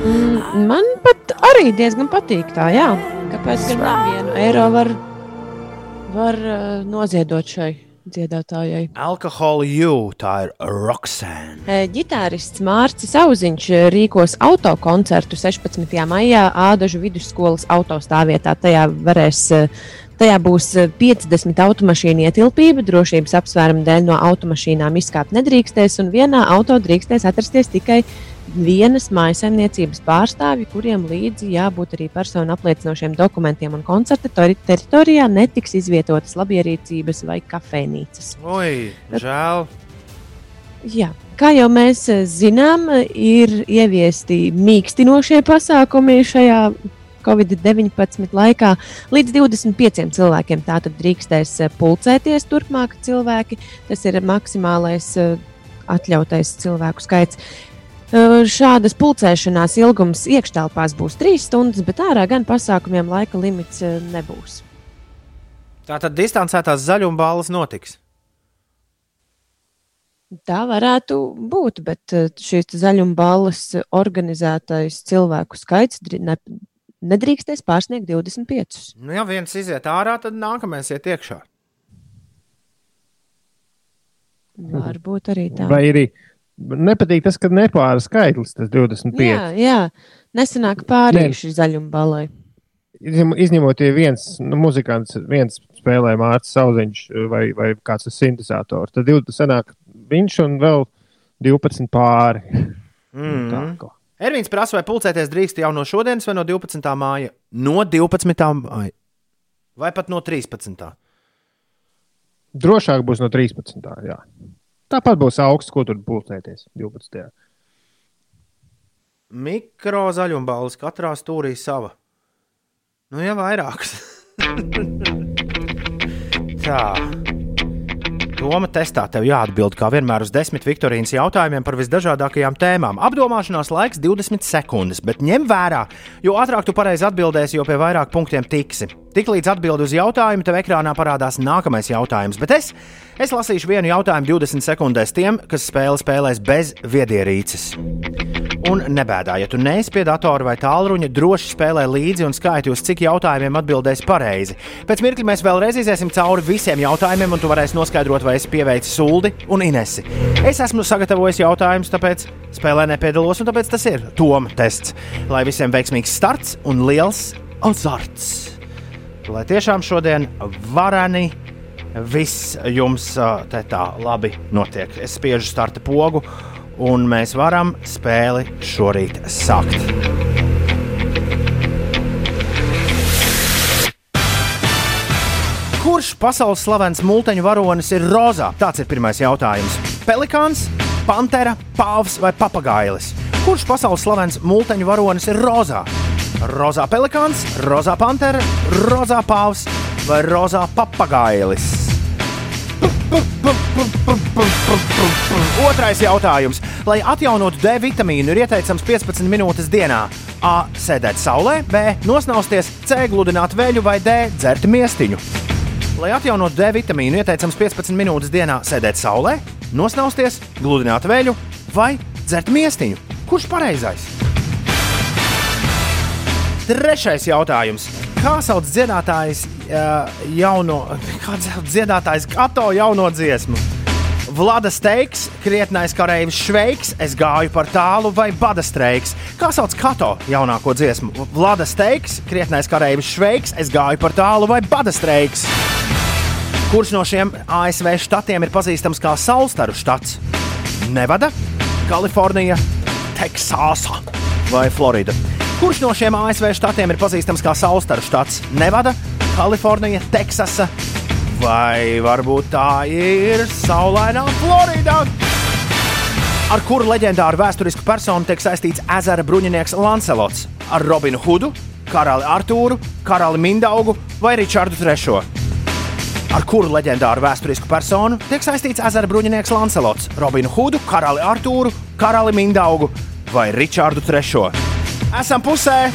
[SPEAKER 4] Mm, Man pat arī diezgan patīk tā, jā. Kāpēc gan nevienu eiro var, var uh, noziedot šai dziedātājai?
[SPEAKER 1] Alkohola jū, tā ir Roxanne.
[SPEAKER 4] E, Ģitārists Mārcis Auziņš e, rīkos autokoncertu 16. maijā Ādažu vidusskolas autostāvvietā. Tajā varēs. e, Tajā būs e, 50 automašīnu ietilpība. Drošības apsvērumu dēļ no automašīnām izkāpt nedrīkstēs, un vienā auto drīkstēs atrasties tikai vienas mājasemniecības pārstāvji, kuriem līdzi jābūt arī personu apliecinošiem dokumentiem. Un koncerta tori- teritorijā netiks izvietotas labierīcības vai kafejnīcas.
[SPEAKER 1] Oi, žēl.
[SPEAKER 4] Jā, kā jau mēs eh, zinām, eh, ir ieviesti mīkstinošie pasākumi šajā Covid-19 laikā. Līdz 25 cilvēkiem tātad drīkstēs eh, pulcēties turpmāk cilvēki. Tas ir maksimālais eh, atļautais cilvēku skaits. Eh, Šādas pulcēšanās ilgums iekštelpās būs 3 stundas, bet ārā gan pasākumiem laika limits nebūs.
[SPEAKER 1] Tā tad distancētās zaļumballes notiks.
[SPEAKER 4] Tā varētu būt, bet šīs zaļuma balvas organizētais cilvēku skaits nedrīkstēs pārsniegt 25.
[SPEAKER 1] Nu, ja viens iziet ārā, tad nākamais iet iekšā.
[SPEAKER 4] Varbūt arī tā.
[SPEAKER 3] Vai arī nepatīk tas, ka nepāra skaitlis, tas 25.
[SPEAKER 4] Jā, jā. nesenāk pāri
[SPEAKER 3] Nē.
[SPEAKER 4] šī zaļuma balai.
[SPEAKER 3] Izņem- Izņemot, ja viens nu, muzikants, viens spēlē Mārcis Sauziņš vai, vai kāds ir sintēzators, tad divi sanāk viņš un vēl 12 pāri.
[SPEAKER 1] Mm.
[SPEAKER 3] Tā kā.
[SPEAKER 1] Ervīns prasa, vai pulcēties drīkst jau no šodienas vai no 12. māja? No 12. māja. Vai pat no 13.
[SPEAKER 3] Drošāk būs no 13. Jā. Tāpat būs augsts, ko tur pulcēties 12.
[SPEAKER 1] Mikro zaļumballes katrā stūrī sava. Nu, ja vairākas. <laughs> Tā. Toma testā tev jāatbild, kā vienmēr, uz desmit Viktorīnas jautājumiem par visdažādākajām tēmām. Apdomāšanās laiks 20 sekundes, bet ņem vērā, jo ātrāk tu pareizi atbildēsi, jo pie vairāk punktiem tiksi. Tiklīdz atbild uz jautājumu, tev ekrānā parādās nākamais jautājums, bet es, es lasīšu vienu jautājumu 20 sekundēs tiem, kas spēli spēlēs bez viedierīces. Un nebēdā, ja tu neesi pie datora vai tālruņa, droši spēlē līdzi un skaiti, uz cik jautājumiem atbildēsi pareizi. Pēc mirkļa mēs vēlreiz iesim cauri visiem jautājumiem, un tu varēsi noskaidrot, vai es pieveicu Suldi un Inesi. Es esmu sagatavojis jautājumus, tāpēc spēlē nepiedalos, un tāpēc tas ir Toma tests. Lai visiem veiksmīgs starts un liels azarts! Lai tiešām šodien varani viss jums te tā labi notiek. Es spiežu starta pogu un mēs varam spēli šorīt sākt. Kurš pasaules slavens multeņu varonis ir rozā? Tāds ir pirmais jautājums. Pelikāns, pantera, pāvs vai papagailis? Kurš pasaules slavens multeņu varonis ir rozā? Rozā pelikāns, rozā pantera, rozā pāvs vai rozā papagailis? Otrais jautājums. Lai atjaunotu D vitamīnu, ir ieteicams 15 minūtes dienā. A. Sēdēt saulē, B. Nosnausties, C. Gludināt veļu vai D. Dzert miestiņu. Lai atjaunotu D vitamīnu, ieteicams 15 minūtes dienā sēdēt saulē, nosnausties, gludināt veļu vai dzert miestiņu. Kurš pareizais? Trešais jautājums. Kā sauc dziedātājs uh, jauno, <laughs> kā dziedātājs Kato jauno dziesmu? Vlada steiks, krietnais karavīrs šveiks, es gāju par tālu vai bada streiks. Kā sauc Kato jaunāko dziesmu? Vlada steiks, krietnais karavīrs šveiks, es gāju par tālu vai bada streiks. Kurš no šiem ASV štatiem ir pazīstams kā Saulstaru štats? Nevada, Kalifornija, Teksāsa vai Florida. Kurš no šiem ASV štatiem ir pazīstams kā Saulstaru štats? Nevada, Kalifornija, Teksasa vai varbūt tā ir Saulainā Florida? Ar kuru leģendāru vēsturisku personu tiek saistīts ezera bruņinieks Lancelots? Ar Robinu Hudu, karali Artūru, karali Mindaugu vai Ričardu III? Ar kuru leģendāru vēsturisku personu tiek saistīts ezera bruņinieks Lancelots, Robinu Hudu, karali Artūru, karali Mindaugu vai Ričardu III? Esam pusē!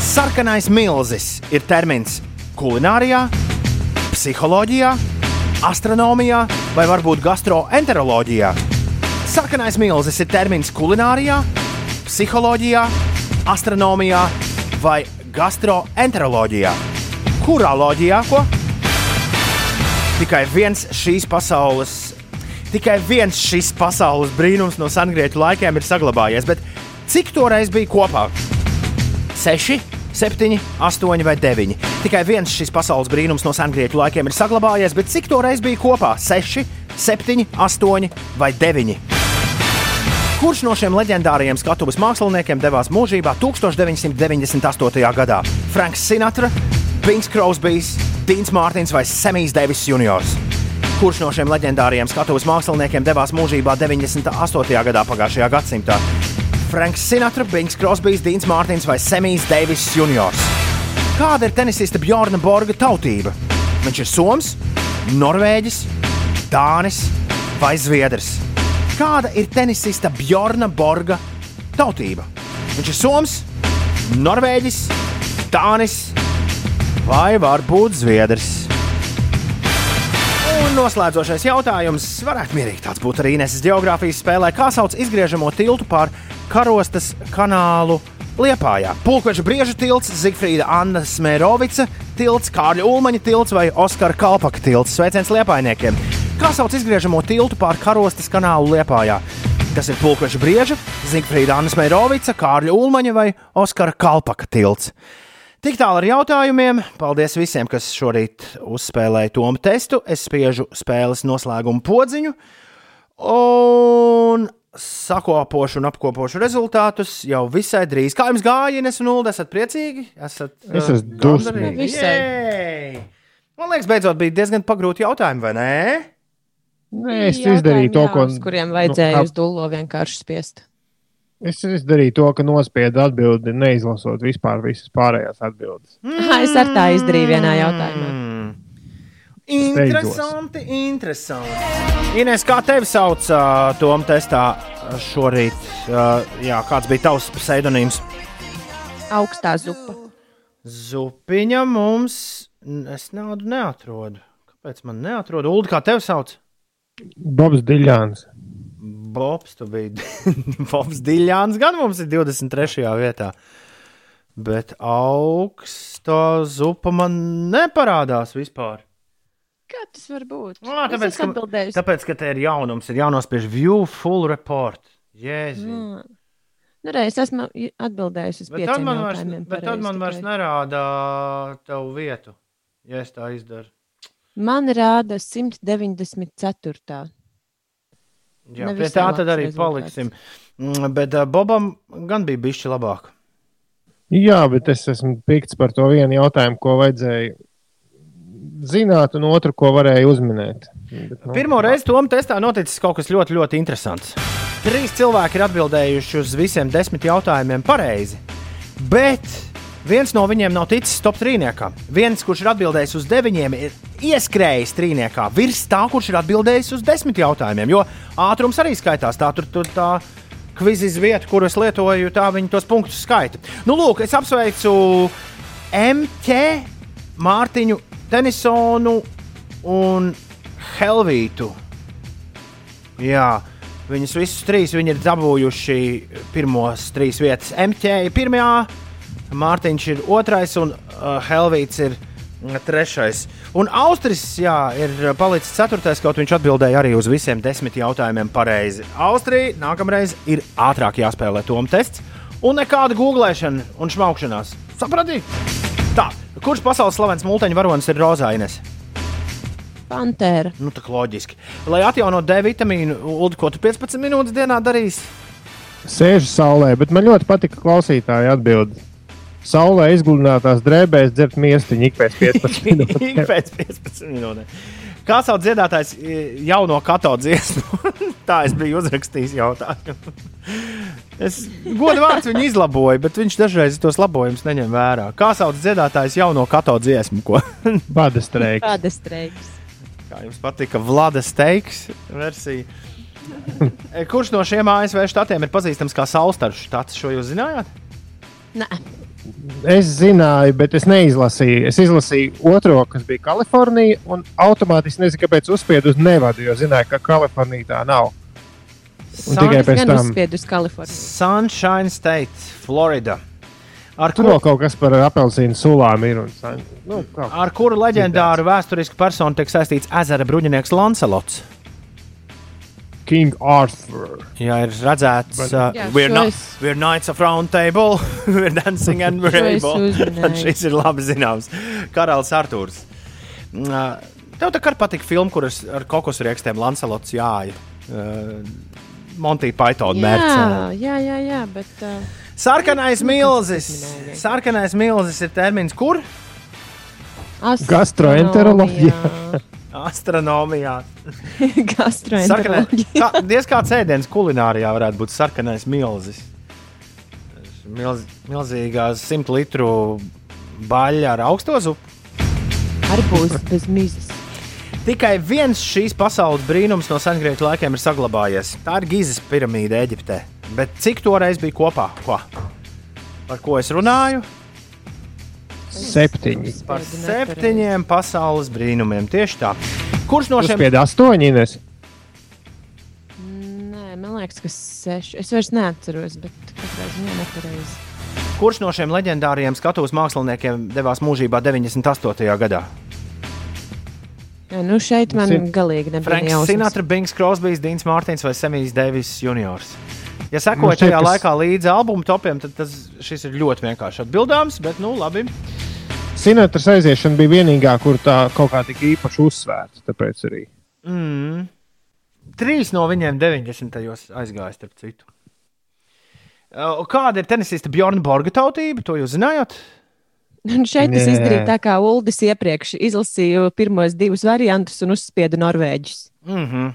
[SPEAKER 1] Sarkanais milzis ir termins kulinārijā, psiholoģijā, astronomijā vai varbūt gastroenteroloģijā. Sarkanais milzis ir termins kulinārijā, psiholoģijā, astronomijā vai gastroenteroloģijā. Kurā loģijā? Ko? Tikai viens šīs pasaules. Tikai viens šis pasaules brīnums no sengrieķu laikiem ir saglabājies, bet cik toreiz bija kopā? Seši, septiņi, astoņi vai deviņi. Tikai viens šis pasaules brīnums no sengrieķu laikiem ir saglabājies, bet cik toreiz bija kopā? Seši, septiņi, astoņi vai deviņi. Kurš no šiem leģendārajiem skatuves māksliniekiem devās mūžībā 1998. gadā? Franks Sinatra, Bings Crosbys, Dīns Mārtiņš vai Semijs Devis Jr. Kurš no šiem leģendārajiem skatuves māksliniekiem devās mūžībā 98. gadā pagājušajā gadsimtā? Franks Sinatra, Bings Crosbys, Dīns Mārtiņš vai Semijs Devis Jr. Kāda ir tenisista Bjorna Borga tautība? Viņš ir Soms, Norvēģis, Dānis vai Zviedrs? Kāda ir tenisista Bjorna Borga tautība? Viņš ir Soms, Norvēģis, Dānis vai varbūt Zviedrs? Noslēdzošais jautājums varētu mierīgi tāds būt arī Ineses geogrāfijas spēlē. Kā sauc izgriežamo tiltu pār karostas kanālu Liepājā? Pulkveža brieža tilts, Zigfrīda Anna Smērovica tilts, Kārļa Ulmaņa tilts vai Oskara Kalpaka tilts. Sveiciens Liepājniekiem! Kā sauc izgriežamo tiltu pār karostas kanālu Liepājā? Tas ir Pulkveža brieža, Zigfrīda Anna Smērovica, Kārļa Ulmaņa vai Oskara Kalpaka tilts. Tik tālu ar jautājumiem. Paldies visiem, kas šorīt uzspēlēja tomu testu. Es spiežu spēles noslēgumu podziņu. Un sakopošu un apkopošu rezultātus jau visai drīz. Kā jums gāja, Ines un Ulu? Esat priecīgi? Esat,
[SPEAKER 3] Es
[SPEAKER 1] uh,
[SPEAKER 3] esmu
[SPEAKER 1] gandarīti?
[SPEAKER 3] dusmīgs.
[SPEAKER 1] Man liekas, beidzot bija diezgan pagrūti jautājumi, vai ne?
[SPEAKER 3] Nē, es izdarīju to, ko.
[SPEAKER 4] uz kuriem vajadzēja
[SPEAKER 3] nu,
[SPEAKER 4] uz dullo vienkārši spiest.
[SPEAKER 3] Es izdarīju to, ka nospiedu atbildi, neizlasot vispār visas pārējās atbildes.
[SPEAKER 4] Mm. Es ar tā izdarīju vienā jautājumā.
[SPEAKER 1] Interesanti, interesanti. Ines, kā tevi sauc uh, Tom testā šorīt? Uh, jā, kāds bija tavs pseidonīms?
[SPEAKER 4] Augstā zupa.
[SPEAKER 1] Zupiņa mums, es naudu neatrodu. Kāpēc man neatrodu? Ulu, kā tevi sauc?
[SPEAKER 3] Bobs Diļāns.
[SPEAKER 1] Bobs, tu biji <laughs> Bobs Diļāns, gan mums ir 23. vietā. Bet augstā zupa man neparādās vispār.
[SPEAKER 4] Kā tas var būt?
[SPEAKER 1] Ā,
[SPEAKER 4] Es
[SPEAKER 1] tāpēc, ka, tāpēc, ka te ir jaunums, ir jānospiež view full report. Jēzus.
[SPEAKER 4] Mm. Nu, re, es esmu atbildējusi uz pieciem
[SPEAKER 1] man vairs,
[SPEAKER 4] jautājumiem.
[SPEAKER 1] bet tad man vairs nerāda tavu vietu, ja es tā izdaru.
[SPEAKER 4] Man rāda 194.
[SPEAKER 1] Jā, pie tā tad arī
[SPEAKER 4] rezultāts.
[SPEAKER 1] paliksim. Mm, Bet uh, Bobam gan bija bijis labāk.
[SPEAKER 3] Jā, bet es esmu pikts par to vienu jautājumu, ko vajadzēja zināt, un otru, ko varēja uzminēt. Bet, nu,
[SPEAKER 1] Pirmo reizi Tom testā noticis kaut kas ļoti, ļoti interesants. Trīs cilvēki ir atbildējuši uz visiem desmit jautājumiem pareizi, bet viens no viņiem nav ticis top trīniekā. Viens, kurš ir atbildējis uz deviņiem, ir ieskrējis trīniekā virs tā, kurš ir atbildējis uz desmit jautājumiem. Jo ātrums arī skaitās. Tā tur, tur tā kvizis vieta, kuru es lietoju, tā viņi tos punktus skaita. Nu, lūk, es apsveicu MT, Mārtiņu, Tenisonu un Helvītu. Jā, viņus visus trīs viņi ir dabūjuši pirmos trīs vietas. MT ir pirmajā, Mārtiņš ir otrais un uh, Helvīts ir mm, trešais. Un Austris jā, ir palicis ceturtais, kaut viņš atbildēja arī uz visiem desmit jautājumiem pareizi. Austrija nākamreiz ir ātrāk jāspēlē tom tests un nekāda googlēšana un šmaukšanās. Sapratīja? Tā, kurš pasaules slavens multiņu varonis ir Rozainis?
[SPEAKER 4] Pantēra.
[SPEAKER 1] Nu, tā loģiski. Lai atjaunotu D vitamīnu, Ulu, ko tu 15 minūtes dienā darīsi?
[SPEAKER 3] Sēžu saulē, bet man ļoti patika klausītāja atbild. Saulē izgludinātās drēbēs dzert miestiņu ik pēc 15 <laughs>
[SPEAKER 1] Ik
[SPEAKER 3] minūtēm.
[SPEAKER 1] pēc 15 minūtēm. Kā sauc dziedātājs jauno kato dziesmu? <laughs> Tā es biju uzrakstījis jautājumu. <laughs> Es godu vārds viņu izlaboju, bet viņš dažreiz tos labojumus neņem vērā. Kā sauc dziedātājs jauno kato dziesmu? Ko?
[SPEAKER 3] Bada streiks.
[SPEAKER 4] Kāda streiks?
[SPEAKER 1] Kā jums patika Vlada Steiks versija? Kurš no šiem ASV štatiem ir pazīstams kā Saulstaršu štats? Šo jūs zinājāt?
[SPEAKER 4] Nē,
[SPEAKER 3] Es zināju, bet es neizlasīju. Es izlasīju otro, kas bija Kalifornija, un automātiski nezinu, kāpēc uzspiedu uz Nevadu, jo zināju, ka Kalifornija tā nav. Un tikai pēc tam
[SPEAKER 4] uzspied uz Kaliforniju.
[SPEAKER 1] Sunshine State, Florida. Ar
[SPEAKER 3] tur vēl kaut kas par apelsīnu sulām ir. Un, san- nu, kā-
[SPEAKER 1] Ar kuru leģendāru vēsturisku personu tiek saistīts ezera bruņinieks Lancelots?
[SPEAKER 3] King Arthur.
[SPEAKER 1] Jā, ir redzēts,
[SPEAKER 3] Bet-
[SPEAKER 1] uh,
[SPEAKER 4] Jā,
[SPEAKER 1] we're,
[SPEAKER 4] es-
[SPEAKER 1] we're knights of round table, <laughs> we're dancing and we're able. Šis ir labi zināms. Karalis Artūrs. Uh, Tev tā kā patīk filma, kuras ar kokosu riekstiem Lancelots jāja. Uh, Monty Python
[SPEAKER 4] Jā,
[SPEAKER 1] mērķis.
[SPEAKER 4] jā, jā, jā, bet uh,
[SPEAKER 1] Sarkanais milzis. Sarkanais milzis ir termins, kur?
[SPEAKER 3] Gastroenteroloģija. <laughs>
[SPEAKER 1] Astronomijā. <laughs> Kā, diez kāds ēdiens kulinārijā varētu būt sarkanais milzis. Milz, milzīgās simt litru baļķa ar augsto zupu.
[SPEAKER 4] Arbūs bez mizas.
[SPEAKER 1] Tikai viens šīs pasaules brīnums no sengrieķu laikiem ir saglabājies. Tā ir Gizas piramīda Eģiptē. Bet cik toreiz bija kopā? Ko? Par ko es runāju?
[SPEAKER 3] Septiņi.
[SPEAKER 1] Par septiņiem pasaules brīnumiem. Tieši tā. Kurš no šiem
[SPEAKER 3] Uzspied astoņi. Ines?
[SPEAKER 4] Nē, man liekas, ka seši. Es vairs neatceros, bet katrā ziņā nepareizi.
[SPEAKER 1] Kurš no šiem leģendāriem skatuves māksliniekiem devās mūžībā 98. gadā?
[SPEAKER 4] Jā, nu šeit man
[SPEAKER 1] Sin-
[SPEAKER 4] galīgi nebija
[SPEAKER 1] Franks
[SPEAKER 4] jausmas.
[SPEAKER 1] Sinatra, Bings, Krosbijs, Dīns Mārtiņš vai Semijs Deivis Juniors. Ja
[SPEAKER 3] Nu,
[SPEAKER 1] sekoja tajā
[SPEAKER 3] kas-
[SPEAKER 1] laikā līdzi albuma topiem, tad tas, šis ir ļoti vienkārši atbildāms, bet nu labi.
[SPEAKER 3] Sinatras aiziešana bija vienīgā, kur tā kaut kā tik īpaši uzsvērta. Tāpēc arī.
[SPEAKER 1] Mm. Trīs no viņiem 90. gados aizgāja, starp citu. Uh, Kāda ir tenisista Bjorna Borga tautība? To jūs zinājāt?
[SPEAKER 4] Un šeit es izdarīju tā, kā Uldis iepriekš izlasīju pirmos divus variantus un uzspiedu Norvēģus.
[SPEAKER 1] Mm -hmm.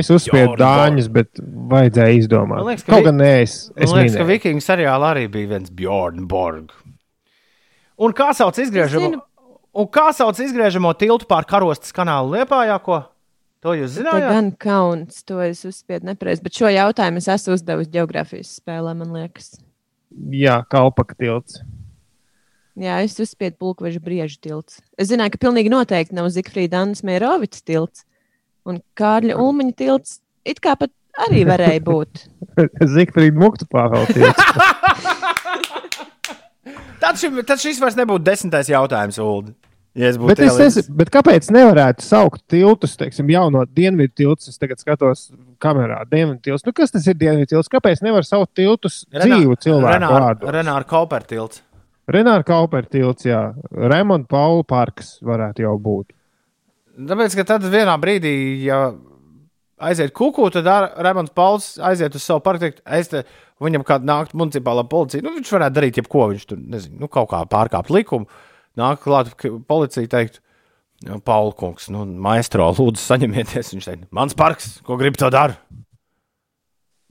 [SPEAKER 3] Es uzspiedu dāņus, bet vajadzēja izdomāt.
[SPEAKER 1] Man liekas, ka
[SPEAKER 3] Kaut gan nē, es, es
[SPEAKER 1] Man liekas, ka
[SPEAKER 3] minēju.
[SPEAKER 1] Vikingu seriālā arī bija viens Bjorn Borg. Un kā sauc izgriežamo, un kā sauc izgriežamo tiltu pār karostas kanālu Liepājā, ko? To jūs
[SPEAKER 4] Tā
[SPEAKER 1] zinājāt?
[SPEAKER 4] gan kauns, to es uzspiedu nepareizi, bet šo jautājumu es esmu uzdevusi geogrāfijas spēlē, man liekas.
[SPEAKER 3] Jā, kalpaka tilts.
[SPEAKER 4] Jā, es uzspiedu pulkveža briežu tilts. Es zināju, ka pilnīgi noteikti nav Zikfrīda Annas Mērovics tilts. Un Kārļa Ulmaņa tilts it kā pat arī varēja būt. <laughs>
[SPEAKER 3] Zikfrīda Mukta Pāvela tilts. <laughs>
[SPEAKER 1] Tad, šim, tad šis vairs nebūtu desmitais jautājums, Ulu. Ja es
[SPEAKER 3] Bet, es nezinu, bet kāpēc nevarētu saukt tiltus, teiksim, jauno dienvidu tiltus? Es tagad skatos kamerā, dienvidu tilts. Nu, kas tas ir dienvidu tilts? Kāpēc nevar saukt tiltus dzīvu cilvēku
[SPEAKER 1] vārdu? Renāra Kauper tilts.
[SPEAKER 3] Renāra Kauper tilts, jā. Remonta Paula parks varētu jau būt.
[SPEAKER 1] Tāpēc, ka tad vienā brīdī, ja aiziet kuku, tad Rēmons Pauls aiziet uz savu parku, teikt, es te, viņam kāda nākt municipālā policija. Nu, viņš varētu darīt jebko, viņš tur, nezinu, nu, kaut kā pārkāpt likumu. Nāk klāt policija teikt, Pauli kungs, nu, maestro, lūdzu, saņemieties. Viņš teikt, mans parks, ko grib to dara?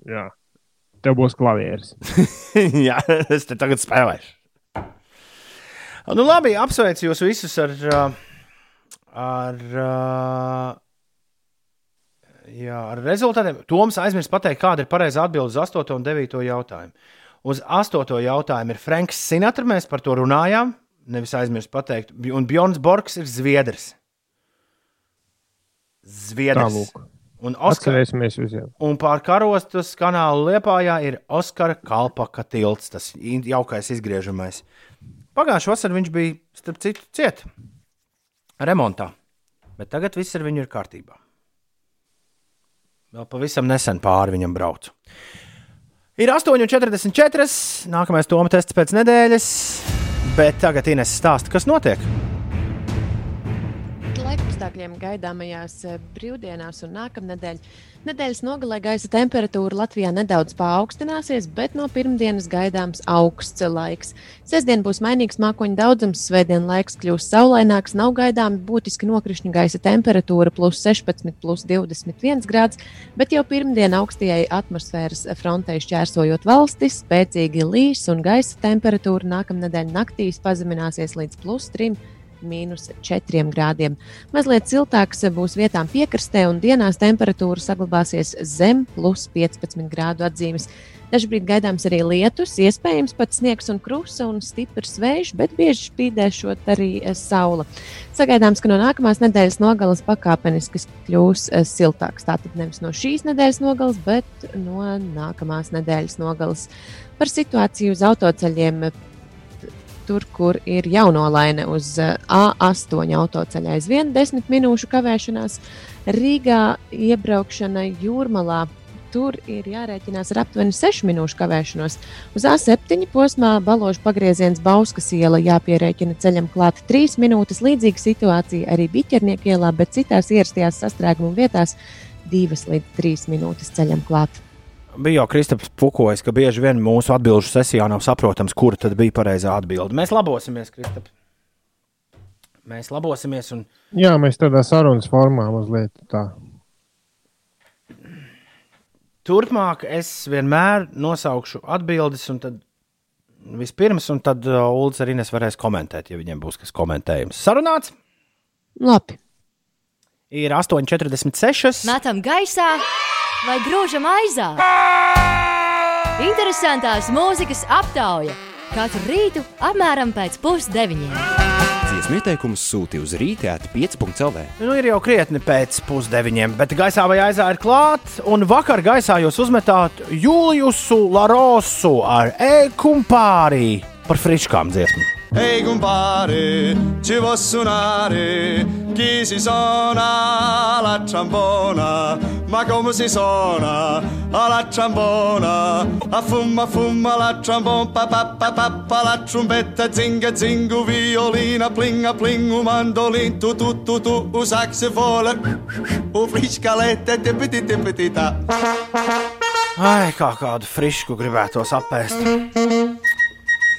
[SPEAKER 3] Jā. Tev būs klavieris. <laughs>
[SPEAKER 1] Jā, es te tagad spēlēšu. Nu, labi, apsveicu jūs visus ar, ar, uh, jā, ar rezultātiem. Toms aizmirst pateikt, kāda ir pareizā atbilde uz 8 un 9 jautājumu. Uz 8 jautājumu ir Franks Sinatra, mēs par to runājām. Nevis aizmirst pateikt, un Bjorns Borgs ir Zviedrs. Zviedrs.
[SPEAKER 3] Tālūk.
[SPEAKER 1] Un
[SPEAKER 3] Atcerēsimies visiem.
[SPEAKER 1] Un pār karostas kanālu Liepājā ir Oskara Kalpaka tilts, tas jaukais izgriežamais. Pagājušā vasarā viņš bija, starp citu, ciet remontā, bet tagad viss ar viņu ir kārtībā. Vēl pavisam nesen pāri viņam braucu. Ir 8,44. Nākamais Toma tests pēc nedēļas, bet tagad Ines stāsta, kas notiek.
[SPEAKER 4] Laikapstākļiem gaidāmajās eh, brīvdienās un nākamnedēļ. Nedēļas nogalē gaisa temperatūra Latvijā nedaudz paaugstināsies, bet no pirmdienas gaidāms augsts laiks. Sestdien būs mainīgs mākoņu daudzums, svētdien laiks kļūs saulaināks, nav gaidāmi būtiski nokrišņu gaisa temperatūra plus 16, plus 21 grāds, bet jau pirmdien augstajai atmosfēras frontei šķērsojot valsti, spēcīgi līs un gaisa temperatūra nākamnedēļ naktīs pazemināsies līdz plus 3 mīnus 4 grādiem. Mazliet siltāks būs vietām piekrastē, un dienās temperatūra saglabāsies zem plus 15 grādu atzīmes. Dažbrīd gaidāms arī lietus, iespējams pat sniegs un krusta un stiprs vējš, bet bieži spīdēšot arī eh, saule. Sagaidāms, ka no nākamās nedēļas nogales pakāpeniski kļūs eh, siltāks. Tātad nevis no šīs nedēļas nogales, bet no nākamās nedēļas nogales. Par situāciju uz autoceļiem tur, kur ir jaunolaine uz eh, A8 autoceļa aizvien 10 minūšu kavēšanās. Rīgā iebraukšana jūrmalā. Tur ir jārēķinās ar aptuveni 6 minūšu kavēšanos. Uz A7 posmā baložu pagrieziens Bauskas iela jāpierēķina ceļam klāt 3 minūtes. Līdzīga situācija arī Biķernieku ielā, bet citās ierastajās sastrēguma vietās 2 līdz 3 minūtes ceļam klāt.
[SPEAKER 1] Bija jau Kristaps Pukojas, ka bieži vien mūsu atbildžu sesijā nav saprotams, kura tad bija pareizā atbilde. Mēs labosimies, Kristap. Mēs labosimies un
[SPEAKER 3] Jā, mēs tādā sarunas formā mazliet tā.
[SPEAKER 1] turpmāk es vienmēr nosaukšu atbildes, un tad vispirms, un tad uh, Ulrichs arī varēs komentēt, ja viņiem būs kas komentējams. Sarunāts
[SPEAKER 4] Labi.
[SPEAKER 1] ir 8,46.
[SPEAKER 13] Metam gaisā vai grūžam aizā? Interesantās mūzikas aptauja katru rītu apmēram pēc pusdeviņiem.
[SPEAKER 14] Dziesmu ieteikumus sūti uz rītēta 5.CLV.
[SPEAKER 1] Nu, ir jau krietni pēc pusdeviņiem, bet gaisā vai aizā ir klāts. Un vakar gaisā jūs uzmetāt Juliusu Larosu ar e-kumpārī par friškām dziesmu.
[SPEAKER 7] Ehi compare, ci posso suonare, chi si suona la trombona, ma come si suona la trombona? A fumma fumma la trombona, pa pa pa pa pa la trombetta, zinga zingu, violina, plinga plingu, mandolin, tu tu tu tu, u saxofone, u friscalette, tipiti tipiti ta.
[SPEAKER 1] Ai, kā kādu frišku gribētos apēst.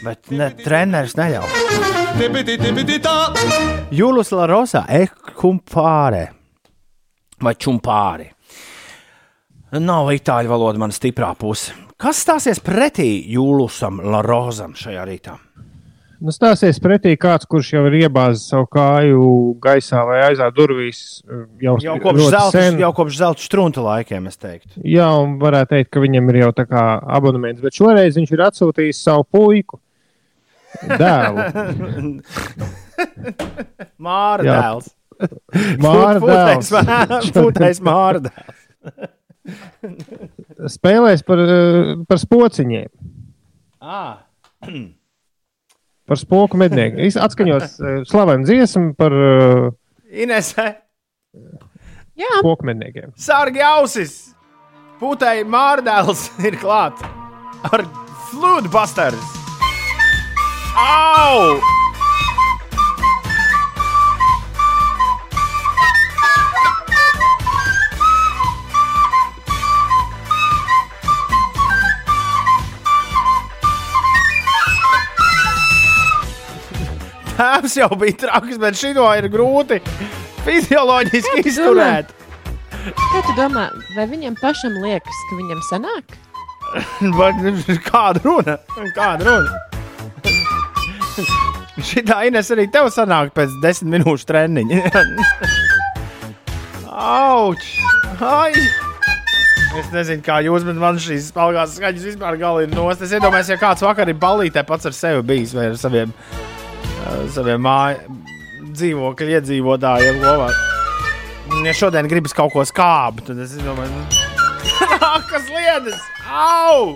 [SPEAKER 1] Bet ne, treneris neļauj. Jūlus Larosa, ekumpāre vai čumpāri. Nav itāļu valoda mana stiprā puse. Kas stāsies pretī Jūlusam Larosam šajā rītā?
[SPEAKER 3] Nu, stāsies pretī kāds, kurš jau ir iebāzis savu kāju gaisā vai aizā durvīs. eh, Jau,
[SPEAKER 1] Jau kopš zelta, jau kopš zelta strunta laikiem, es teiktu.
[SPEAKER 3] Jā, un varētu teikt, ka viņam ir jau tā kā abonements, bet šoreiz viņš ir atsūtījis savu puiku. Dēlu. <laughs>
[SPEAKER 1] Māra
[SPEAKER 3] Jā.
[SPEAKER 1] dēls.
[SPEAKER 3] Māra dēls.
[SPEAKER 1] Putais <laughs> māra dēls. <laughs>
[SPEAKER 3] Spēlēs par, eh, par spociņiem,
[SPEAKER 1] Ah.
[SPEAKER 3] par spoku mednieku. Es atskaņos eh, slavenu dziesmu par uh,
[SPEAKER 1] Inese,
[SPEAKER 4] Jā,
[SPEAKER 3] spoku medniekiem.
[SPEAKER 1] sargi ausis! Putai māra dēls ir klāt ar flūdu basters. Au! <laughs> Tēvs jau bija traks, bet šito ir grūti fizioloģiski izturēt.
[SPEAKER 4] kā tu domā, vai viņam pašam liekas, ka viņam sanāk? <laughs>
[SPEAKER 1] Kāda runa? Kāda runa? <laughs> Šitā Ines arī tev sanāk pēc desmit minūšu treniņa. <laughs> Auč! Ai! Es nezinu, kā jūs, bet man šīs spēlēs skaņas vispār galīgi nost. Es iedomājos, ja kāds vakar ir balītē pats ar sevi bijis vai ar saviem, uh, saviem māju dzīvokļu iedzīvotājiem kopā. Ja šodien gribas kaut ko skābt, tad es domāju, <laughs> kas lietas! Au!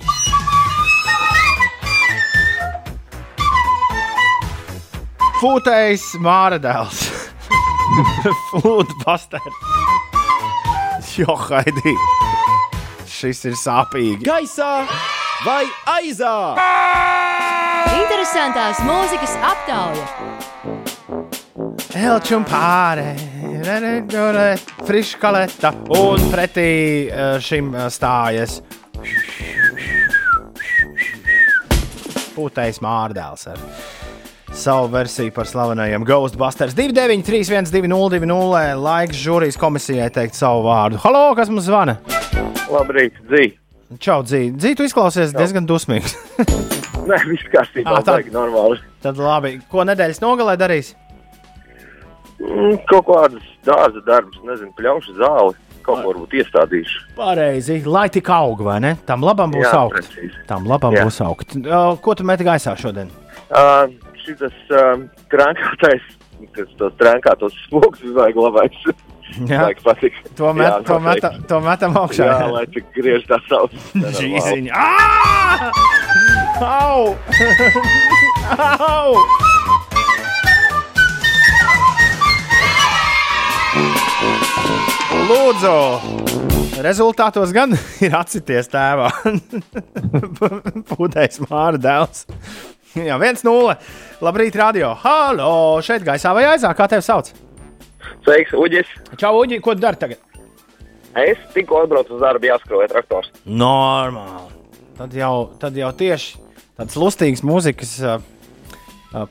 [SPEAKER 1] Fūtējs Māra dēls. <laughs> Flūda pastērs. Jo, Haidī. Šis ir sāpīgi.
[SPEAKER 14] Gaisā vai aizā?
[SPEAKER 13] Interesantās mūzikas aptauja.
[SPEAKER 1] Elču un pārē, friškaleta un pretī eh, šim eh, stājas. Pūtējs Mārdēls ar savu versiju par slavenajiem Ghostbusters 293, 1202, laiks žūrijas komisijai teikt savu vārdu. Halo, kas mums zvana?
[SPEAKER 15] Labrīt, Dzī.
[SPEAKER 1] Čau, Dzīvi. Dzīvi, tu izklausies diezgan dusmīgs. <laughs>
[SPEAKER 15] Nē, viss kārtībā,
[SPEAKER 1] Ā, tā-
[SPEAKER 15] ir normāli.
[SPEAKER 1] Tad labi, ko nedēļas nogalē darīs?
[SPEAKER 15] Mm, kaut kādas dārza darbus, nezinu, pļaušu zāli. Kaut ko varbūt iestādīšu.
[SPEAKER 1] Pareizi, lai tik aug, vai ne? Tam labam būs
[SPEAKER 15] Jā,
[SPEAKER 1] augt.
[SPEAKER 15] precīzi.
[SPEAKER 1] Tam labam
[SPEAKER 15] Jā.
[SPEAKER 1] būs augt. Ko tu meti gaisā šodien?
[SPEAKER 15] Uh, šis uh, trānkātais, kas tos trānkātos spokus vajag labais. <laughs>
[SPEAKER 1] Jā.
[SPEAKER 15] Patīk.
[SPEAKER 1] To, met,
[SPEAKER 15] Jā,
[SPEAKER 1] to, metam, to metam augšā.
[SPEAKER 15] Jā, lai cik griež tā savs.
[SPEAKER 1] Džīziņa. Ā! Au! Au! Lūdzu, rezultātos gan <laughs> ir atsities tēvā. <laughs> Pūtējs māra dēls. <laughs> Jā, 1-0. Labrīt, radio. Halo, šeit gaisā vai aizā? Kā tevi sauc?
[SPEAKER 15] Sveiks, Uģis.
[SPEAKER 1] Čau, Uģi, ko tu dari tagad?
[SPEAKER 15] Es tikko atbraucu uz darbu, jāskroja traktors.
[SPEAKER 1] Normāli. Tad jau, tad jau tieši tāds lustīgs mūzikas uh,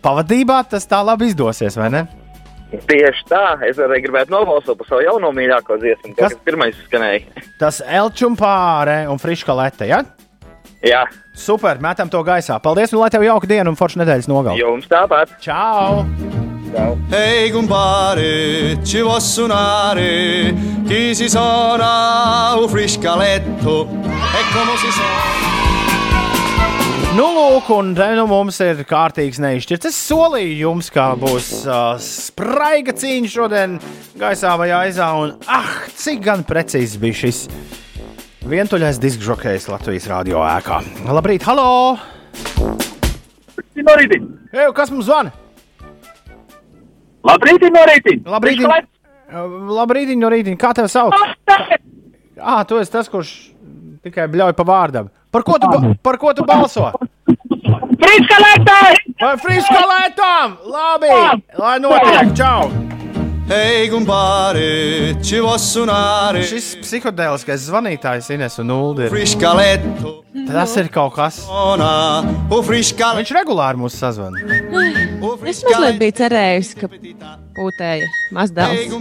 [SPEAKER 1] pavadībā tas tā labi izdosies, vai ne?
[SPEAKER 15] Tieši tā, es arī gribētu nobalsot par savu jauno mīļāko dziesmu, kas, kas pirmais skanēja.
[SPEAKER 1] Tas Elčumpāre un Friška Lete, ja?
[SPEAKER 15] Jā.
[SPEAKER 1] Super, metam to gaisā. Paldies, un lai tev jauka diena un forša nedēļas nogalē.
[SPEAKER 15] Jums tāpat.
[SPEAKER 1] Čau!
[SPEAKER 7] Ehi compare, ci posso suonare, chi si suona un friscaletto e come si suona.
[SPEAKER 1] Nu, lūk, un te nu mums ir kārtīgs neizšķirts. Es solīju jums, ka būs uh, spraiga cīņa šodien, gaisā vai aizā. Un, ah, cik gan precīzi bija šis vientuļais disku žokejs Latvijas radio ēkā. Labrīt, halo!
[SPEAKER 15] No rīta!
[SPEAKER 1] Ej, kas mums zvana?
[SPEAKER 15] Labrīt, no rīta!
[SPEAKER 1] Labrīt, labrīt, no rīta. Kā tev sauc? Ah, tu esi tas, kurš tikai bļauj pa vārdam. Par ko tu, par ko tu balso?
[SPEAKER 16] Friska lietām!
[SPEAKER 1] Par friska lietām! Labi! Lai notiek! Čau!
[SPEAKER 7] Posso suonare.
[SPEAKER 1] Šis psihodēliskais zvanītājs Ines un Uldi ir.
[SPEAKER 7] Friscaletto.
[SPEAKER 1] Tas ir kaut kas. Viņš regulāri mūs sazvan.
[SPEAKER 4] Es mazliet biju cerējusi, ka pūtēja mazdēls.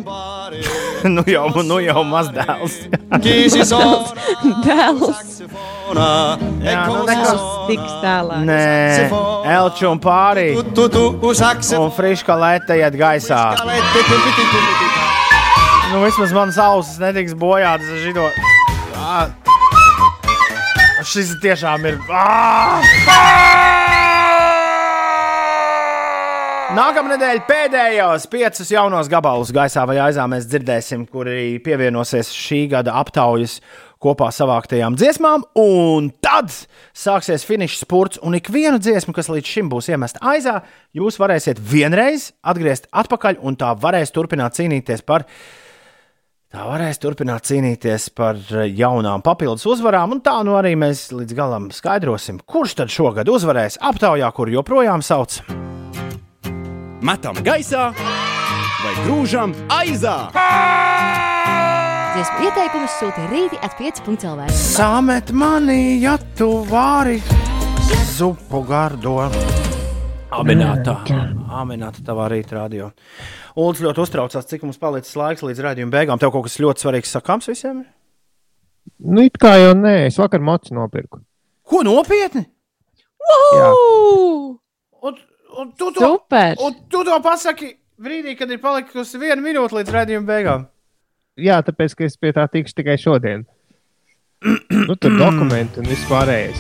[SPEAKER 4] <laughs>
[SPEAKER 1] nu jau, nu jau mazdēls.
[SPEAKER 4] Dēls. <laughs>
[SPEAKER 1] Jā, nu
[SPEAKER 4] nekas tiks tālāk.
[SPEAKER 1] Nē, Elču un pārī. Un friška lēta iet gaisā. Nu, vismaz manas ausis netiks bojātas ar šito. Ā, Šis tiešām ir. Ā! Nākamā nedēļa pēdējos piecus jaunos gabalus gaisā vai aizā mēs dzirdēsim, kuri pievienosies šī gada aptaujas kopā savāktajām dziesmām, un tad sāksies finiša spurts, un ikvienu dziesmu, kas līdz šim būs iemesta aizā, jūs varēsiet vienreiz atgriezt atpakaļ, un tā varēs turpināt cīnīties par Tā varēs turpināt cīnīties par jaunām papildus uzvarām, un tā nu arī mēs līdz galam skaidrosim, kurš tad šogad uzvarēs aptaujā, kur joprojām sauc.
[SPEAKER 14] Metam gaisā vai grūžam aizā!
[SPEAKER 13] Dziesmu ieteikumus sūta rīti at 5.lv.
[SPEAKER 1] Samet mani, ja tu vari zupu gardo. Amināta. Amināta tavā rīta radio. Ulds ļoti uztraucās, cik mums palicis laiks līdz rādījuma beigām. Tev kaut kas ļoti svarīgs sakāms visiem?
[SPEAKER 3] Nu, it kā jau nē, es vakar mocu nopirku.
[SPEAKER 1] Ko nopietni?
[SPEAKER 3] Jā.
[SPEAKER 1] Un, un tu to,
[SPEAKER 4] Super!
[SPEAKER 1] Un tu to pasaki brīdī, kad ir palikusi viena minūte līdz rādījuma beigām.
[SPEAKER 3] Jā, tāpēc, ka es pie tā tikšu tikai šodien. nu, tur dokumenti un viss pārējais.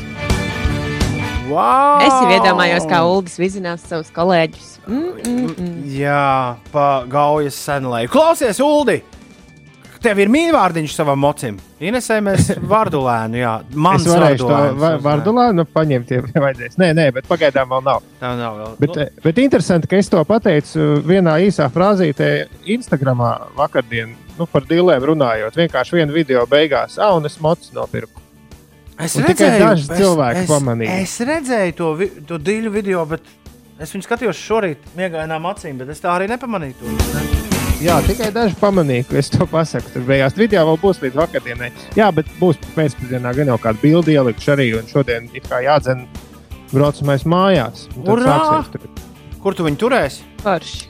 [SPEAKER 1] Wow!
[SPEAKER 4] Es jau iedomājos, kā Ulas vizinās savus kolēģus. Mm, mm, mm.
[SPEAKER 1] Jā, pa gaujas senlai. Klausies, Uldi! Tev ir mīlvārdiņš savam mocim. Inesē mēs <laughs> vārdu lēnu, jā. Mans
[SPEAKER 3] es varēšu to
[SPEAKER 1] uz-
[SPEAKER 3] vārdulānu paņemt, ja <laughs> vajadzēs. Nē, nē, bet pagaidām vēl nav.
[SPEAKER 1] Tā nav vēl.
[SPEAKER 3] Bet, eh, bet interesanti, ka es to pateicu vienā īsā frāzītē Instagramā vakardien, nu, par dilēm runājot. Vienkārši viena video beigās, ah, un es mocu nopirku.
[SPEAKER 1] Es
[SPEAKER 3] Un
[SPEAKER 1] redzēju,
[SPEAKER 3] daži cilvēki
[SPEAKER 1] es,
[SPEAKER 3] pamanīja.
[SPEAKER 1] Es redzēju to, vi- to diļu video, bet es viņu skatījos šorīt, miegainām acīm, bet es tā arī nepamanīju. To.
[SPEAKER 3] Jā, tikai daži pamanīja, ka es to pasaku. Tur beigās video vēl būs līdz vakardienai. Jā, bet būs pēcpusdienā gan jau kāda bilde ielikšu arī, un šodien ir kā jādzen braucamais mājās.
[SPEAKER 1] Kur tu viņu turēsi?
[SPEAKER 4] Forši.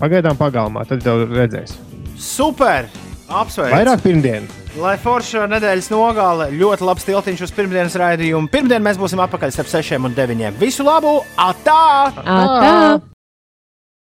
[SPEAKER 3] Pagaidām pagalmā, tad jau redzēs.
[SPEAKER 1] Super! Apsveicu!
[SPEAKER 3] Vairāk pirmdien.
[SPEAKER 1] Lai forša nedēļas nogāle, ļoti labs tiltiņš uz pirmdienas raidījumu. Pirmdien mēs būsim atpakaļ starp 6 un 9. Visu labu! Atā!
[SPEAKER 4] Atā!